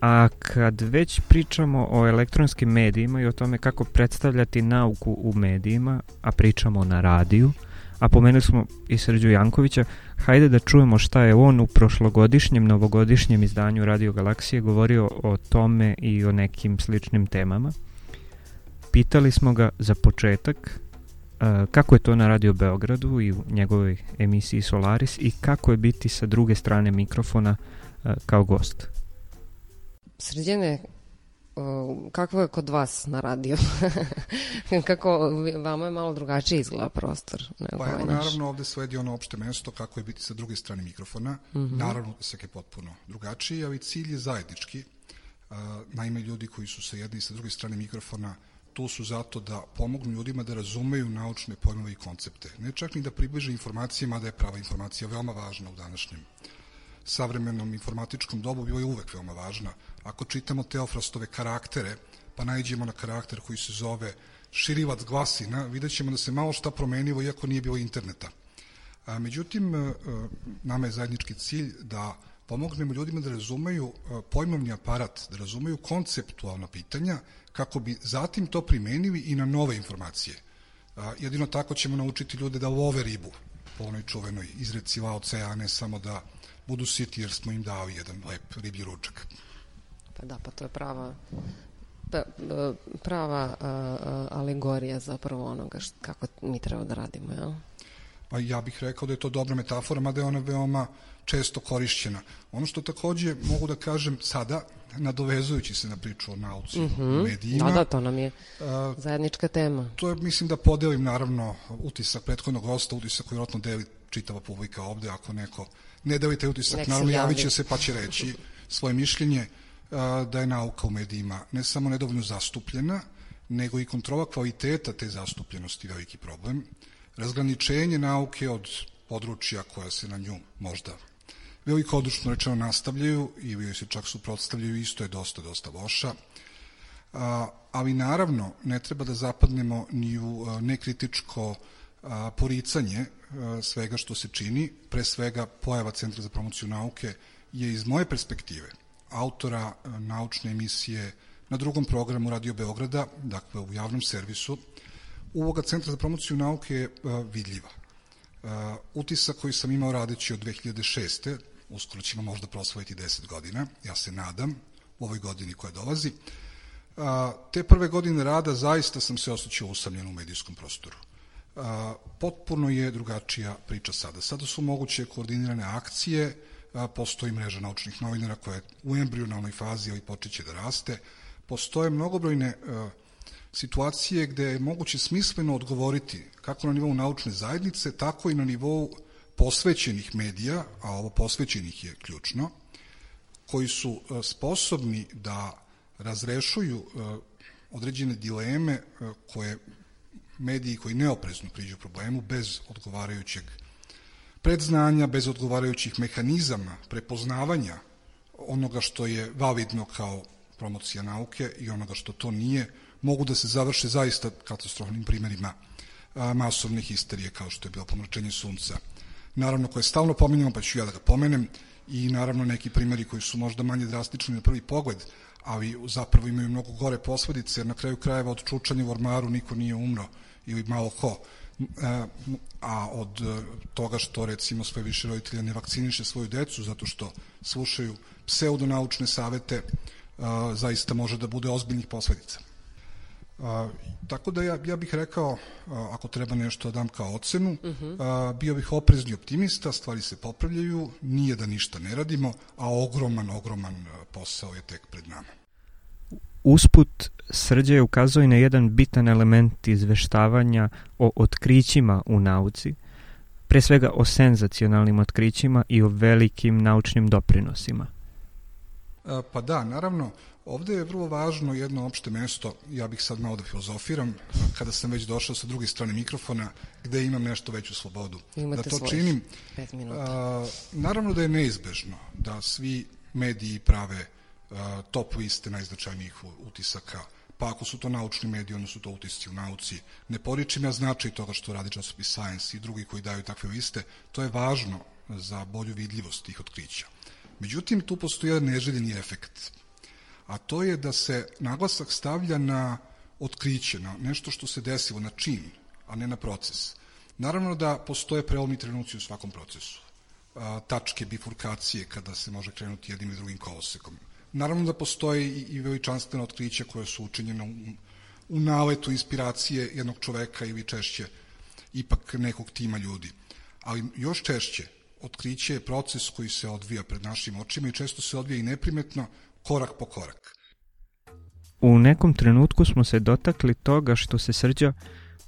A kad već pričamo o elektronskim medijima i o tome kako predstavljati nauku u medijima, a pričamo na radiju, a pomenuli smo i Srđu Jankovića, hajde da čujemo šta je on u prošlogodišnjem, novogodišnjem izdanju Radio Galaksije govorio o tome i o nekim sličnim temama. Pitali smo ga za početak kako je to na Radio Beogradu i u njegovoj emisiji Solaris i kako je biti sa druge strane mikrofona kao gost. Srđene, kako je kod vas na radio? kako vama je malo drugačiji izgleda prostor nego pa ovaj evo, naravno ovde sledi ono opšte mesto kako je biti sa druge strane mikrofona. Mm -hmm. Naravno sve je potpuno drugačiji, ali cilj je zajednički. Uh, naime, ljudi koji su sa jedne i sa druge strane mikrofona tu su zato da pomognu ljudima da razumeju naučne pojmove i koncepte. Ne čak ni da približe informacije, mada je prava informacija veoma važna u današnjem savremenom informatičkom dobu bio je uvek veoma važna. Ako čitamo Teofrastove karaktere, pa najđemo na karakter koji se zove širivac glasina, vidjet ćemo da se malo šta promenilo iako nije bilo interneta. A, međutim, e, nama je zajednički cilj da pomognemo ljudima da razumeju e, pojmovni aparat, da razumeju konceptualna pitanja, kako bi zatim to primenili i na nove informacije. Jedino tako ćemo naučiti ljude da love ribu, po onoj čuvenoj izreci Lao Tse, a ne samo da budu siti jer smo im dali jedan lep riblji ručak. Pa da, pa to je prava pa, prava a, a, alegorija zapravo onoga što, kako mi treba da radimo, jel? Pa ja bih rekao da je to dobra metafora, mada je ona veoma često korišćena. Ono što takođe mogu da kažem sada, nadovezujući se na priču o nauci, mm -hmm. medijima. Da, da, to nam je zajednička tema. To je, mislim da podelim naravno utisak prethodnog gosta, utisak koji vjerojatno deli čitava publika ovde, ako neko ne deli taj utisak, Nek naravno javit će se pa će reći svoje mišljenje da je nauka u medijima ne samo nedovoljno zastupljena, nego i kontrola kvaliteta te zastupljenosti veliki problem. Razgraničenje nauke od područja koja se na nju možda veliko odručno rečeno nastavljaju ili joj se čak suprotstavljaju, isto je dosta, dosta loša. A, ali naravno ne treba da zapadnemo ni u nekritičko a, poricanje a, svega što se čini, pre svega pojava Centra za promociju nauke je iz moje perspektive autora naučne emisije na drugom programu Radio Beograda, dakle u javnom servisu, uloga Centra za promociju nauke je vidljiva. Utisak koji sam imao radeći od 2006 uskoro ćemo možda prosvojiti 10 godina, ja se nadam, u ovoj godini koja dolazi. A, te prve godine rada zaista sam se osjećao usamljen u medijskom prostoru. A, potpuno je drugačija priča sada. Sada su moguće koordinirane akcije, a, postoji mreža naučnih novinara koja je u embrionalnoj fazi, ali počeće da raste. Postoje mnogobrojne a, situacije gde je moguće smisleno odgovoriti kako na nivou naučne zajednice, tako i na nivou posvećenih medija, a ovo posvećenih je ključno, koji su e, sposobni da razrešuju e, određene dileme e, koje mediji koji neoprezno priđu problemu bez odgovarajućeg predznanja, bez odgovarajućih mehanizama prepoznavanja onoga što je validno kao promocija nauke i onoga što to nije, mogu da se završe zaista katastrofnim primjerima masovne histerije kao što je bilo pomračenje sunca naravno koje stalno pominjamo, pa ću ja da ga pomenem, i naravno neki primjeri koji su možda manje drastični na prvi pogled, ali zapravo imaju mnogo gore posledice, jer na kraju krajeva od čučanja u ormaru niko nije umro ili malo ko. E, a od e, toga što recimo sve više roditelja ne vakciniše svoju decu zato što slušaju pseudonaučne savete, e, zaista može da bude ozbiljnih posledica. A, tako da ja, ja bih rekao, a, ako treba nešto da dam kao ocenu, uh mhm. -huh. a, bio bih oprezni optimista, stvari se popravljaju, nije da ništa ne radimo, a ogroman, ogroman posao je tek pred nama. Usput, Srđe je ukazao i na jedan bitan element izveštavanja o otkrićima u nauci, pre svega o senzacionalnim otkrićima i o velikim naučnim doprinosima. Pa da, naravno, Ovde je vrlo važno jedno opšte mesto, ja bih sad malo da filozofiram, kada sam već došao sa druge strane mikrofona, gde imam nešto veću slobodu. Imate da to činim. A, naravno da je neizbežno da svi mediji prave a, top liste najznačajnijih utisaka pa ako su to naučni mediji, onda su to utisci u nauci. Ne poričim ja značaj toga što radi časopis Science i drugi koji daju takve liste, to je važno za bolju vidljivost tih otkrića. Međutim, tu postoji jedan neželjeni efekt, a to je da se naglasak stavlja na otkriće, na nešto što se desilo, na čin, a ne na proces. Naravno da postoje prelomni trenuci u svakom procesu. tačke bifurkacije kada se može krenuti jednim i drugim kolosekom. Naravno da postoje i, veličanstvene otkrića koje su učinjene u, u naletu inspiracije jednog čoveka ili češće ipak nekog tima ljudi. Ali još češće otkriće je proces koji se odvija pred našim očima i često se odvija i neprimetno, korak po korak. U nekom trenutku smo se dotakli toga što se srđa,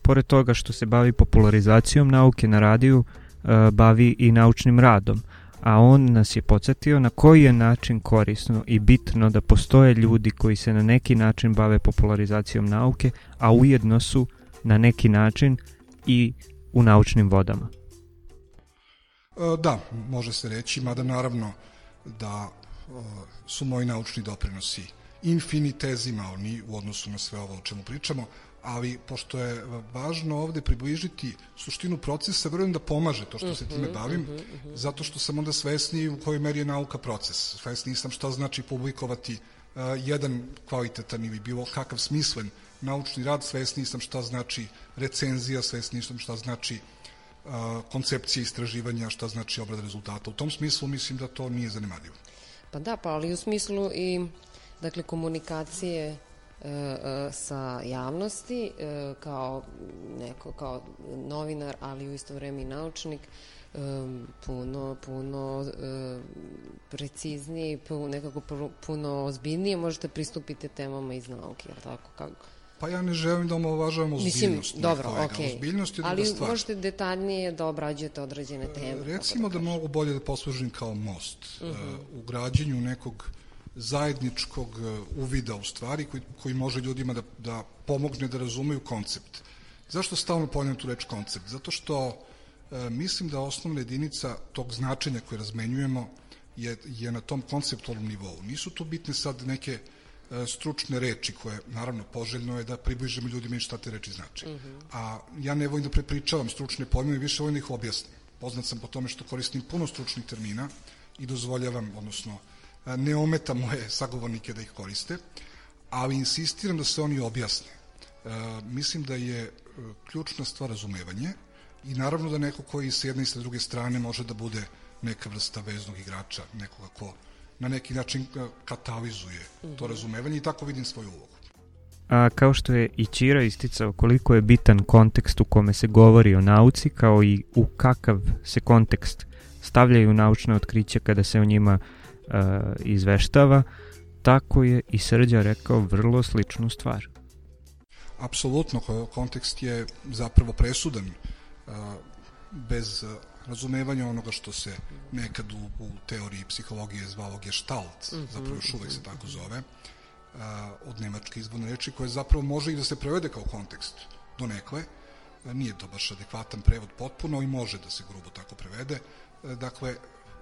pored toga što se bavi popularizacijom nauke na radiju, e, bavi i naučnim radom, a on nas je podsjetio na koji je način korisno i bitno da postoje ljudi koji se na neki način bave popularizacijom nauke, a ujedno su na neki način i u naučnim vodama. E, da, može se reći, mada naravno da e, su moji naučni doprinosi infinitezimalni u odnosu na sve ovo o čemu pričamo, ali pošto je važno ovde približiti suštinu procesa, verujem da pomaže to što se time mhm, bavim, mhm, mhm. zato što sam onda svesni u kojoj meri je nauka proces. Svesni sam šta znači publikovati uh, jedan kvalitetan ili bilo kakav smislen naučni rad, svesni sam šta znači recenzija, svesni sam šta znači uh, koncepcija istraživanja, šta znači obrada rezultata. U tom smislu mislim da to nije zanemadivo. Pa da, pa ali u smislu i dakle komunikacije e, e, sa javnosti e, kao neko kao novinar, ali u isto vreme i naučnik e, puno puno e, preciznije puno, nekako puno ozbiljnije možete pristupiti temama iz nauke, jel tako? Kako? Pa ja ne želim da omovažavam ozbiljnost. Mislim, dobro, okej. Okay. Ozbiljnost je Ali stvar. možete detaljnije da obrađujete određene teme. Recimo da, da mogu bolje da poslužim kao most uh -huh. uh, u građenju nekog zajedničkog e, uvida u stvari koji, koji može ljudima da, da pomogne da razumeju koncept. Zašto stalno ponavljam tu reč koncept? Zato što e, mislim da osnovna jedinica tog značenja koje razmenjujemo je, je na tom konceptualnom nivou. Nisu tu bitne sad neke e, stručne reči koje, naravno, poželjno je da približimo ljudima i šta te reči znači. Mhm. -huh. A ja ne volim da prepričavam stručne pojmove, više volim da ih objasnim. Poznat sam po tome što koristim puno stručnih termina i dozvoljavam, odnosno, ne ometa moje sagovornike da ih koriste, ali insistiram da se oni objasne. E, mislim da je e, ključna stvar razumevanje i naravno da neko koji sa jedne i sa druge strane može da bude neka vrsta veznog igrača, nekoga ko na neki način e, katalizuje to mhm. razumevanje i tako vidim svoju ulogu. A kao što je i Čira isticao koliko je bitan kontekst u kome se govori o nauci, kao i u kakav se kontekst stavljaju naučne otkriće kada se o njima uh, izveštava, tako je i Srđa rekao vrlo sličnu stvar. Apsolutno, kontekst je zapravo presudan uh, bez razumevanja onoga što se nekad u, u teoriji psihologije zvalo gestalt, mm -hmm, zapravo još uvek se tako zove, uh, od nemačke izborne reči, koje zapravo može i da se prevede kao kontekst do nekle, nije to baš adekvatan prevod potpuno i može da se grubo tako prevede. Dakle,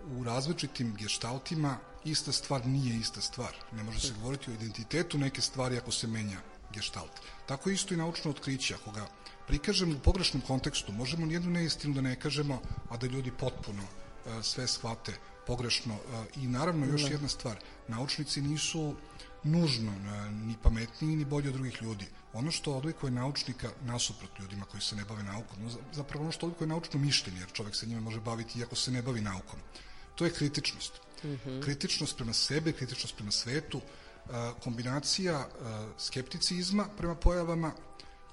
u različitim geštaltima ista stvar nije ista stvar. Ne može se govoriti o identitetu neke stvari ako se menja geštalt. Tako isto i naučno otkriće. Ako ga prikažemo u pogrešnom kontekstu, možemo nijednu neistinu da ne kažemo, a da ljudi potpuno uh, sve shvate pogrešno. Uh, I naravno još da. jedna stvar, naučnici nisu nužno uh, ni pametniji ni bolji od drugih ljudi. Ono što odlikuje naučnika nasuprot ljudima koji se ne bave naukom, zapravo ono što odlikuje naučno mišljenje, jer čovek se njima može baviti iako se ne bavi naukom to je kritičnost. Mm -hmm. Kritičnost prema sebe, kritičnost prema svetu, kombinacija skepticizma prema pojavama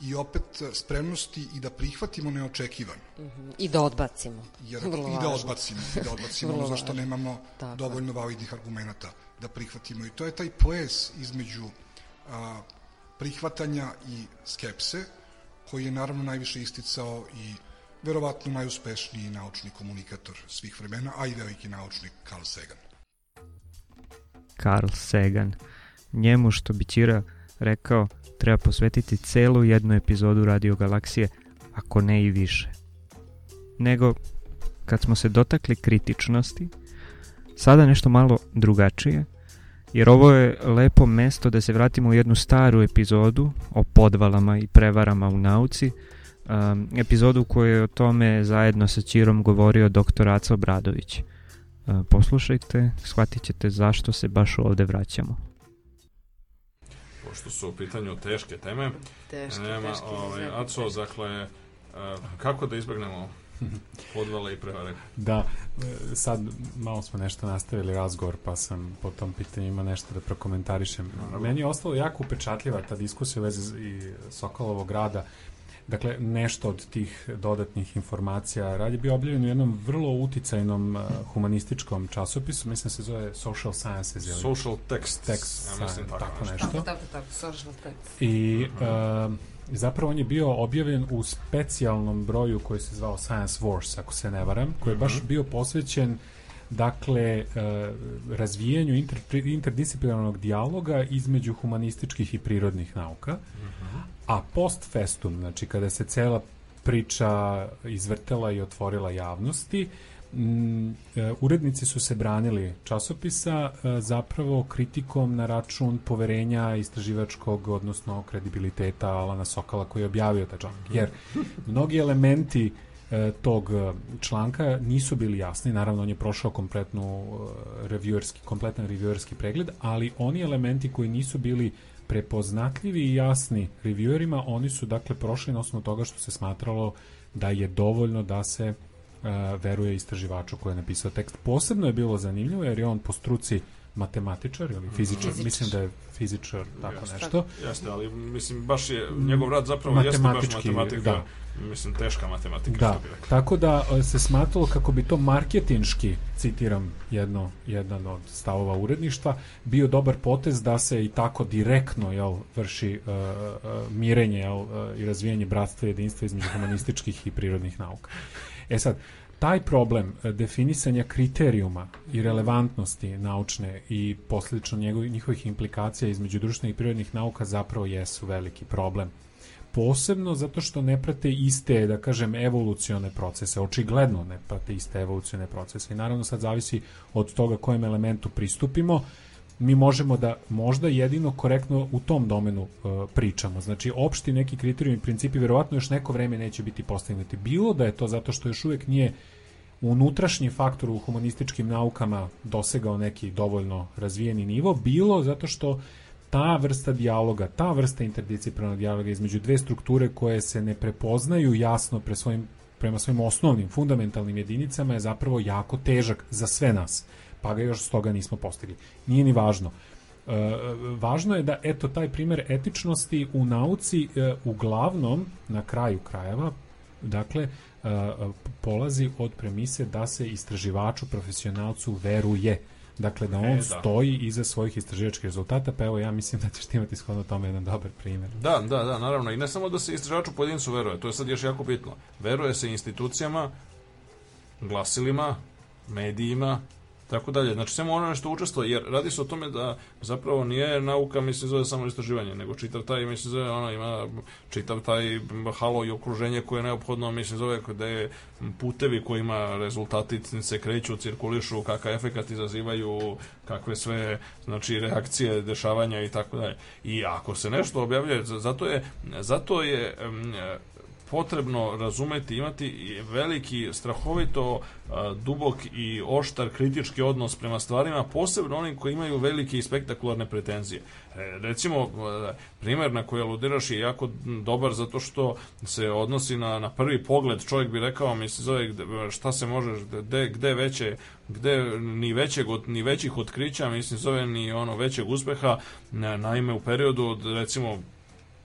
i opet spremnosti i da prihvatimo neočekivano. Mm -hmm. I da odbacimo. Jer, Vrlo I da odbacimo. I da odbacimo ono zašto nemamo Tako. dovoljno validnih argumenta da prihvatimo. I to je taj ples između a, prihvatanja i skepse, koji je naravno najviše isticao i verovatno najuspešniji naučni komunikator svih vremena, a i veliki naučnik Carl Sagan. Carl Sagan. Njemu, što bi Ćira rekao, treba posvetiti celu jednu epizodu Radio Galaksije, ako ne i više. Nego, kad smo se dotakli kritičnosti, sada nešto malo drugačije, jer ovo je lepo mesto da se vratimo u jednu staru epizodu o podvalama i prevarama u nauci, um, epizodu u kojoj je o tome zajedno sa Čirom govorio dr. Aca Obradović. Uh, poslušajte, shvatit ćete zašto se baš ovde vraćamo. Pošto su u pitanju teške teme, teške, nema, teške ovaj, Aco, dakle, uh, kako da izbegnemo podvale i prevare. Da, e, sad malo smo nešto nastavili razgovor, pa sam po tom pitanju ima nešto da prokomentarišem. Meni je ostalo jako upečatljiva ta diskusija u vezi i Sokolovog rada. Dakle, nešto od tih dodatnih informacija rad je bio objavljen u jednom vrlo uticajnom uh, humanističkom časopisu, mislim se zove Social Sciences. Ili? Social Text. Text, ja mislim tako, tako nešto. Tako, tako, tako, social text. I uh, zapravo on je bio objavljen u specijalnom broju koji se zvao Science Wars, ako se ne varam, koji je baš mhm. bio posvećen dakle e, razvijanju inter, interdisciplinarnog dijaloga između humanističkih i prirodnih nauka. Mhm. A post festum, znači kada se cela priča izvrtela i otvorila javnosti, Mm, e, urednici su se branili časopisa e, zapravo kritikom na račun poverenja istraživačkog, odnosno kredibiliteta Alana Sokala koji je objavio taj članak. Jer mnogi elementi e, tog članka nisu bili jasni, naravno on je prošao kompletnu reviewerski, kompletan reviewerski pregled, ali oni elementi koji nisu bili prepoznatljivi i jasni reviewerima, oni su dakle prošli na osnovu toga što se smatralo da je dovoljno da se veruje istraživaču koji je napisao tekst. Posebno je bilo zanimljivo jer je on po struci matematičar ili fizičar, fizičar. mislim da je fizičar, tako jeste, nešto. Jeste, ali mislim baš je njegov rad zapravo jeste baš matematika, da. mislim teška matematika. Da, tako da e, se smatralo kako bi to marketinški, citiram jedno, jedan od stavova uredništva, bio dobar potez da se i tako direktno jel, vrši uh, uh, mirenje jel, uh, i razvijanje bratstva i jedinstva između humanističkih i prirodnih nauka. E sad, taj problem e, definisanja kriterijuma i relevantnosti naučne i posljedično njegovih, njihovih implikacija između društvenih i prirodnih nauka zapravo jesu veliki problem. Posebno zato što ne prate iste, da kažem, evolucione procese, očigledno ne prate iste evolucione procese i naravno sad zavisi od toga kojem elementu pristupimo, mi možemo da možda jedino korektno u tom domenu uh, pričamo. Znači, opšti neki kriterijumi i principi verovatno još neko vreme neće biti postignuti. Bilo da je to zato što još uvek nije unutrašnji faktor u humanističkim naukama dosegao neki dovoljno razvijeni nivo, bilo zato što ta vrsta dijaloga, ta vrsta interdisciplinarnog dijaloga između dve strukture koje se ne prepoznaju jasno pre svojim, prema svojim osnovnim, fundamentalnim jedinicama je zapravo jako težak za sve nas pa ga još s toga nismo postigli. Nije ni važno. E, važno je da eto taj primer etičnosti u nauci e, uglavnom na kraju krajeva dakle e, polazi od premise da se istraživaču profesionalcu veruje dakle da on e, da. stoji iza svojih istraživačkih rezultata pa evo ja mislim da ćeš imati shodno tome jedan dobar primjer da, da, da, naravno i ne samo da se istraživaču pojedincu veruje to je sad još jako bitno veruje se institucijama glasilima medijima tako dalje. Znači, samo ono što učestvuje, jer radi se o tome da zapravo nije nauka, mislim, zove samo istraživanje, nego čitav taj, mislim, zove, ono, ima čitav taj halo i okruženje koje je neophodno, mislim, zove, gde je putevi kojima rezultati se kreću, cirkulišu, kakav efekat izazivaju, kakve sve, znači, reakcije, dešavanja i tako dalje. I ako se nešto objavljuje, zato je, zato je potrebno razumeti, imati veliki, strahovito dubok i oštar kritički odnos prema stvarima, posebno onim koji imaju velike i spektakularne pretenzije. E, recimo, primer na koji aludiraš je jako dobar zato što se odnosi na, na prvi pogled, čovjek bi rekao, mi se zove šta se može, gde, gde veće, gde ni, većeg, ni većih otkrića, mislim zove ni ono većeg uspeha, naime u periodu recimo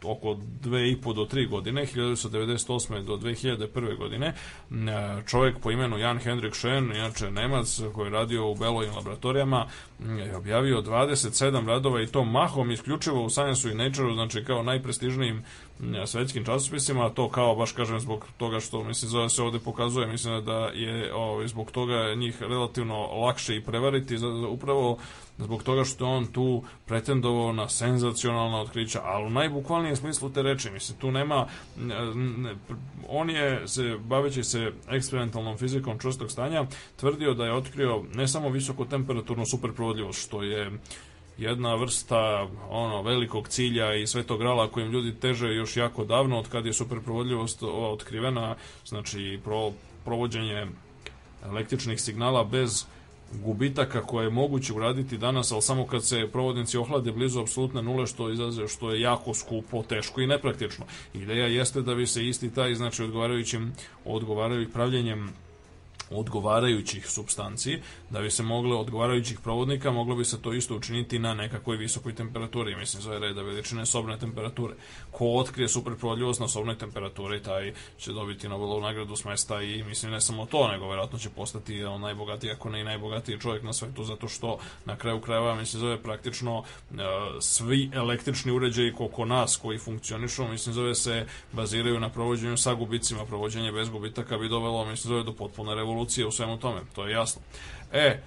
oko dve i po do tri godine, 1998. do 2001. godine, e, čovjek po imenu Jan Hendrik Schoen, inače Nemac koji je radio u Belovim laboratorijama, je objavio 27 radova i to mahom isključivo u Science i Nature, znači kao najprestižnijim svetskim časopisima, to kao baš kažem zbog toga što mislim zove se ovde pokazuje, mislim da je ovaj, zbog toga njih relativno lakše i prevariti, upravo zbog toga što on tu pretendovao na senzacionalna otkrića, ali u najbukvalnijem smislu te reči, mislim, tu nema, ne, on je, se, baveći se eksperimentalnom fizikom čvrstog stanja, tvrdio da je otkrio ne samo visoko temperaturnu superprovodljivost, što je jedna vrsta ono velikog cilja i svetog grala kojim ljudi teže još jako davno od kad je superprovodljivost otkrivena, znači pro, provođenje električnih signala bez gubitaka koje je moguće uraditi danas, ali samo kad se provodnici ohlade blizu apsolutne nule, što izaze, što je jako skupo, teško i nepraktično. Ideja jeste da bi se isti taj, znači odgovarajućim, odgovarajućim pravljenjem odgovarajućih substanci, da bi se mogle odgovarajućih provodnika, moglo bi se to isto učiniti na nekakvoj visokoj temperaturi, mislim zove reda veličine sobne temperature. Ko otkrije superprovodljivost na sobnoj temperaturi, taj će dobiti Nobelovu nagradu smesta i mislim ne samo to, nego verovatno će postati on najbogatiji, ako ne i najbogatiji čovjek na svetu, zato što na kraju krajeva, mislim zove praktično uh, svi električni uređaji koliko nas koji funkcionišu, mislim zove se baziraju na provođenju sa gubicima, provođenje bez gubitaka bi dovelo, mislim zove do potpune revolucije revolucije u svemu tome, to je jasno. E,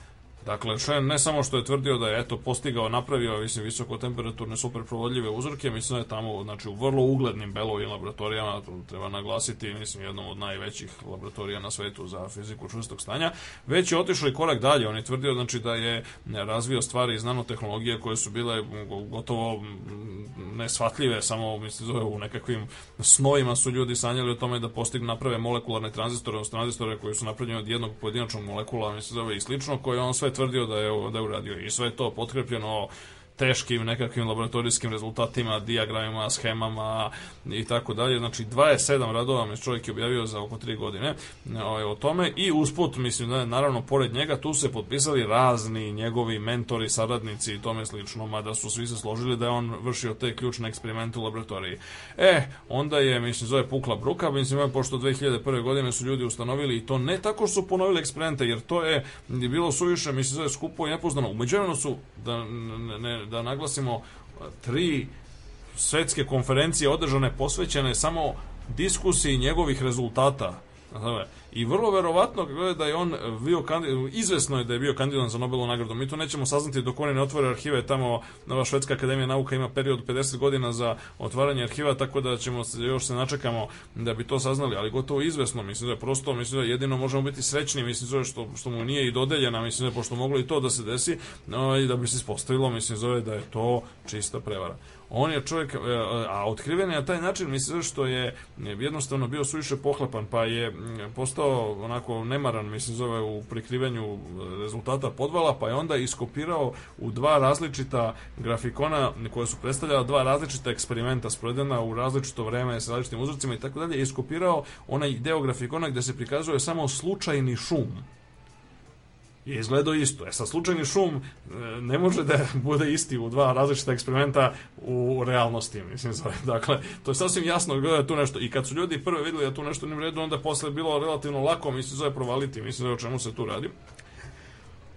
Dakle, Shen ne samo što je tvrdio da je eto postigao, napravio mislim visoko temperaturne superprovodljive uzorke, mislim da je tamo znači u vrlo uglednim Belovim laboratorijama, to treba naglasiti, mislim jednom od najvećih laboratorija na svetu za fiziku čvrstog stanja, već je otišao i korak dalje, on je tvrdio znači da je razvio stvari iz nanotehnologije koje su bile gotovo nesvatljive, samo mislim zove u nekakvim snovima su ljudi sanjali o tome da postignu naprave molekularne tranzistore, tranzistore koji su napravljeni od jednog pojedinačnog molekula, mislim zove i slično, koje on sve tvrdio da je, da je uradio i sve to potkrepljeno teškim nekakvim laboratorijskim rezultatima, diagramima, schemama i tako dalje. Znači 27 radova mi čovjek je objavio za oko 3 godine ovaj, o tome i usput, mislim da je naravno pored njega tu se potpisali razni njegovi mentori, saradnici i tome slično, mada su svi se složili da je on vršio te ključne eksperimente u laboratoriji. E, onda je, mislim, zove pukla bruka, mislim, pošto 2001. godine su ljudi ustanovili i to ne tako što su ponovili eksperimente, jer to je bilo suviše, mislim, zove skupo i nepoznano. Umeđuvremeno su, da ne, da naglasimo tri svetske konferencije održane posvećene samo diskusiji njegovih rezultata I vrlo verovatno da je on bio kandidat, izvesno je da je bio kandidat za Nobelovu nagradu. Mi to nećemo saznati dok oni ne otvore arhive. Tamo Nova Švedska akademija nauka ima period 50 godina za otvaranje arhiva, tako da ćemo se, još se načekamo da bi to saznali, ali gotovo izvesno. Mislim da je prosto, mislim da jedino možemo biti srećni, mislim da što, što mu nije i dodeljena, mislim da je pošto moglo i to da se desi, no, i da bi se ispostavilo, mislim da je to čista prevara on je čovjek, e, a otkriven je na taj način, mislim što je jednostavno bio suviše pohlepan, pa je postao onako nemaran, mislim zove, u prikrivanju rezultata podvala, pa je onda iskopirao u dva različita grafikona koja su predstavljala dva različita eksperimenta sprovedena u različito vreme sa različitim uzorcima i tako dalje, iskopirao onaj deo grafikona gde se prikazuje samo slučajni šum je izgledao isto. E sad, slučajni šum e, ne može da bude isti u dva različita eksperimenta u realnosti, mislim, zove. Dakle, to je sasvim jasno da je tu nešto. I kad su ljudi prve videli da tu nešto nije redu, onda posle bilo relativno lako, mislim, zove provaliti, mislim, zove o čemu se tu radi.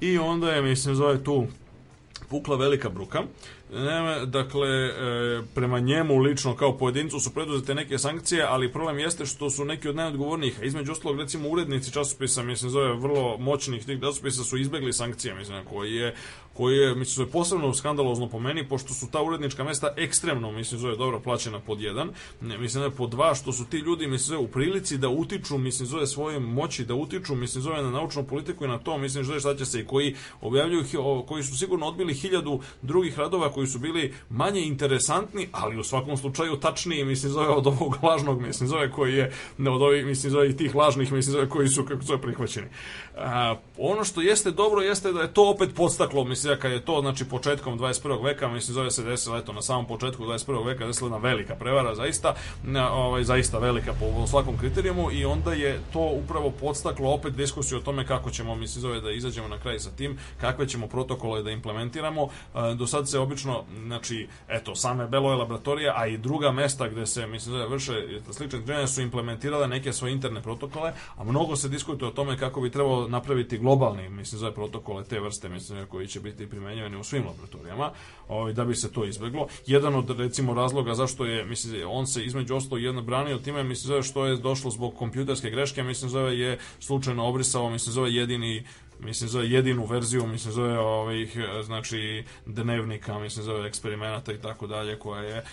I onda je, mislim, zove tu pukla velika bruka. Dakle, e, prema njemu lično kao pojedincu su preduzete neke sankcije, ali problem jeste što su neki od najodgovornijih, između ostalog recimo urednici časopisa, mislim zove vrlo moćnih tih časopisa su izbegli sankcije, mislim, koji je koji je, mislim, zove posebno skandalozno po meni, pošto su ta urednička mesta ekstremno, mislim, zove dobro plaćena pod jedan, ne, mislim, zove pod dva, što su ti ljudi, mislim, zove u prilici da utiču, mislim, zove svoje moći da utiču, mislim, zove na naučnu politiku i na to, mislim, zove šta će se i koji objavljuju, koji su sigurno odbili hiljadu drugih radova koji su bili manje interesantni, ali u svakom slučaju tačniji, mislim, zove od ovog lažnog, mislim, zove koji je, od ovih, mislim, zove tih lažnih, mislim, zove koji su, kako zove, prihvaćeni. A, ono što jeste dobro jeste da je to opet podstaklo, mislim, kad je to, znači, početkom 21. veka, mislim, zove se desila, eto, na samom početku 21. veka desila jedna velika prevara, zaista, ovaj, zaista velika po svakom kriterijumu i onda je to upravo podstaklo opet diskusiju o tome kako ćemo, mislim, zove da izađemo na kraj sa tim, kakve ćemo protokole da implementiramo. Do sad se obično, znači, eto, same Beloje laboratorije, a i druga mesta gde se, mislim, da vrše slične istraživanja su implementirale neke svoje interne protokole, a mnogo se diskutuje o tome kako bi trebalo napraviti globalni, mislim, zove protokole te vrste, mislim, koji će biti primenjivani u svim laboratorijama, ovaj, da bi se to izbeglo. Jedan od, recimo, razloga zašto je, mislim, on se između ostalo jedno branio time, mislim, zove što je došlo zbog kompjuterske greške, mislim, zove je slučajno obrisao, mislim, zove jedini mislim zove jedinu verziju, mislim zove ovih, znači dnevnika, mislim zove eksperimenata i tako dalje, koja je,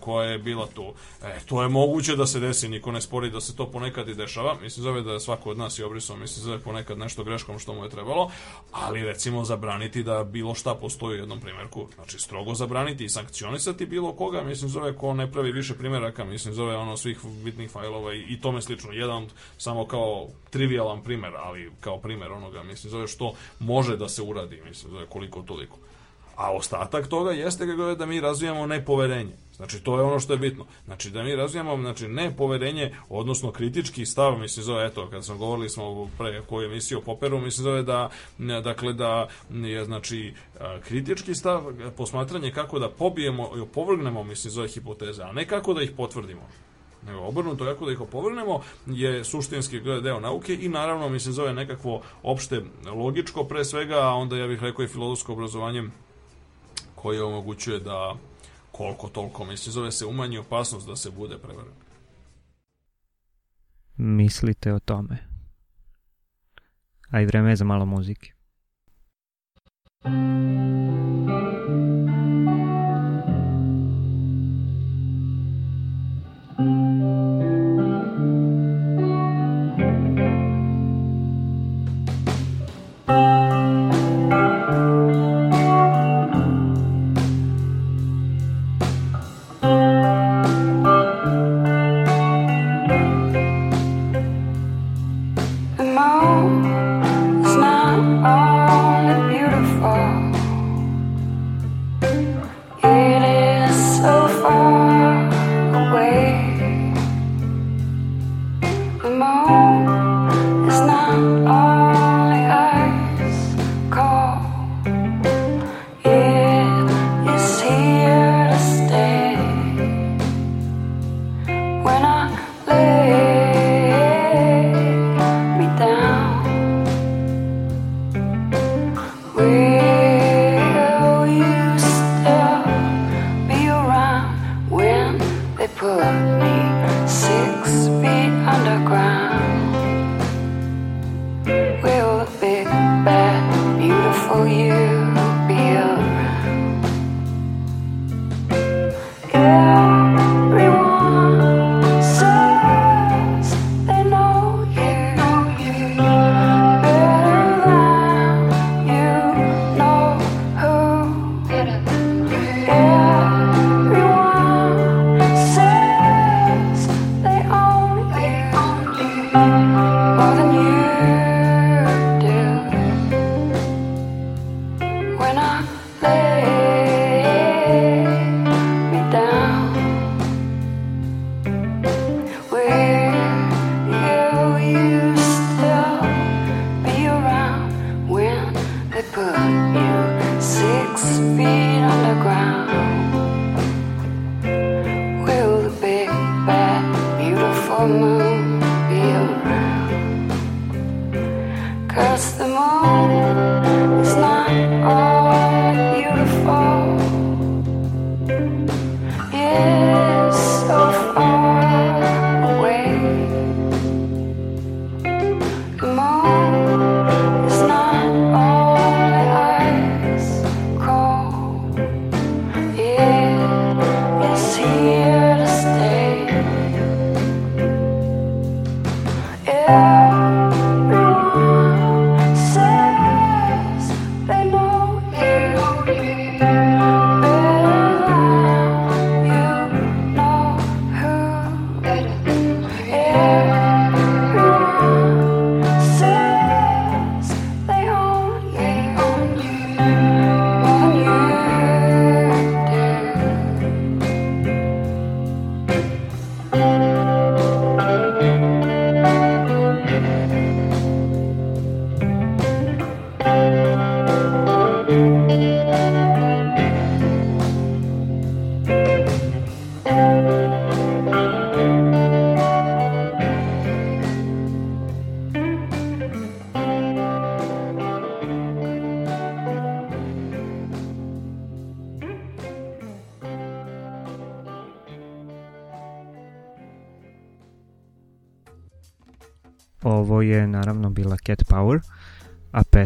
koja je bila tu. E, to je moguće da se desi, niko ne spori da se to ponekad i dešava, mislim zove da svako od nas je obrisao, mislim zove ponekad nešto greškom što mu je trebalo, ali recimo zabraniti da bilo šta postoji u jednom primjerku, znači strogo zabraniti i sankcionisati bilo koga, mislim zove ko ne pravi više primjeraka, mislim zove ono svih bitnih fajlova i, i tome slično. Jedan samo kao trivialan primjer, ali kao primjer onoga, mislim zove što može da se uradi, mislim zove koliko toliko. A ostatak toga jeste kako da mi razvijamo nepoverenje. Znači, to je ono što je bitno. Znači, da mi razvijamo znači, nepoverenje, odnosno kritički stav, mislim, zove, eto, kad smo govorili smo pre koju emisiju o Poperu, mislim, zove da, dakle, da je, znači, kritički stav, posmatranje kako da pobijemo i opovrgnemo, mislim, zove hipoteze, a ne kako da ih potvrdimo nego obrnuto kako da ih opovrnemo je suštinski deo nauke i naravno mislim zove nekakvo opšte logičko pre svega, a onda ja bih rekao i filozofsko obrazovanje koje omogućuje da koliko toliko mislim zove se umanji opasnost da se bude prevaren. Mislite o tome. A i vreme je za malo muzike. Je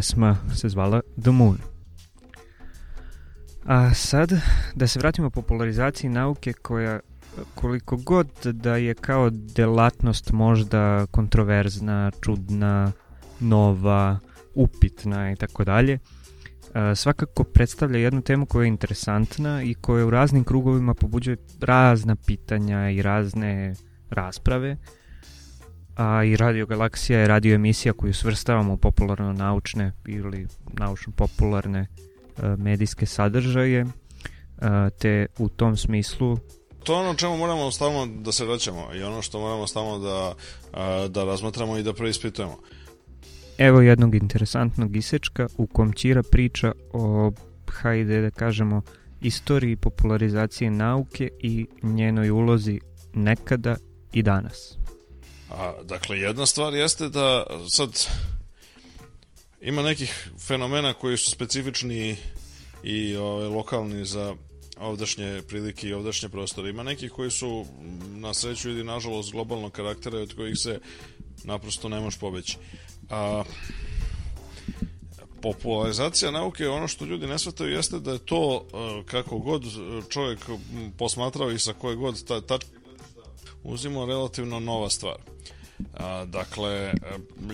pesma se zvala The Moon. A sad, da se vratimo popularizaciji nauke koja koliko god da je kao delatnost možda kontroverzna, čudna, nova, upitna i tako dalje, svakako predstavlja jednu temu koja je interesantna i koja u raznim krugovima pobuđuje razna pitanja i razne rasprave. A i Radio Galaksija je radio emisija koju svrstavamo u popularno naučne ili naučno popularne medijske sadržaje, te u tom smislu to je ono čemu moramo stalno da se vraćamo i ono što moramo stalno da, da razmatramo i da preispitujemo. Evo jednog interesantnog isečka u kom Ćira priča o, hajde da kažemo, istoriji popularizacije nauke i njenoj ulozi nekada i danas. A, dakle, jedna stvar jeste da sad ima nekih fenomena koji su specifični i ove, ovaj, lokalni za ovdašnje prilike i ovdašnje prostore. Ima nekih koji su na sreću ili nažalost globalnog karaktera i od kojih se naprosto ne može pobeći. A, popularizacija nauke, ono što ljudi ne shvataju jeste da je to kako god čovjek posmatrao i sa koje god ta, tačke uzimo relativno nova stvar. A, dakle,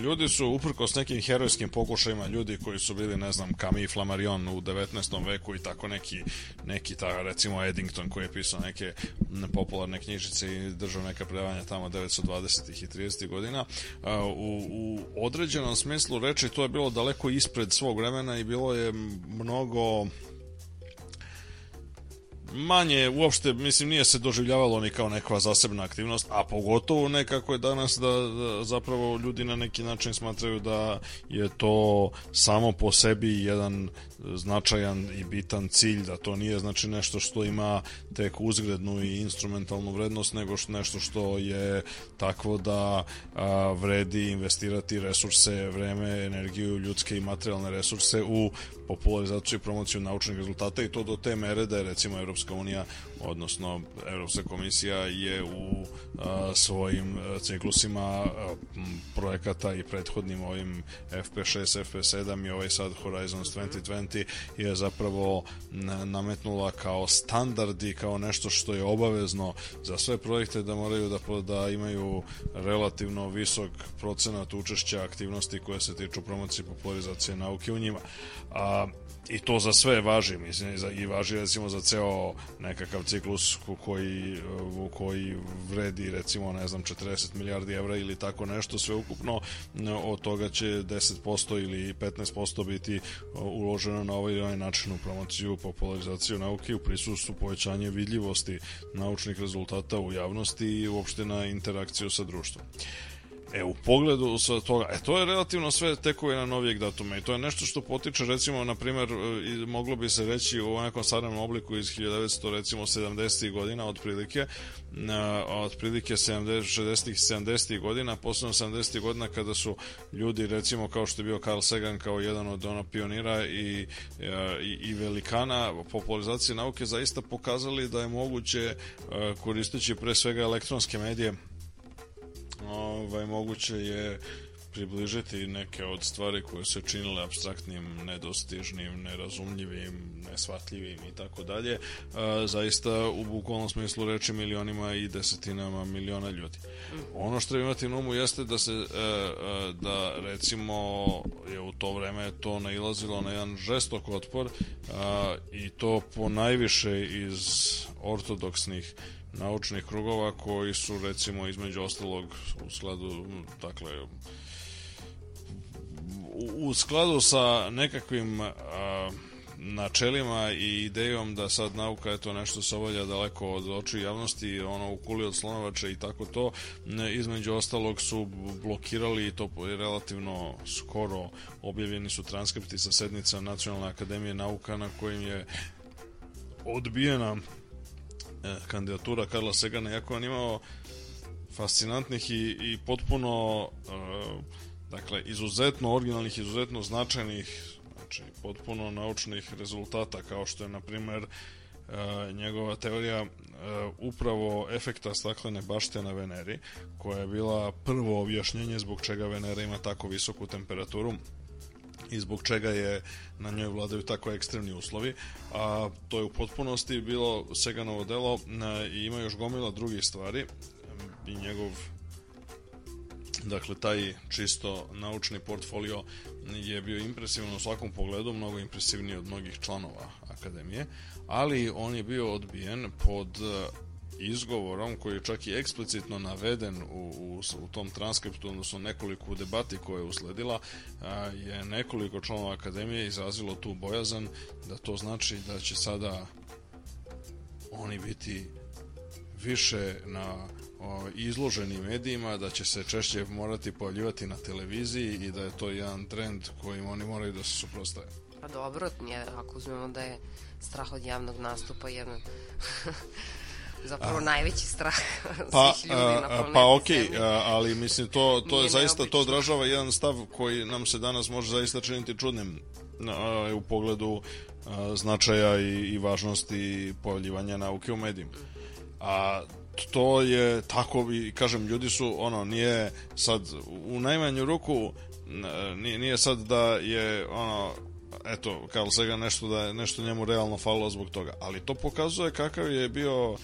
ljudi su uprkos nekim herojskim pokušajima, ljudi koji su bili, ne znam, Camille Flammarion u 19. veku i tako neki, neki ta, recimo Eddington koji je pisao neke popularne knjižice i držao neka predavanja tamo 920. i 30. godina, a, u, u određenom smislu reči to je bilo daleko ispred svog vremena i bilo je mnogo manje uopšte, mislim, nije se doživljavalo ni kao neka zasebna aktivnost, a pogotovo nekako je danas da, da zapravo ljudi na neki način smatraju da je to samo po sebi jedan značajan i bitan cilj, da to nije znači nešto što ima tek uzgrednu i instrumentalnu vrednost, nego što nešto što je takvo da a, vredi investirati resurse, vreme, energiju, ljudske i materijalne resurse u popularizaciju i promociju naučnih rezultata i to do te mere da je recimo Evropska unija odnosno Evropska komisija je u a, svojim ciklusima a, projekata i prethodnim ovim FP6, FP7 i ovaj sad Horizons 2020 je zapravo nametnula kao standard i kao nešto što je obavezno za sve projekte da moraju da, da imaju relativno visok procenat učešća aktivnosti koje se tiču promocije i popularizacije nauke u njima. A, i to za sve važi, mislim, i važi recimo za ceo nekakav ciklus koji, koji vredi recimo, ne znam, 40 milijardi evra ili tako nešto, sve ukupno od toga će 10% ili 15% biti uloženo na ovaj, ovaj način u promociju, popularizaciju nauke u prisustvu povećanje vidljivosti naučnih rezultata u javnosti i uopšte na interakciju sa društvom. E, u pogledu sa toga, e, to je relativno sve tekovina novijeg datuma i to je nešto što potiče, recimo, na primer, e, moglo bi se reći u nekom stvarnom obliku iz 1900, recimo, 70. godina, otprilike, otprilike 70, 60. i 70. godina, posebno 70. godina kada su ljudi, recimo, kao što je bio Carl Sagan, kao jedan od ono pionira i, e, i, i velikana popularizacije nauke, zaista pokazali da je moguće, e, koristeći pre svega elektronske medije, ovaj, moguće je približiti neke od stvari koje se činile abstraktnim, nedostižnim, nerazumljivim, nesvatljivim i tako dalje, zaista u bukvalnom smislu reči milionima i desetinama miliona ljudi. Ono što treba imati na umu jeste da se e, e, da recimo je u to vreme to nailazilo na jedan žestok otpor i to po najviše iz ortodoksnih naučnih krugova koji su recimo između ostalog u skladu dakle u, skladu sa nekakvim a, načelima i idejom da sad nauka je to nešto se obavlja daleko od očiju javnosti, ono u kuli od slonovača i tako to, između ostalog su blokirali to relativno skoro objavljeni su transkripti sa sednica Nacionalne akademije nauka na kojim je odbijena kandidatura Karla Segana, jako on imao fascinantnih i, i potpuno uh, dakle, izuzetno originalnih, izuzetno značajnih znači, potpuno naučnih rezultata kao što je, na primer, uh, njegova teorija upravo efekta staklene bašte na Veneri, koja je bila prvo objašnjenje zbog čega Venera ima tako visoku temperaturu i zbog čega je na njoj vladaju tako ekstremni uslovi. A, to je u potpunosti bilo Seganovo delo i ima još gomila drugih stvari i njegov dakle taj čisto naučni portfolio je bio impresivan u svakom pogledu, mnogo impresivniji od mnogih članova akademije, ali on je bio odbijen pod izgovorom koji je čak i eksplicitno naveden u, u, u tom transkriptu, odnosno nekoliko debati koje je usledila, a, je nekoliko članova akademije izrazilo tu bojazan da to znači da će sada oni biti više na o, izloženi medijima, da će se češće morati pojavljivati na televiziji i da je to jedan trend kojim oni moraju da se suprostaju. Pa dobro, ako uzmemo da je strah od javnog nastupa jedan zapravo a, najveći strah pa, svih ljudi na planeti Pa okej, okay, ali mislim to, to je zaista, neobično. to odražava jedan stav koji nam se danas može zaista činiti čudnim a, u pogledu a, značaja i, i važnosti pojavljivanja nauke u medijima. A to je tako i kažem ljudi su ono nije sad u najmanju ruku nije, nije sad da je ono eto Carl Sagan nešto da je nešto njemu realno falilo zbog toga ali to pokazuje kakav je bio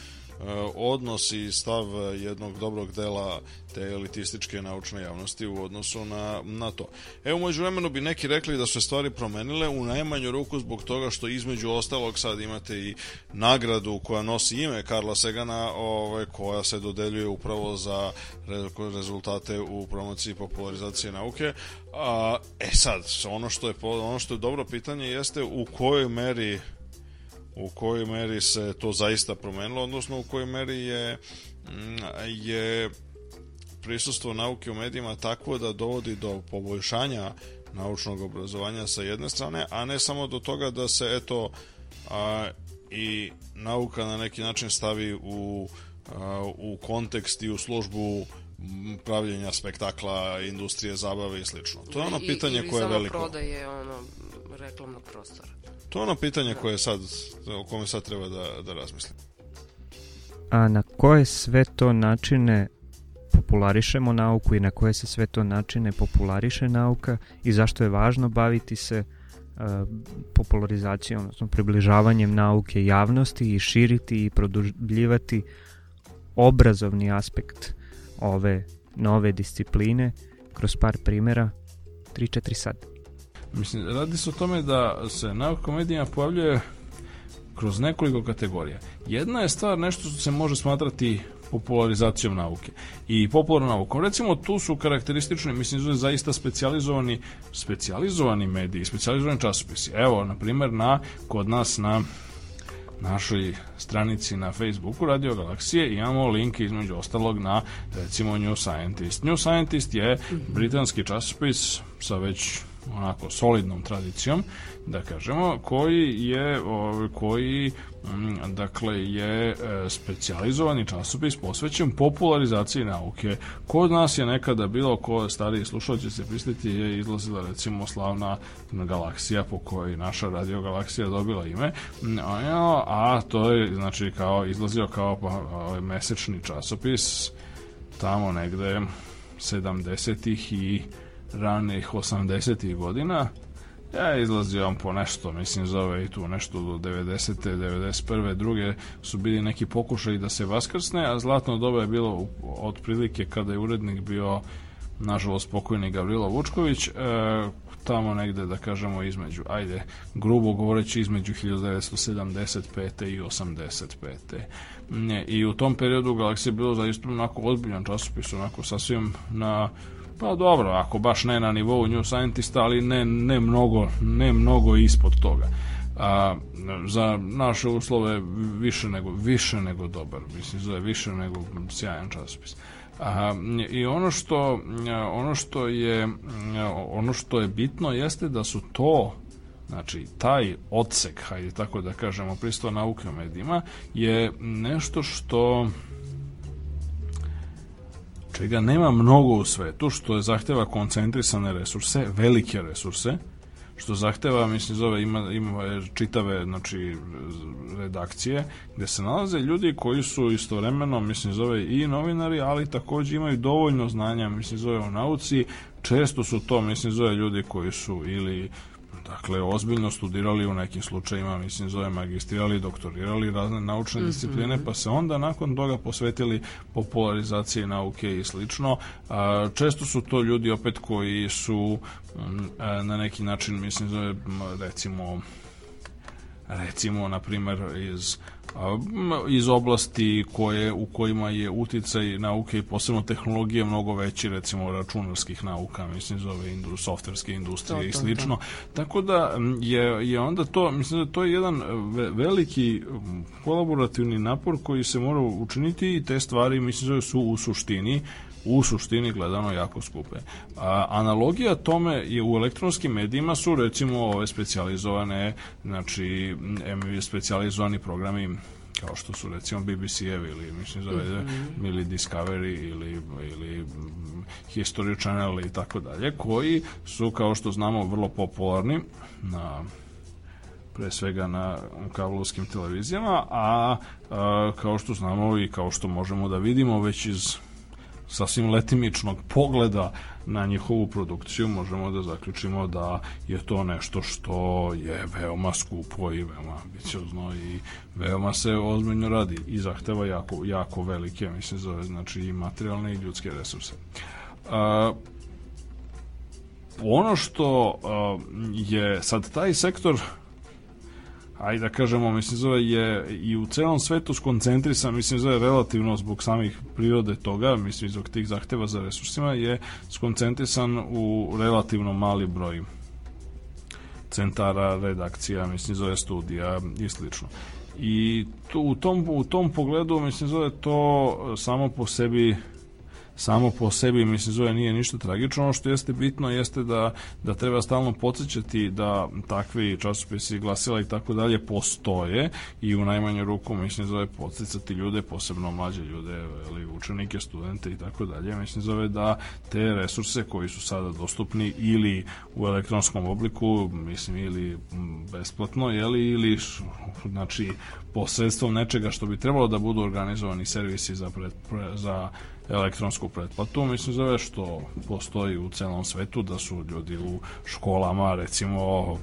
odnos i stav jednog dobrog dela te elitističke naučne javnosti u odnosu na, na to. Evo, umeđu vremenu bi neki rekli da su stvari promenile u najmanju ruku zbog toga što između ostalog sad imate i nagradu koja nosi ime Karla Segana ovaj, koja se dodeljuje upravo za rezultate u promociji popularizacije nauke. A, e sad, ono što je, ono što je dobro pitanje jeste u kojoj meri u kojoj meri se to zaista promenilo, odnosno u kojoj meri je, mm, je prisustvo nauke u medijima takvo da dovodi do poboljšanja naučnog obrazovanja sa jedne strane, a ne samo do toga da se eto a, i nauka na neki način stavi u, a, u kontekst i u službu pravljenja spektakla, industrije zabave i slično. To je ono pitanje I, koje je veliko. Prodaje ono reklamnog prostora. To je ono pitanje koje sad, o kome sad treba da, da razmislim. A na koje sve to načine popularišemo nauku i na koje se sve to načine populariše nauka i zašto je važno baviti se uh, popularizacijom, odnosno približavanjem nauke javnosti i širiti i produbljivati obrazovni aspekt ove nove discipline kroz par primera 3-4 sad. Mislim, radi se o tome da se nauka medijima pojavljuje kroz nekoliko kategorija. Jedna je stvar nešto što se može smatrati popularizacijom nauke i popularnom naukom. Recimo tu su karakteristični, mislim da zaista specijalizovani specijalizovani mediji, specijalizovani časopisi. Evo, na primjer, na kod nas na našoj stranici na Facebooku Radio Galaksije imamo link između ostalog na recimo New Scientist. New Scientist je britanski časopis sa već onako solidnom tradicijom da kažemo koji je koji dakle je e, specijalizovani časopis posvećen popularizaciji nauke. Kod nas je nekada bilo ko stariji slušalci se prisliti je izlazila recimo slavna galaksija po kojoj naša radio galaksija dobila ime a to je znači kao izlazio kao pa, mesečni časopis tamo negde 70-ih i ranih 80. godina ja izlazio vam po nešto, mislim zove i tu nešto do 90. 91. druge su bili neki pokušaj da se vaskrsne, a zlatno doba je bilo otprilike kada je urednik bio nažalost pokojni Gavrilo Vučković, e, tamo negde da kažemo između, ajde, grubo govoreći između 1975. i 85. I u tom periodu Galaksija je bilo zaista onako ozbiljan časopis, onako sasvim na Pa dobro, ako baš ne na nivou New Scientista, ali ne, ne, mnogo, ne mnogo ispod toga. A, za naše uslove više nego, više nego dobar, mislim, zove više nego sjajan časopis. A, I ono što, ono što je ono što je bitno jeste da su to Znači, taj odsek, hajde tako da kažemo, pristo nauke o medijima, je nešto što čega nema mnogo u svetu, što je zahteva koncentrisane resurse, velike resurse, što zahteva, mislim, zove, ima, ima čitave, znači, redakcije, gde se nalaze ljudi koji su istovremeno, mislim, zove, i novinari, ali takođe imaju dovoljno znanja, mislim, zove, o nauci, često su to, mislim, zove ljudi koji su ili dakle, ozbiljno studirali u nekim slučajima, mislim, zove magistrirali, doktorirali razne naučne mm -hmm. discipline, pa se onda nakon toga posvetili popularizaciji nauke i slično. A, često su to ljudi opet koji su m, na neki način, mislim, zove, recimo, recimo, na primer, iz iz oblasti koje, u kojima je uticaj nauke i posebno tehnologije mnogo veći, recimo računarskih nauka, mislim, zove indu, softverske industrije to, to, i slično. To. Tako da je, je onda to, mislim da to je jedan veliki kolaborativni napor koji se mora učiniti i te stvari, mislim, da su u suštini u suštini gledano jako skupe. A, analogija tome je u elektronskim medijima su recimo ove specijalizovane, znači specijalizovani programi kao što su recimo BBC-evi ili mislim zove mm -hmm. ili Discovery ili, ili History Channel i tako dalje, koji su kao što znamo vrlo popularni na pre svega na kablovskim televizijama, a, a kao što znamo i kao što možemo da vidimo već iz sasvim letimičnog pogleda na njihovu produkciju možemo da zaključimo da je to nešto što je veoma skupo i veoma ambiciozno i veoma se ozbiljno radi i zahteva jako, jako velike, mislim, zove, znači i materijalne i ljudske resurse. A, ono što a, je sad taj sektor ajde da kažemo, mislim zove je i u celom svetu skoncentrisan, mislim zove relativno zbog samih prirode toga, mislim zbog tih zahteva za resursima je skoncentrisan u relativno mali broj centara, redakcija, mislim zove studija i slično. I to, u, tom, u tom pogledu, mislim zove to samo po sebi samo po sebi mislim zove nije ništa tragično. Ono što jeste bitno jeste da, da treba stalno podsjećati da takvi časopisi glasila i tako dalje postoje i u najmanju ruku mislim zove podsjećati ljude posebno mlađe ljude ili učenike, studente i tako dalje. Mislim zove da te resurse koji su sada dostupni ili u elektronskom obliku mislim ili besplatno jeli, ili znači posredstvom nečega što bi trebalo da budu organizovani servisi za, pred, za elektronsku pretplatu, mislim zove što postoji u celom svetu, da su ljudi u školama, recimo,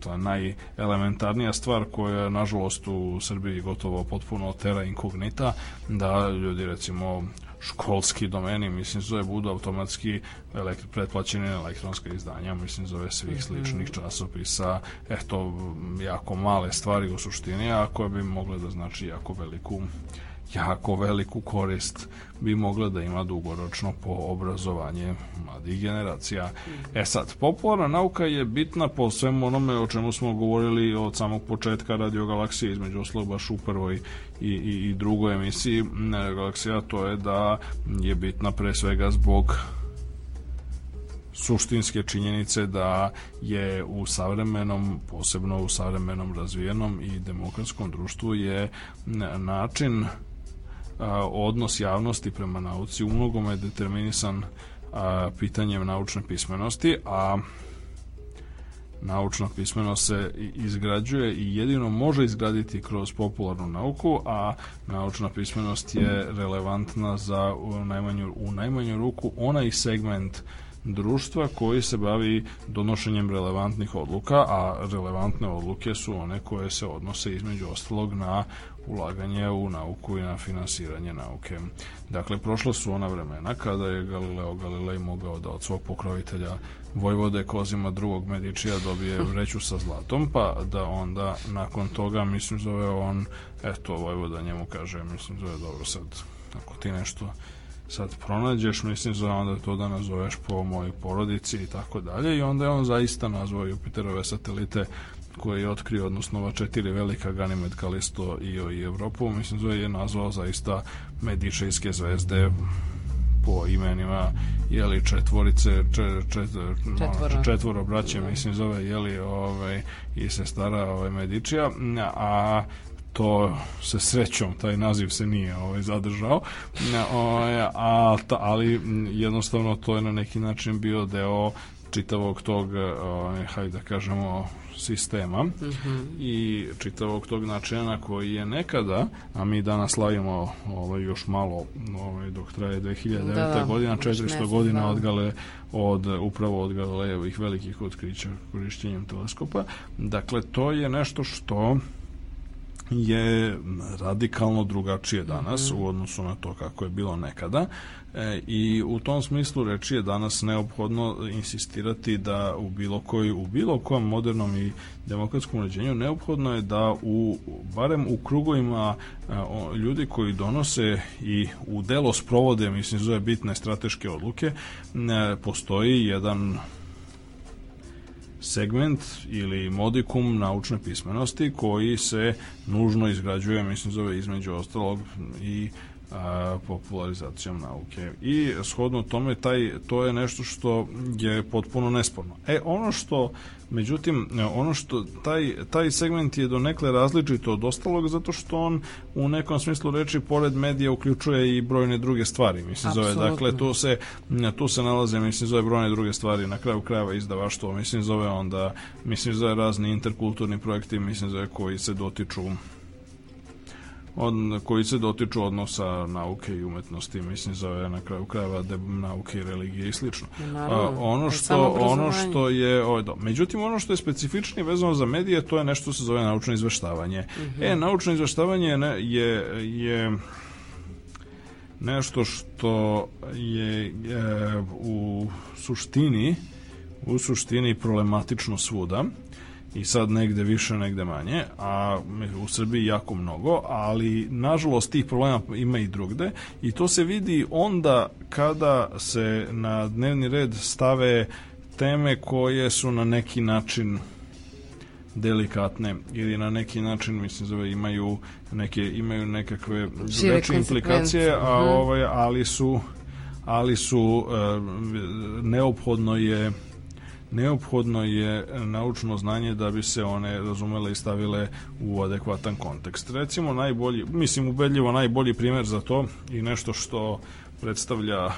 to je najelementarnija stvar koja nažalost u Srbiji gotovo potpuno tera inkognita, da ljudi recimo školski domeni, mislim zove budu automatski elektri, pretplaćene elektronska izdanja, mislim zove svih mhm. sličnih časopisa, eto jako male stvari u suštini, a koje bi mogle da znači jako veliku jako veliku korist bi mogla da ima dugoročno po obrazovanje mladih generacija. E sad, popularna nauka je bitna po svemu onome o čemu smo govorili od samog početka Radio Galaksije, između oslog baš u prvoj i, i, i drugoj emisiji Galaksija, to je da je bitna pre svega zbog suštinske činjenice da je u savremenom, posebno u savremenom razvijenom i demokratskom društvu je način odnos javnosti prema nauci u mnogome je determinisan a, pitanjem naučne pismenosti, a naučna pismenost se izgrađuje i jedino može izgraditi kroz popularnu nauku, a naučna pismenost je relevantna za u najmanju, u najmanju ruku onaj segment društva koji se bavi donošenjem relevantnih odluka, a relevantne odluke su one koje se odnose između ostalog na ulaganje u nauku i na finansiranje nauke. Dakle, prošla su ona vremena kada je Galileo Galilei mogao da od svog pokrovitelja Vojvode Kozima drugog Medičija dobije vreću sa zlatom, pa da onda nakon toga, mislim, zove on, eto, Vojvoda njemu kaže, mislim, zove dobro sad, ako ti nešto sad pronađeš, mislim, za onda to da nazoveš po mojoj porodici i tako dalje i onda je on zaista nazvao Jupiterove satelite koje je otkrio, odnosno ova četiri velika Ganymed, Kalisto, Io i Evropu, mislim da je nazvao zaista medičejske zvezde po imenima jeli četvorice čet, čet, četvoro. četvoro braće mislim zove jeli ovaj i sestara ovaj Medičija a to se srećom taj naziv se nije ovaj zadržao ovaj, a, ta, ali jednostavno to je na neki način bio deo čitavog tog ovaj, hajde da kažemo sistema mm -hmm. i čitavog tog načina koji je nekada, a mi danas slavimo ovaj, još malo ovaj, dok traje 2009. Da, da, godina, 400 godina da. od gale od upravo od Galilejevih velikih otkrića korišćenjem teleskopa. Dakle, to je nešto što je radikalno drugačije danas mm -hmm. u odnosu na to kako je bilo nekada e, i u tom smislu reči je danas neophodno insistirati da u bilo koji u bilo kom modernom i demokratskom uređenju neophodno je da u barem u krugovima a, o, ljudi koji donose i u delo sprovode mislim zove bitne strateške odluke e, postoji jedan segment ili modikum naučne pismenosti koji se nužno izgrađuje, mislim zove između ostalog i a, popularizacijom nauke. I shodno tome taj, to je nešto što je potpuno nesporno. E, ono što Međutim, ono što taj, taj segment je donekle različito od ostalog zato što on u nekom smislu reči pored medija uključuje i brojne druge stvari. Mislim zove dakle tu se tu se nalaze mislim zove brojne druge stvari na kraju krajeva izdavaštvo, mislim zove onda mislim zove razni interkulturni projekti, mislim zove koji se dotiču od, koji se dotiču odnosa nauke i umetnosti, mislim zove na kraju krajeva de, nauke i religije i slično. A, ono što ono što je ovaj do. Međutim ono što je specifičnije vezano za medije, to je nešto se zove naučno izveštavanje. Mm -hmm. E naučno izveštavanje je, je je nešto što je, je u suštini u suštini problematično svuda i sad negde više, negde manje, a u Srbiji jako mnogo, ali nažalost tih problema ima i drugde i to se vidi onda kada se na dnevni red stave teme koje su na neki način delikatne ili na neki način mislim zove imaju neke imaju nekakve veće implikacije a mhm. ovaj ali su ali su uh, neophodno je neophodno je naučno znanje da bi se one razumele i stavile u adekvatan kontekst. Recimo najbolji, mislim ubedljivo najbolji primer za to i nešto što predstavlja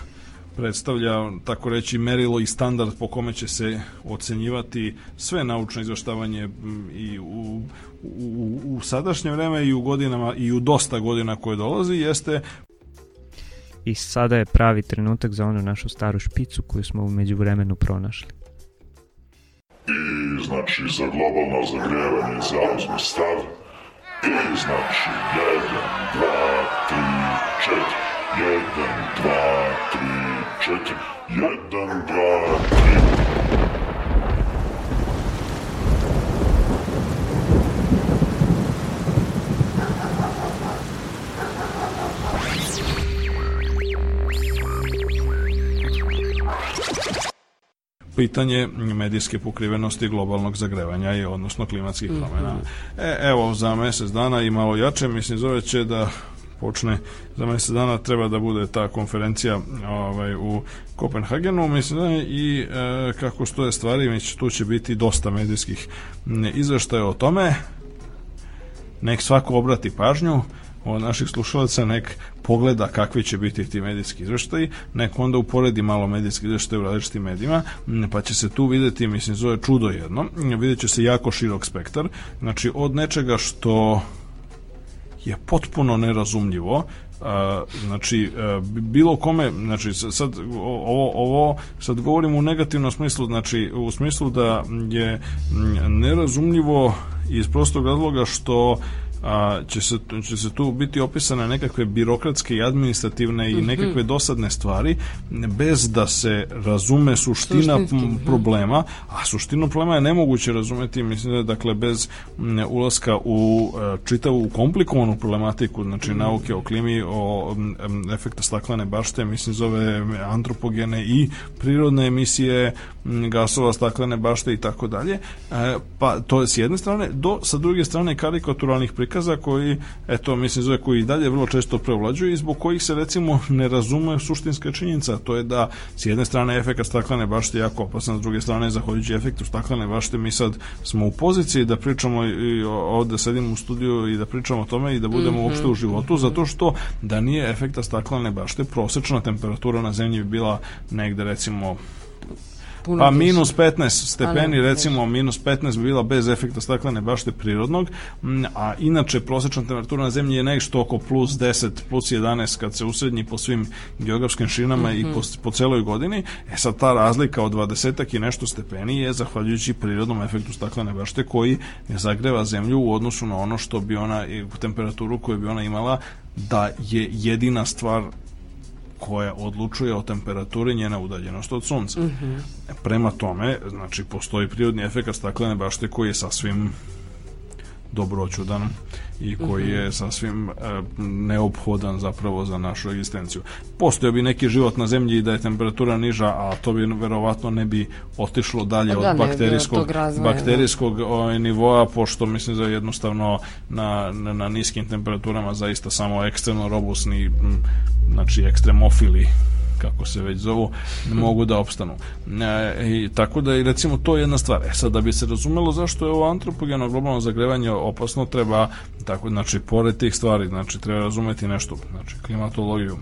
predstavlja, tako reći, merilo i standard po kome će se ocenjivati sve naučno izveštavanje i u, u, u sadašnje vreme i u godinama i u dosta godina koje dolazi jeste i sada je pravi trenutak za onu našu staru špicu koju smo umeđu vremenu pronašli i znači za globalno zagrevanje zauzme stav i znači 1, 2, 3, 4 1, 2, 3, 4 1, 2, 3 pitanje medijske pokrivenosti globalnog zagrevanja i odnosno klimatskih mhm. promjena. E, evo, za mesec dana i malo jače, mislim, zove će da počne za mesec dana treba da bude ta konferencija ovaj, u Kopenhagenu mislim da, i e, kako stoje stvari mi tu će biti dosta medijskih izveštaja o tome nek svako obrati pažnju od naših slušalaca nek pogleda kakvi će biti ti medijski izveštaji, nek onda uporedi malo medijski izveštaj u različitim medijima, pa će se tu videti, mislim, zove čudo jedno, vidjet će se jako širok spektar, znači od nečega što je potpuno nerazumljivo, a, znači bilo kome znači sad ovo ovo sad govorim u negativnom smislu znači u smislu da je nerazumljivo iz prostog razloga što a, će, se, će se tu biti opisane nekakve birokratske i administrativne i mhm. nekakve dosadne stvari bez da se razume suština mhm. problema, a suštinu problema je nemoguće razumeti, mislim da dakle bez ulaska u e, čitavu komplikovanu problematiku, znači mm. nauke o klimi, o efekta staklene bašte, mislim zove antropogene i prirodne emisije gasova staklene bašte i tako dalje. E, pa to je s jedne strane, do sa druge strane karikaturalnih prikaza prikaza koji, eto, mislim, zove koji dalje vrlo često preovlađuju i zbog kojih se, recimo, ne razume suštinska činjenica. To je da, s jedne strane, efekt staklene bašte jako opasan, s druge strane, zahvaljujući efektu staklene bašte, mi sad smo u poziciji da pričamo i ovde sedimo u studiju i da pričamo o tome i da budemo mm -hmm. uopšte u životu, zato što da nije efekta staklene bašte, prosečna temperatura na zemlji bi bila negde, recimo, Puno pa minus 15 stepeni, ne, recimo minus 15 bi bila bez efekta staklene bašte prirodnog, a inače prosječna temperatura na zemlji je nešto oko plus 10, plus 11 kad se usrednji po svim geografskim šinama mm -hmm. i po, po celoj godini. E sad ta razlika od 20 i nešto stepeni je zahvaljujući prirodnom efektu staklene bašte koji ne zagreva zemlju u odnosu na ono što bi ona, temperaturu koju bi ona imala da je jedina stvar koja odlučuje o temperaturi njena udaljenost od sunca. Mm -hmm. Prema tome, znači, postoji prirodni efekt staklene bašte koji je sasvim dobroćudan i koji mhm. je sasvim e, neophodan zapravo za našu egzistenciju. Postoje bi neki život na zemlji da je temperatura niža, a to bi verovatno ne bi otišlo dalje da, od bakterijskog, razvoja, bakterijskog da. ovaj, nivoa, pošto mislim da je jednostavno na, na, na niskim temperaturama zaista samo ekstremno robustni, znači ekstremofili kako se već zovu, mogu da opstanu. E, i, tako da, i recimo, to je jedna stvar. E sad, da bi se razumelo zašto je ovo antropogeno globalno zagrevanje opasno, treba, tako, znači, pored tih stvari, znači, treba razumeti nešto, znači, klimatologiju,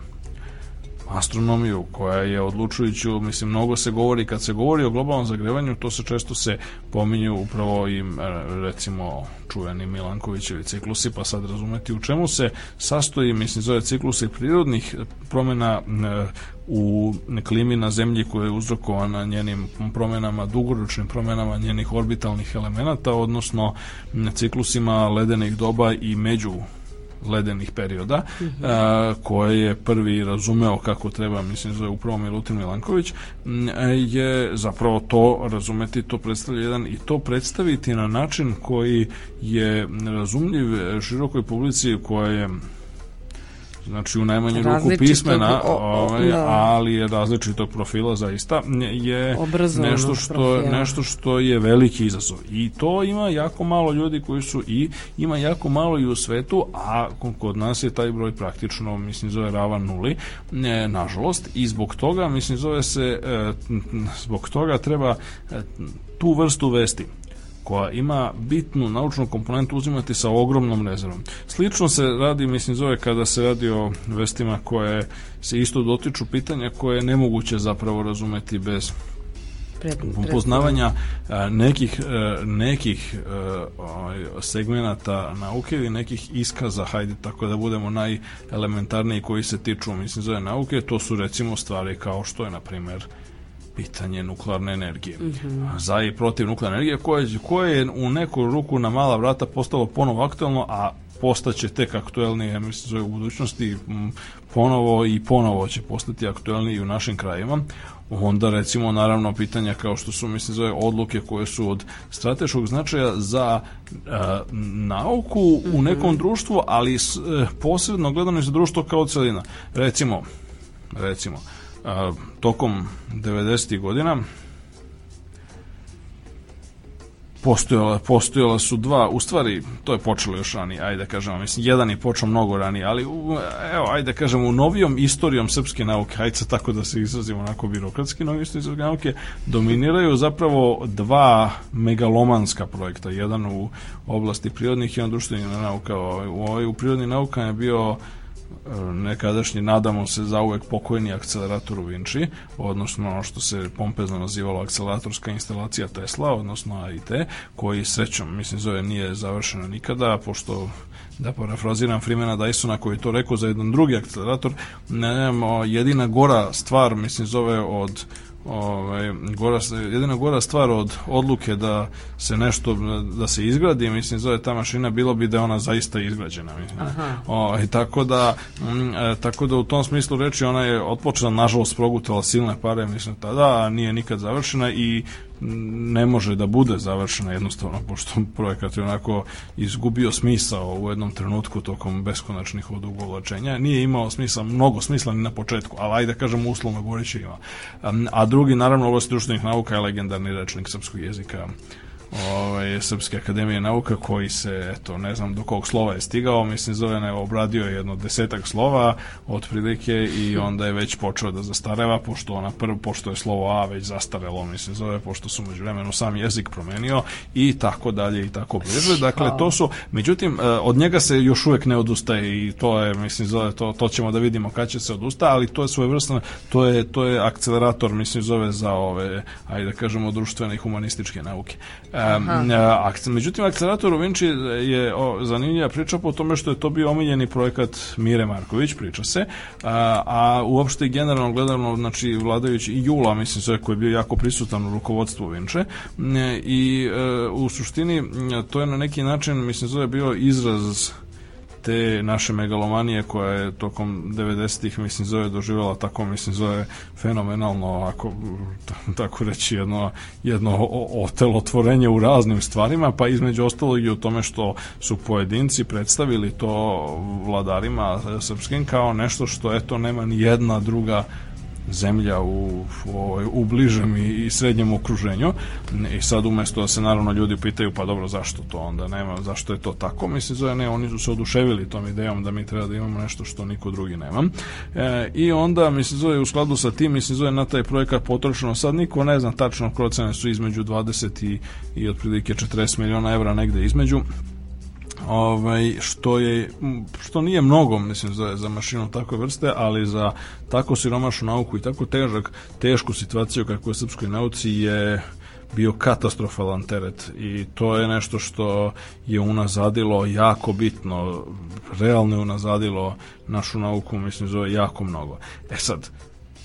astronomiju koja je odlučujuću, mislim, mnogo se govori, kad se govori o globalnom zagrevanju, to se često se pominju upravo i recimo čuveni Milankovićevi ciklusi, pa sad razumeti u čemu se sastoji, mislim, zove ciklusi prirodnih promena u klimi na zemlji koja je uzrokovana njenim promenama, dugoročnim promenama njenih orbitalnih elemenata, odnosno ciklusima ledenih doba i među ledenih perioda, mm -hmm. a, koje je prvi razumeo kako treba, mislim, zove upravo Milutin Milanković, je zapravo to razumeti, to predstavlja jedan i to predstaviti na način koji je razumljiv širokoj publici koja je znači u najmanju ruku pismena, ovaj, da. ali je različitog profila zaista je nešto što profila. nešto što je veliki izazov. I to ima jako malo ljudi koji su i ima jako malo i u svetu, a kod nas je taj broj praktično mislim zove ravan nuli, ne, nažalost, i zbog toga mislim zove se e, zbog toga treba e, tu vrstu vesti koja ima bitnu naučnu komponentu uzimati sa ogromnom rezervom. Slično se radi, mislim, zove kada se radi o vestima koje se isto dotiču pitanja koje je nemoguće zapravo razumeti bez upoznavanja nekih, nekih ovaj, segmenata nauke ili nekih iskaza, hajde tako da budemo najelementarniji koji se tiču, mislim, zove nauke, to su recimo stvari kao što je, na primer, pitanje nuklearne energije. Mm -hmm. Za i protiv nuklearne energije koje, koje je u neku ruku na mala vrata postalo ponovo aktuelno, a postaće tek aktuelnije, mislim, zove u budućnosti ponovo i ponovo će postati aktuelniji u našim krajima. Onda recimo naravno pitanja kao što su mislim zove odluke koje su od strateškog značaja za a, nauku mm -hmm. u mhm. nekom društvu, ali s, e, posredno gledano i za društvo kao celina. Recimo, recimo, a, tokom 90. godina postojala, postojala su dva, u stvari to je počelo još ranije, ajde da kažemo, mislim, jedan je počeo mnogo ranije, ali u, evo, ajde da kažemo, u novijom istorijom srpske nauke, ajde tako da se izrazimo onako birokratski, novijom istorijom srpske nauke, dominiraju zapravo dva megalomanska projekta, jedan u oblasti prirodnih i jedan društvenih nauka. U, u, u prirodnih nauka je bio nekadašnji, nadamo se, zauvek pokojni akcelerator u Vinci, odnosno ono što se pompezno nazivalo akceleratorska instalacija Tesla, odnosno AIT, koji srećom, mislim, zove nije završena nikada, pošto da parafraziram Freemana Dysona koji to rekao za jedan drugi akcelerator, ne, jedina gora stvar, mislim, zove od ovaj, gora, jedina gora stvar od odluke da se nešto, da se izgradi, mislim, zove ta mašina, bilo bi da je ona zaista izgrađena. Mislim. O, i tako da, m, e, tako da u tom smislu reči ona je otpočela, nažalost, progutala silne pare, mislim, tada, a nije nikad završena i ne može da bude završena jednostavno, pošto projekat je onako izgubio smisao u jednom trenutku tokom beskonačnih odugovlačenja. Nije imao smisla, mnogo smisla ni na početku, ali ajde da kažem uslovno govoreći ima. A drugi, naravno, ovo društvenih nauka je legendarni rečnik srpskog jezika ovaj, Srpske akademije nauka koji se, eto, ne znam do kog slova je stigao, mislim zove ne, obradio je jedno desetak slova otprilike i onda je već počeo da zastareva, pošto ona prvo, pošto je slovo A već zastarelo, mislim zove, pošto su među vremenu sam jezik promenio i tako dalje i tako bliže. Dakle, to su, međutim, e, od njega se još uvek ne odustaje i to je, mislim, zove, to, to ćemo da vidimo kad će se odusta, ali to je svojevrsno, to je, to je akcelerator, mislim, zove za ove, ajde da kažemo, društvene i humanističke nauke. Um, međutim, akcelerator u Vinči je o, zanimljiva priča po tome što je to bio omiljeni projekat Mire Marković, priča se, a, a uopšte generalno gledano, znači vladajući i Jula, mislim sve, koji je bio jako prisutan u rukovodstvu Vinče. I e, u suštini to je na neki način, mislim, zove bio izraz te naše megalomanije koja je tokom 90-ih mislim zove doživjela tako mislim zove fenomenalno ako tako reći jedno, jedno otelotvorenje u raznim stvarima pa između ostalog i u tome što su pojedinci predstavili to vladarima srpskim kao nešto što eto nema ni jedna druga zemlja u, u, u bližem i, i srednjem okruženju. I sad umesto da se naravno ljudi pitaju pa dobro zašto to onda nema, zašto je to tako? Mislim zove ne, oni su se oduševili tom idejom da mi treba da imamo nešto što niko drugi nema. E, i onda mislim zove u skladu sa tim mislim zove na taj projekat potrošeno. Sad niko ne zna tačno procene su između 20 i, i otprilike 40 miliona evra negde između ovaj, što, je, što nije mnogo mislim za, za mašinu takve vrste, ali za tako siromašnu nauku i tako težak, tešku situaciju kako je srpskoj nauci je bio katastrofalan teret i to je nešto što je unazadilo jako bitno, realno je unazadilo našu nauku, mislim, zove jako mnogo. E sad,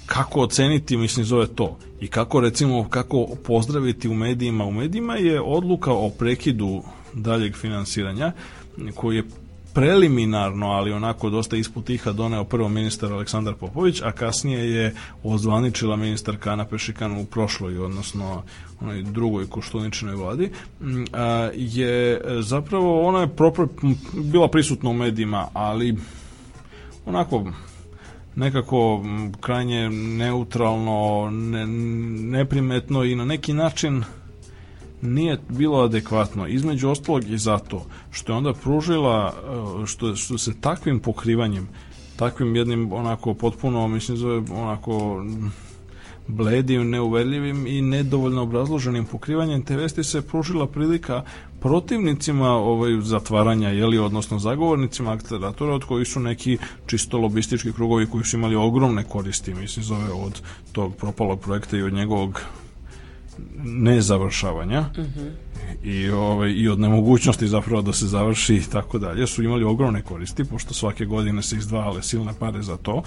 kako oceniti, mislim, zove to i kako, recimo, kako pozdraviti u medijima. U medijima je odluka o prekidu daljeg finansiranja koji je preliminarno, ali onako dosta ispod tiha doneo prvo ministar Aleksandar Popović, a kasnije je ozvaničila ministar Kana Pešikan u prošloj, odnosno onoj drugoj koštuničnoj vladi, a, je zapravo ona je propr, bila prisutna u medijima, ali onako nekako krajnje neutralno, ne, neprimetno i na neki način nije bilo adekvatno. Između ostalog i zato što je onda pružila, e, što, što se takvim pokrivanjem, takvim jednim onako potpuno, mislim zove onako bledim, neuverljivim i nedovoljno obrazloženim pokrivanjem te vesti se pružila prilika protivnicima ovaj zatvaranja jeli odnosno zagovornicima akceleratora od kojih su neki čisto lobistički krugovi koji su imali ogromne koristi mislim zove od tog propalog projekta i od njegovog nezavršavanja mm -hmm. i, ovaj, i od nemogućnosti zapravo da se završi i tako dalje su imali ogromne koristi pošto svake godine se izdvajale silne pare za to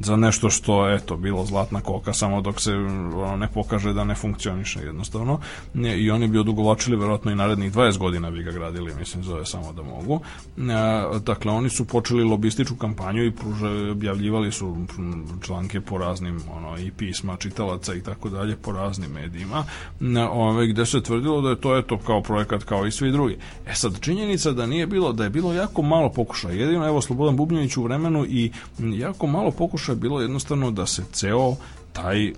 za nešto što eto bilo zlatna koka samo dok se ono, ne pokaže da ne funkcioniše jednostavno. I oni bi odugovlačili verovatno i narednih 20 godina bi ga gradili mislim zove samo da mogu. E, dakle oni su počeli lobističku kampanju i pruže, objavljivali su članke po raznim ono, i pisma čitalaca i tako dalje po raznim medijima. Ove, gde se tvrdilo da je to eto kao projekat kao i svi drugi. E sad činjenica da nije bilo da je bilo jako malo pokušaja. Jedino evo Slobodan Bubnjević u vremenu i jako malo pokušaja pokušaj bilo jednostavno da se ceo taj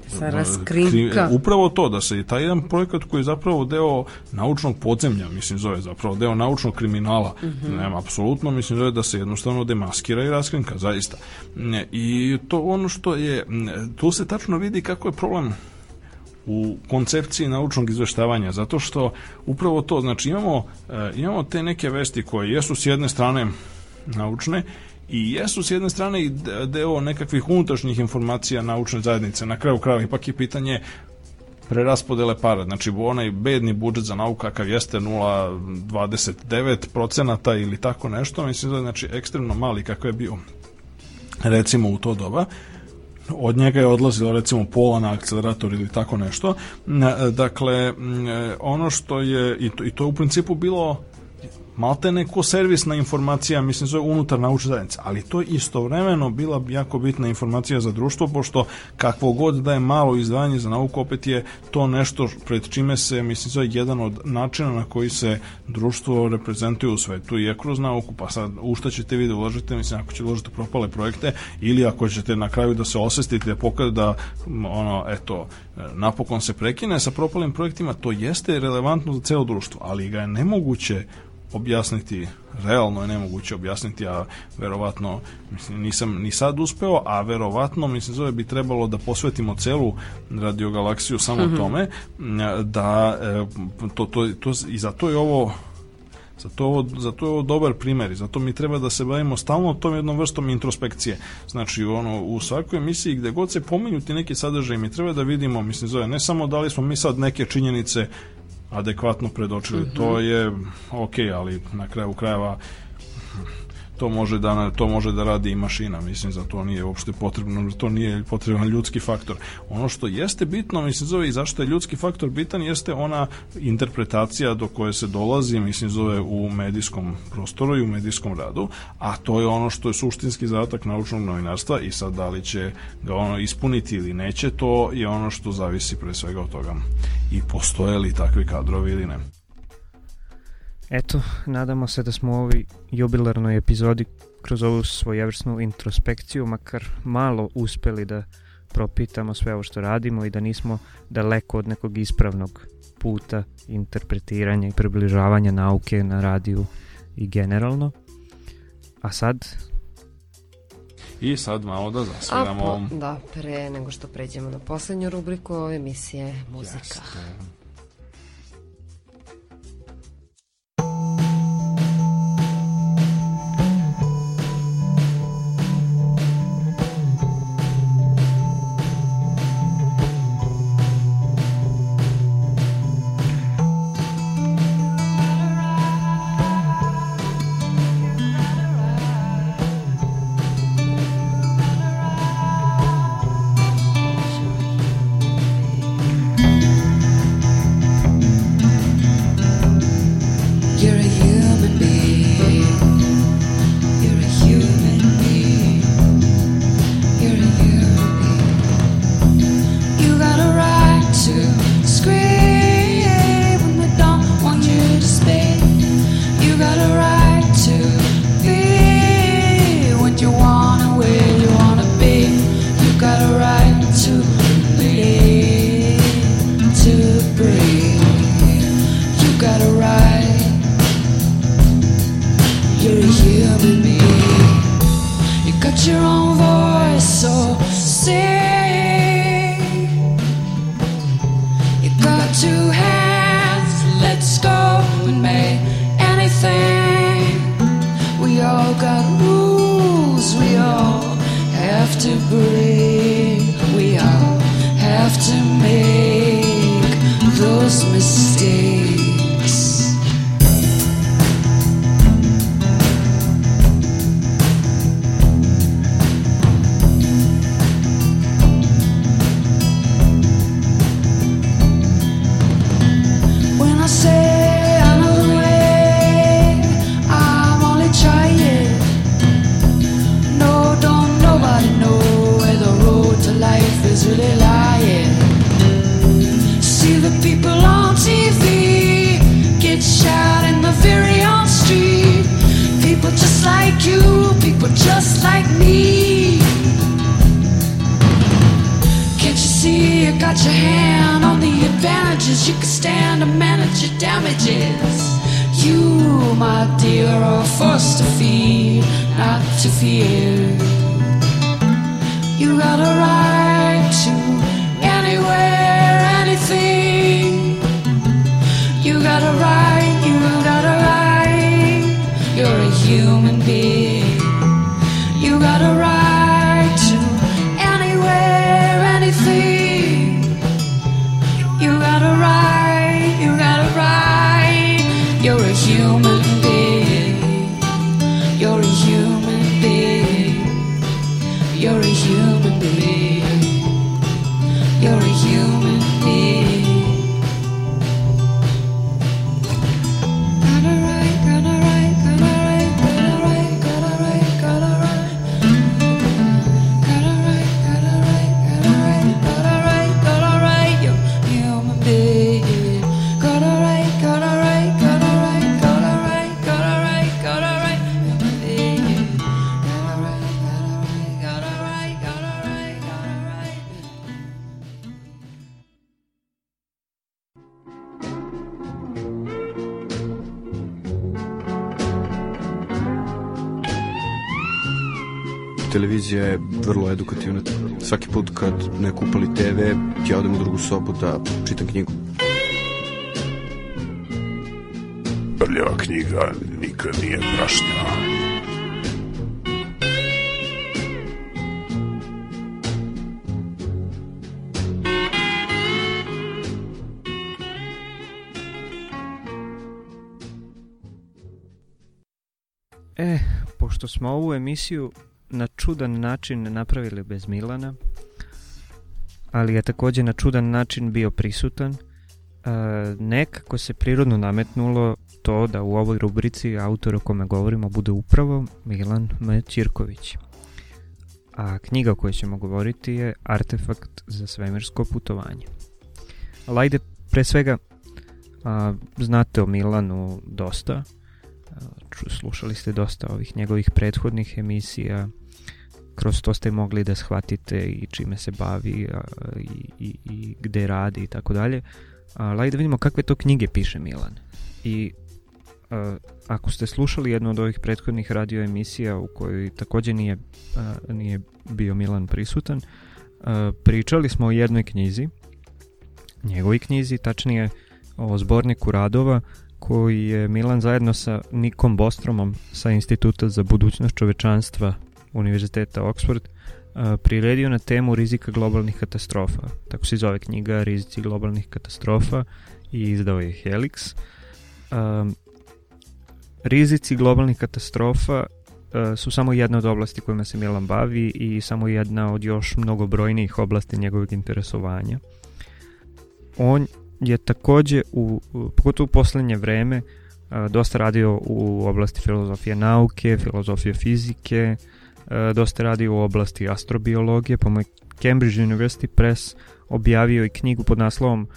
kri, upravo to da se taj jedan projekat koji je zapravo deo naučnog podzemlja mislim zove zapravo deo naučnog kriminala. Mm -hmm. nema apsolutno mislim zove da se jednostavno demaskira i raskrinka zaista. I to ono što je tu se tačno vidi kako je problem u koncepciji naučnog izveštavanja zato što upravo to znači imamo e, imamo te neke vesti koje jesu s jedne strane naučne i jesu s jedne strane i deo nekakvih unutrašnjih informacija naučne zajednice. Na kraju krajeva ipak je pitanje preraspodele para. Znači, onaj bedni budžet za nauku kakav jeste 0,29% ili tako nešto, mislim da je znači, ekstremno mali kakav je bio recimo u to doba od njega je odlazilo recimo pola na akcelerator ili tako nešto. Dakle, ono što je, i to, i to je u principu bilo malte neko servisna informacija, mislim zove unutar naučne zajednice, ali to je istovremeno bila jako bitna informacija za društvo, pošto kakvo god da je malo izdvajanje za nauku, opet je to nešto pred čime se, mislim zove, jedan od načina na koji se društvo reprezentuje u svetu je kroz nauku, pa sad u šta ćete vi da uložite, mislim, ako ćete uložiti propale projekte ili ako ćete na kraju da se osvestite, pokazati da ono, eto, napokon se prekine sa propalim projektima, to jeste relevantno za celo društvo, ali ga je nemoguće objasniti, realno je nemoguće objasniti, a verovatno mislim, nisam ni sad uspeo, a verovatno mislim zove bi trebalo da posvetimo celu radiogalaksiju samo mm -hmm. tome da e, to, to, to, i zato je ovo Zato, ovo, zato je ovo dobar primer i zato mi treba da se bavimo stalno tom jednom vrstom introspekcije. Znači, ono, u svakoj emisiji gde god se pominju ti neki sadržaj, mi treba da vidimo, mislim, zove, ne samo da li smo mi sad neke činjenice adekvatno predočili, mm -hmm. to je ok, ali na kraju krajeva to može da to može da radi i mašina mislim za to nije uopšte potrebno to nije potreban ljudski faktor. Ono što jeste bitno mislim zove i zašto je ljudski faktor bitan jeste ona interpretacija do koje se dolazi mislim zove u medijskom prostoru i u medijskom radu a to je ono što je suštinski zadatak naučnog novinarstva i sad da li će ga ono ispuniti ili neće to je ono što zavisi pre svega od toga. I postoje li takvi kadrovi ili ne Eto, nadamo se da smo u ovoj jubilarnoj epizodi kroz ovu svojevrsnu introspekciju makar malo uspeli da propitamo sve ovo što radimo i da nismo daleko od nekog ispravnog puta interpretiranja i približavanja nauke na radiju i generalno. A sad? I sad malo da zasviramo. A, po, da, pre nego što pređemo na poslednju rubriku ove emisije muzika. Jeste. Svaki put kad ne kupali TV, ja odem u drugu sobu da čitam knjigu. Prljava knjiga nikad nije prašnja. E, pošto smo ovu emisiju na čudan način napravili bez Milana, ali je također na čudan način bio prisutan, nekako se prirodno nametnulo to da u ovoj rubrici autor o kome govorimo bude upravo Milan Ćirković. A knjiga o kojoj ćemo govoriti je Artefakt za svemirsko putovanje. Ali ajde, pre svega, znate o Milanu dosta, slušali ste dosta ovih njegovih prethodnih emisija, kroz to ste mogli da shvatite i čime se bavi i, i, i gde radi i tako dalje. Ali da vidimo kakve to knjige piše Milan. I ako ste slušali jednu od ovih prethodnih radio emisija u kojoj također nije, nije bio Milan prisutan, pričali smo o jednoj knjizi, njegovoj knjizi, tačnije o zborniku radova koji je Milan zajedno sa Nikom Bostromom sa Instituta za budućnost čovečanstva Univerziteta Oxford priredio na temu rizika globalnih katastrofa. Tako se zove knjiga Rizici globalnih katastrofa i izdao je Helix. rizici globalnih katastrofa su samo jedna od oblasti kojima se Milan bavi i samo jedna od još mnogobrojnijih oblasti njegovog interesovanja. On je također, u, pogotovo u posljednje vreme, dosta radio u oblasti filozofije nauke, filozofije fizike, dosta radio u oblasti astrobiologije, pa mu je Cambridge University Press objavio i knjigu pod naslovom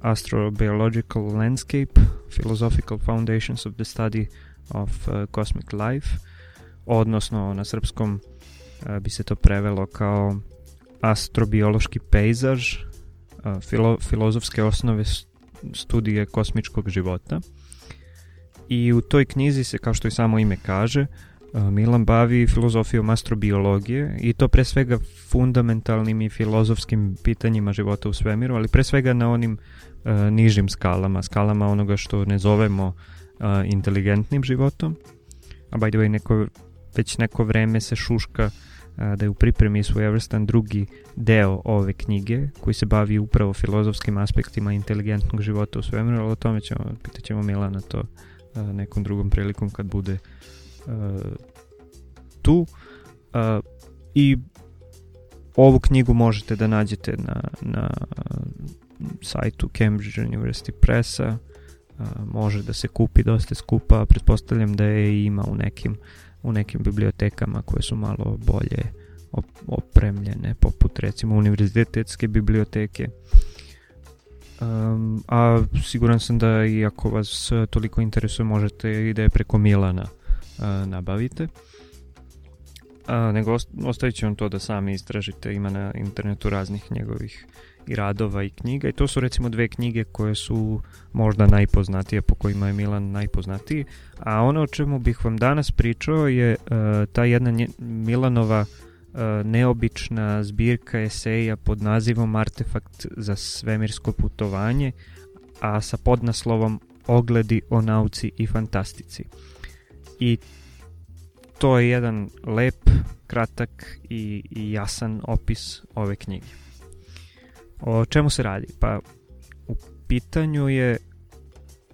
Astrobiological Landscape, Philosophical Foundations of the Study of Cosmic Life, odnosno na srpskom bi se to prevelo kao astrobiološki pejzaž, filo, filozofske osnove studije kosmičkog života. I u toj knjizi se, kao što i samo ime kaže, Milan bavi filozofijom astrobiologije i to pre svega fundamentalnim i filozofskim pitanjima života u svemiru, ali pre svega na onim nižim skalama, skalama onoga što ne zovemo inteligentnim životom. A by the way, neko, već neko vreme se šuška da je u pripremi svojevrstan drugi deo ove knjige koji se bavi upravo filozofskim aspektima inteligentnog života u svemiru, ali o tome ćemo, pitat ćemo Milana to nekom drugom prilikom kad bude tu. I ovu knjigu možete da nađete na, na sajtu Cambridge University Pressa, može da se kupi dosta skupa, pretpostavljam da je ima u nekim u nekim bibliotekama koje su malo bolje opremljene, poput recimo univerzitetske biblioteke. Um, a siguran sam da i ako vas toliko interesuje možete i da je preko Milana uh, nabavite. A, nego ostavit ću vam to da sami istražite, ima na internetu raznih njegovih radova i knjiga i to su recimo dve knjige koje su možda najpoznatije, po kojima je Milan najpoznatiji, a ono o čemu bih vam danas pričao je uh, ta jedna Milanova uh, neobična zbirka eseja pod nazivom Artefakt za svemirsko putovanje, a sa podnaslovom Ogledi o nauci i fantastici. I to je jedan lep, kratak i, i jasan opis ove knjige. O čemu se radi? Pa u pitanju je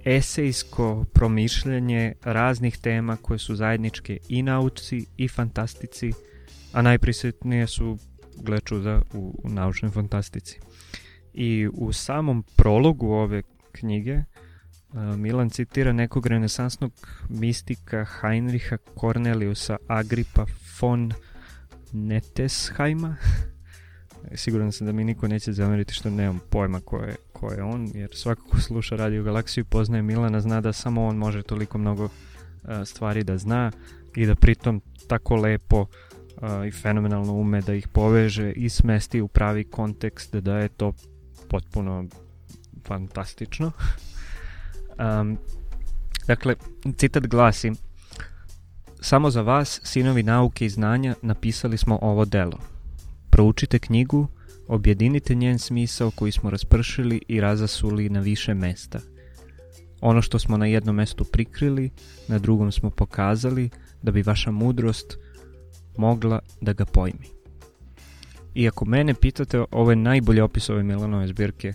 esejsko promišljanje raznih tema koje su zajedničke i nauci i fantastici, a najprisutnije su, gle čuda, u, u naučnoj fantastici. I u samom prologu ove knjige Milan citira nekog renesansnog mistika Heinricha Corneliusa Agripa von Nettesheima, Siguran sam da mi niko neće zameriti što nemam pojma ko je, ko je on, jer svako ko sluša Radio Galaksiju poznaje Milana, zna da samo on može toliko mnogo stvari da zna i da pritom tako lepo i fenomenalno ume da ih poveže i smesti u pravi kontekst, da je to potpuno fantastično. Um, dakle, citat glasi samo za vas, sinovi nauke i znanja, napisali smo ovo delo. Proučite knjigu, objedinite njen smisao koji smo raspršili i razasuli na više mesta. Ono što smo na jednom mestu prikrili, na drugom smo pokazali da bi vaša mudrost mogla da ga pojmi. I ako mene pitate, ovo je najbolji opis ove Milanove zbirke, e,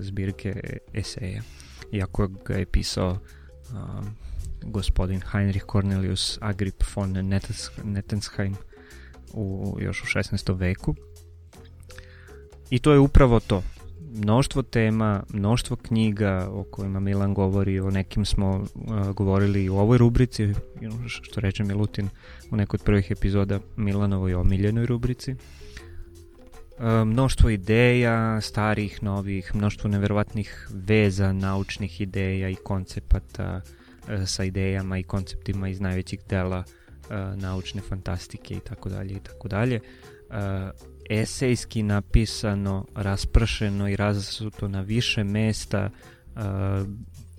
zbirke eseja. Iako ga je pisao gospodin Heinrich Cornelius Agrip von Nettensheim u, još u 16. veku. I to je upravo to. Mnoštvo tema, mnoštvo knjiga o kojima Milan govori, o nekim smo govorili u ovoj rubrici, što reče Milutin u nekoj od prvih epizoda Milanovoj omiljenoj rubrici. mnoštvo ideja, starih, novih, mnoštvo neverovatnih veza, naučnih ideja i koncepata, E, sa idejama i konceptima iz najvećih dela e, naučne fantastike i tako dalje i tako dalje. Esejski napisano, raspršeno i razasuto na više mesta,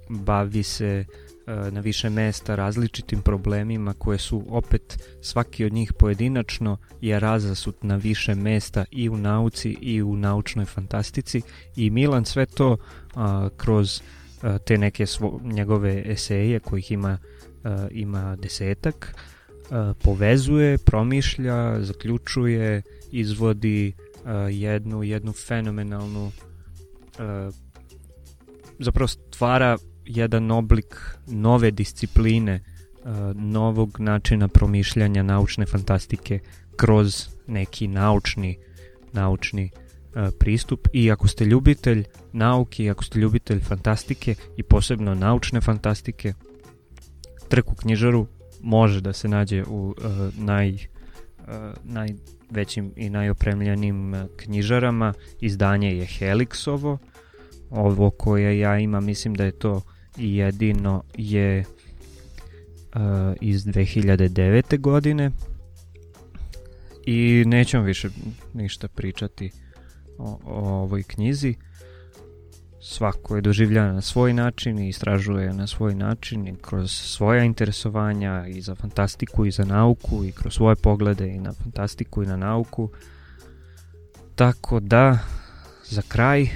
bavi se na više mesta različitim problemima koje su opet svaki od njih pojedinačno je razasut na više mesta i u nauci i u naučnoj fantastici i Milan sve to kroz te neke svo, njegove eseje kojih ima, ima desetak povezuje, promišlja, zaključuje, izvodi jednu, jednu fenomenalnu zapravo stvara jedan oblik nove discipline novog načina promišljanja naučne fantastike kroz neki naučni naučni pristup. I ako ste ljubitelj nauke i ako ste ljubitelj fantastike i posebno naučne fantastike, trk u knjižaru može da se nađe u uh, naj, uh, najvećim i najopremljenim knjižarama. Izdanje je Helixovo, ovo koje ja imam, mislim da je to jedino je uh, iz 2009. godine i nećemo više ništa pričati o, o ovoj knjizi. Svako je doživljava na svoj način i istražuje na svoj način i kroz svoja interesovanja i za fantastiku i za nauku i kroz svoje poglede i na fantastiku i na nauku. Tako da, za kraj,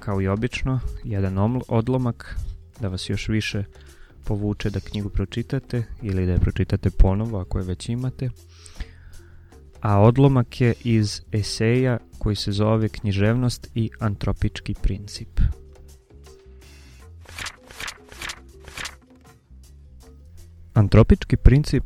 kao i obično, jedan odlomak da vas još više povuče da knjigu pročitate ili da je pročitate ponovo ako je već imate a odlomak je iz eseja koji se zove Književnost i antropički princip. Antropički princip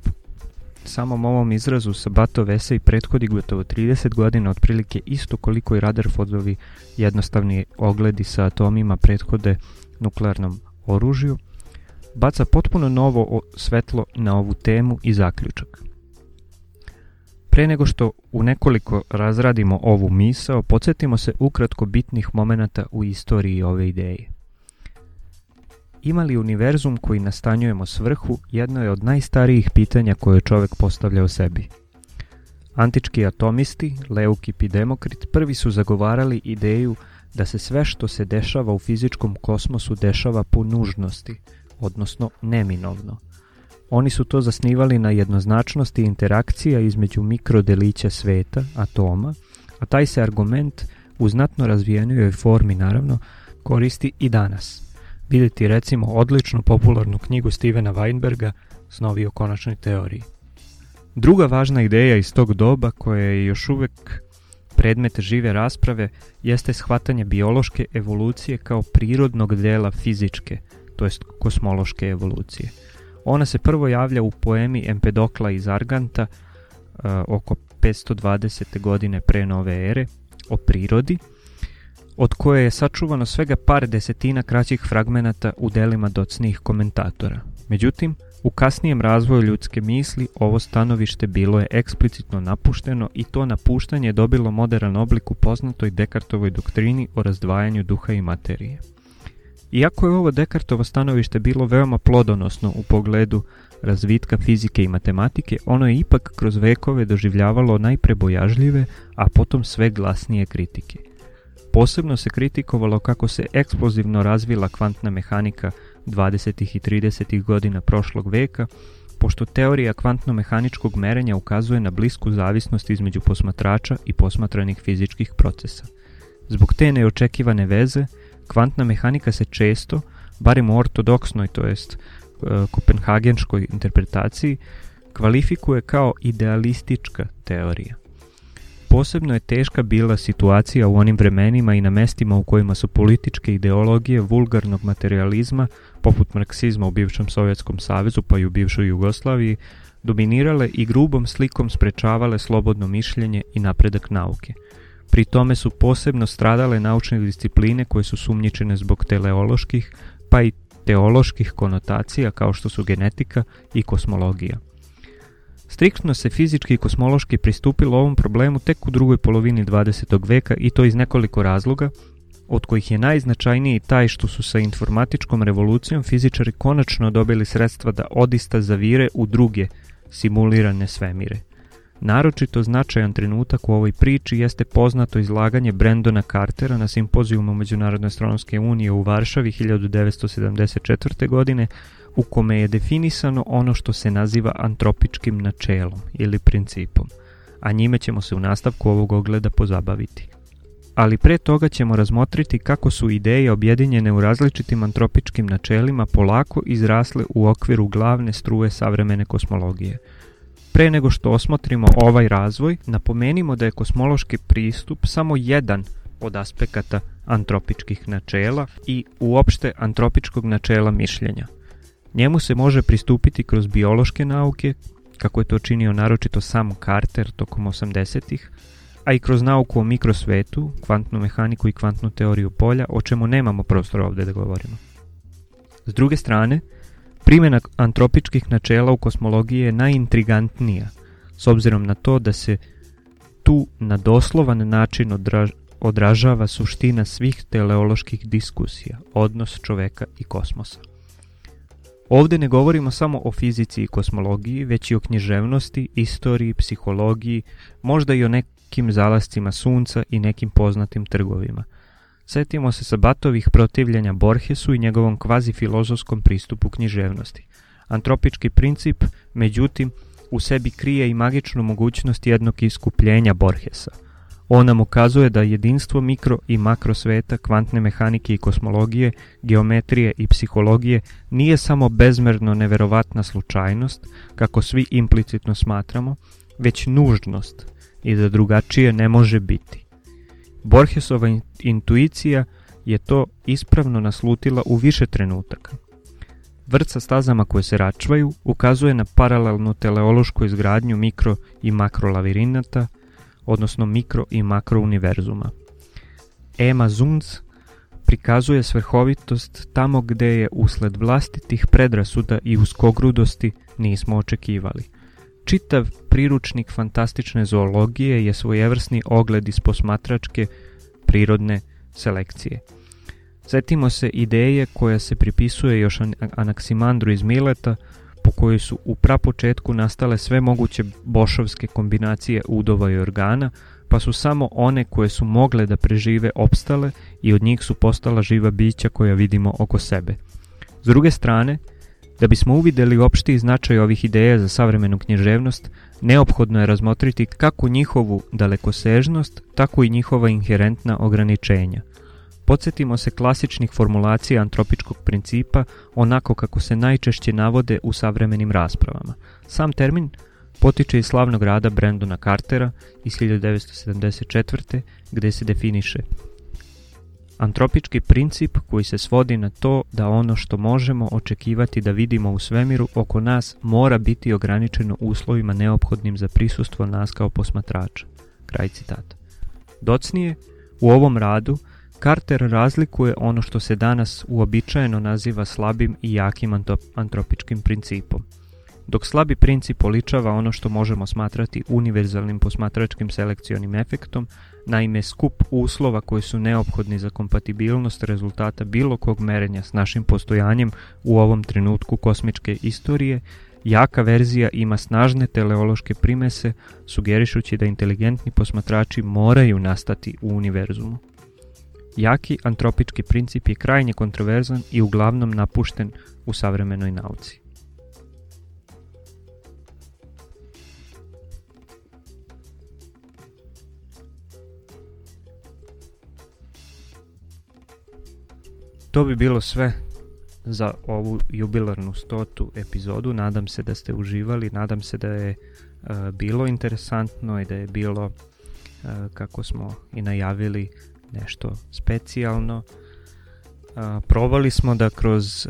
samom ovom izrazu Sabatov esej prethodi gotovo 30 godina otprilike isto koliko i Rutherfordovi jednostavni ogledi sa atomima prethode nuklearnom oružju, baca potpuno novo svetlo na ovu temu i zaključak. Pre nego što u nekoliko razradimo ovu misao, podsjetimo se ukratko bitnih momenata u istoriji ove ideje. Ima li univerzum koji nastanjujemo svrhu jedno je od najstarijih pitanja koje čovek postavlja o sebi. Antički atomisti, Leukip i Demokrit, prvi su zagovarali ideju da se sve što se dešava u fizičkom kosmosu dešava po nužnosti, odnosno neminovno – Oni su to zasnivali na jednoznačnosti interakcija između mikrodelića sveta, atoma, a taj se argument u znatno razvijenijoj formi naravno koristi i danas. Vidjeti recimo odličnu popularnu knjigu Stevena Weinberga Snovi o konačnoj teoriji. Druga važna ideja iz tog doba koja je još uvek predmet žive rasprave jeste shvatanje biološke evolucije kao prirodnog dela fizičke, to jest kosmološke evolucije – Ona se prvo javlja u poemi Empedokla iz Arganta uh, oko 520. godine pre nove ere o prirodi, od koje je sačuvano svega par desetina kraćih fragmenata u delima docnih komentatora. Međutim, u kasnijem razvoju ljudske misli ovo stanovište bilo je eksplicitno napušteno i to napuštanje je dobilo modern oblik u poznatoj Dekartovoj doktrini o razdvajanju duha i materije. Iako je ovo Dekartovo stanovište bilo veoma plodonosno u pogledu razvitka fizike i matematike, ono je ipak kroz vekove doživljavalo najprebojažljive, a potom sve glasnije kritike. Posebno se kritikovalo kako se eksplozivno razvila kvantna mehanika 20. i 30. godina prošlog veka, pošto teorija kvantno-mehaničkog merenja ukazuje na blisku zavisnost između posmatrača i posmatranih fizičkih procesa. Zbog te neočekivane veze, kvantna mehanika se često, barem u ortodoksnoj, to jest e, kopenhagenskoj interpretaciji, kvalifikuje kao idealistička teorija. Posebno je teška bila situacija u onim vremenima i na mestima u kojima su političke ideologije vulgarnog materializma, poput marksizma u bivšem Sovjetskom savezu pa i u bivšoj Jugoslaviji, dominirale i grubom slikom sprečavale slobodno mišljenje i napredak nauke. Pri tome su posebno stradale naučne discipline koje su sumnjičene zbog teleoloških, pa i teoloških konotacija kao što su genetika i kosmologija. Striktno se fizički i kosmološki pristupilo ovom problemu tek u drugoj polovini 20. veka i to iz nekoliko razloga, od kojih je najznačajniji taj što su sa informatičkom revolucijom fizičari konačno dobili sredstva da odista zavire u druge simulirane svemire. Naročito značajan trenutak u ovoj priči jeste poznato izlaganje Brendona Cartera na simpozijumu Međunarodne astronomske unije u Varšavi 1974. godine u kome je definisano ono što se naziva antropičkim načelom ili principom, a njime ćemo se u nastavku ovog ogleda pozabaviti. Ali pre toga ćemo razmotriti kako su ideje objedinjene u različitim antropičkim načelima polako izrasle u okviru glavne struje savremene kosmologije. Pre nego što osmotrimo ovaj razvoj, napomenimo da je kosmološki pristup samo jedan od aspekata antropičkih načela i uopšte antropičkog načela mišljenja – Njemu se može pristupiti kroz biološke nauke, kako je to činio naročito sam Carter tokom 80-ih, a i kroz nauku o mikrosvetu, kvantnu mehaniku i kvantnu teoriju polja, o čemu nemamo prostora ovde da govorimo. S druge strane, primjena antropičkih načela u kosmologiji je najintrigantnija, s obzirom na to da se tu na doslovan način odraž, odražava suština svih teleoloških diskusija, odnos čoveka i kosmosa. Ovde ne govorimo samo o fizici i kosmologiji, već i o književnosti, istoriji, psihologiji, možda i o nekim zalascima sunca i nekim poznatim trgovima. Setimo se Sabatovih protivljenja Borgesu i njegovom kvazi-filozofskom pristupu književnosti. Antropički princip, međutim, u sebi krije i magičnu mogućnost jednog iskupljenja Borgesa – On nam ukazuje da jedinstvo mikro i makro sveta, kvantne mehanike i kosmologije, geometrije i psihologije nije samo bezmerno neverovatna slučajnost, kako svi implicitno smatramo, već nužnost i da drugačije ne može biti. Borgesova intuicija je to ispravno naslutila u više trenutaka. Vrt sa stazama koje se račvaju ukazuje na paralelnu teleološku izgradnju mikro i makro lavirinata – odnosno mikro i makro univerzuma. Ema Zunz prikazuje svrhovitost tamo gde je usled vlastitih predrasuda i uskogrudosti nismo očekivali. Čitav priručnik fantastične zoologije je svojevrsni ogled iz posmatračke prirodne selekcije. Setimo se ideje koja se pripisuje još Anaksimandru iz Mileta, po kojoj su u prapočetku nastale sve moguće bošovske kombinacije udova i organa, pa su samo one koje su mogle da prežive opstale i od njih su postala živa bića koja vidimo oko sebe. S druge strane, da bismo uvideli opšti značaj ovih ideja za savremenu književnost, neophodno je razmotriti kako njihovu dalekosežnost, tako i njihova inherentna ograničenja. Podsjetimo se klasičnih formulacija antropičkog principa onako kako se najčešće navode u savremenim raspravama. Sam termin potiče iz slavnog rada Brandona Cartera iz 1974. gde se definiše Antropički princip koji se svodi na to da ono što možemo očekivati da vidimo u svemiru oko nas mora biti ograničeno uslovima neophodnim za prisustvo nas kao posmatrača. Kraj citata. Docnije, u ovom radu Carter razlikuje ono što se danas uobičajeno naziva slabim i jakim antropičkim principom. Dok slabi princip oličava ono što možemo smatrati univerzalnim posmatračkim selekcionim efektom, naime skup uslova koji su neophodni za kompatibilnost rezultata bilo kog merenja s našim postojanjem u ovom trenutku kosmičke istorije, jaka verzija ima snažne teleološke primese, sugerišući da inteligentni posmatrači moraju nastati u univerzumu. Jaki antropički princip je krajnje kontroverzan i uglavnom napušten u savremenoj nauci. To bi bilo sve za ovu jubilarnu stotu epizodu. Nadam se da ste uživali, nadam se da je uh, bilo interesantno i da je bilo, uh, kako smo i najavili, nešto specijalno. Uh, probali smo da kroz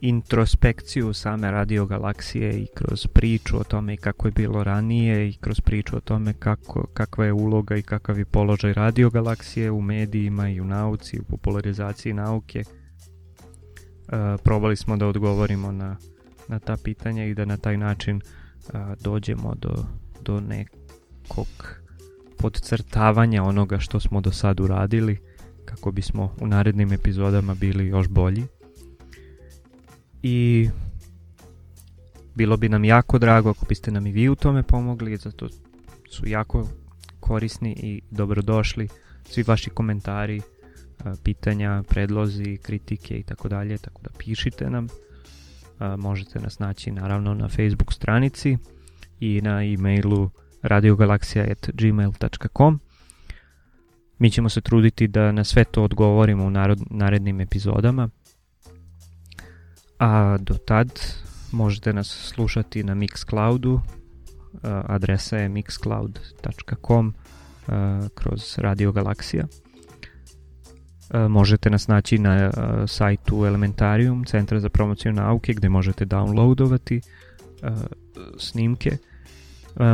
introspekciju same radio galaksije i kroz priču o tome kako je bilo ranije i kroz priču o tome kako, kakva je uloga i kakav je položaj radio galaksije u medijima i u nauci, u popularizaciji nauke. Uh, probali smo da odgovorimo na, na ta pitanja i da na taj način uh, dođemo do, do nekog podcrtavanja onoga što smo do sad uradili kako bismo u narednim epizodama bili još bolji i bilo bi nam jako drago ako biste nam i vi u tome pomogli, zato su jako korisni i dobrodošli svi vaši komentari, pitanja, predlozi, kritike i tako dalje, tako da pišite nam. Možete nas naći naravno na Facebook stranici i na e-mailu radiogalaksija.gmail.com Mi ćemo se truditi da na sve to odgovorimo u narednim epizodama. A do tad možete nas slušati na Mixcloudu, adresa je mixcloud.com kroz Radio Galaksija. Možete nas naći na sajtu Elementarium, Centra za promociju nauke, gde možete downloadovati snimke.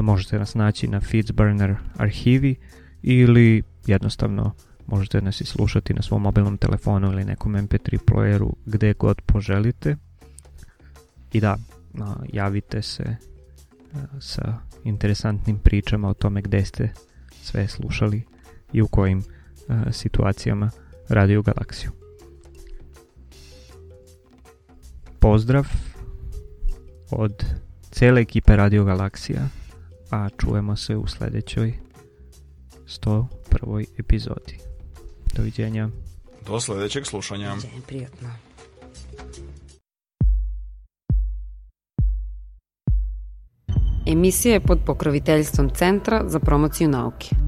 Možete nas naći na Fitzburner arhivi ili jednostavno Možete nas i slušati na svom mobilnom telefonu ili nekom MP3 playeru gde god poželite. I da, javite se sa interesantnim pričama o tome gde ste sve slušali i u kojim situacijama Radio Galaksiju. Pozdrav od cele ekipe Radio Galaksija, a čujemo se u sledećoj 101. epizodi. Doviđenja. Do sledećeg slušanja. Doviđenja, prijatno. Emisija je pod pokroviteljstvom Centra za promociju nauke.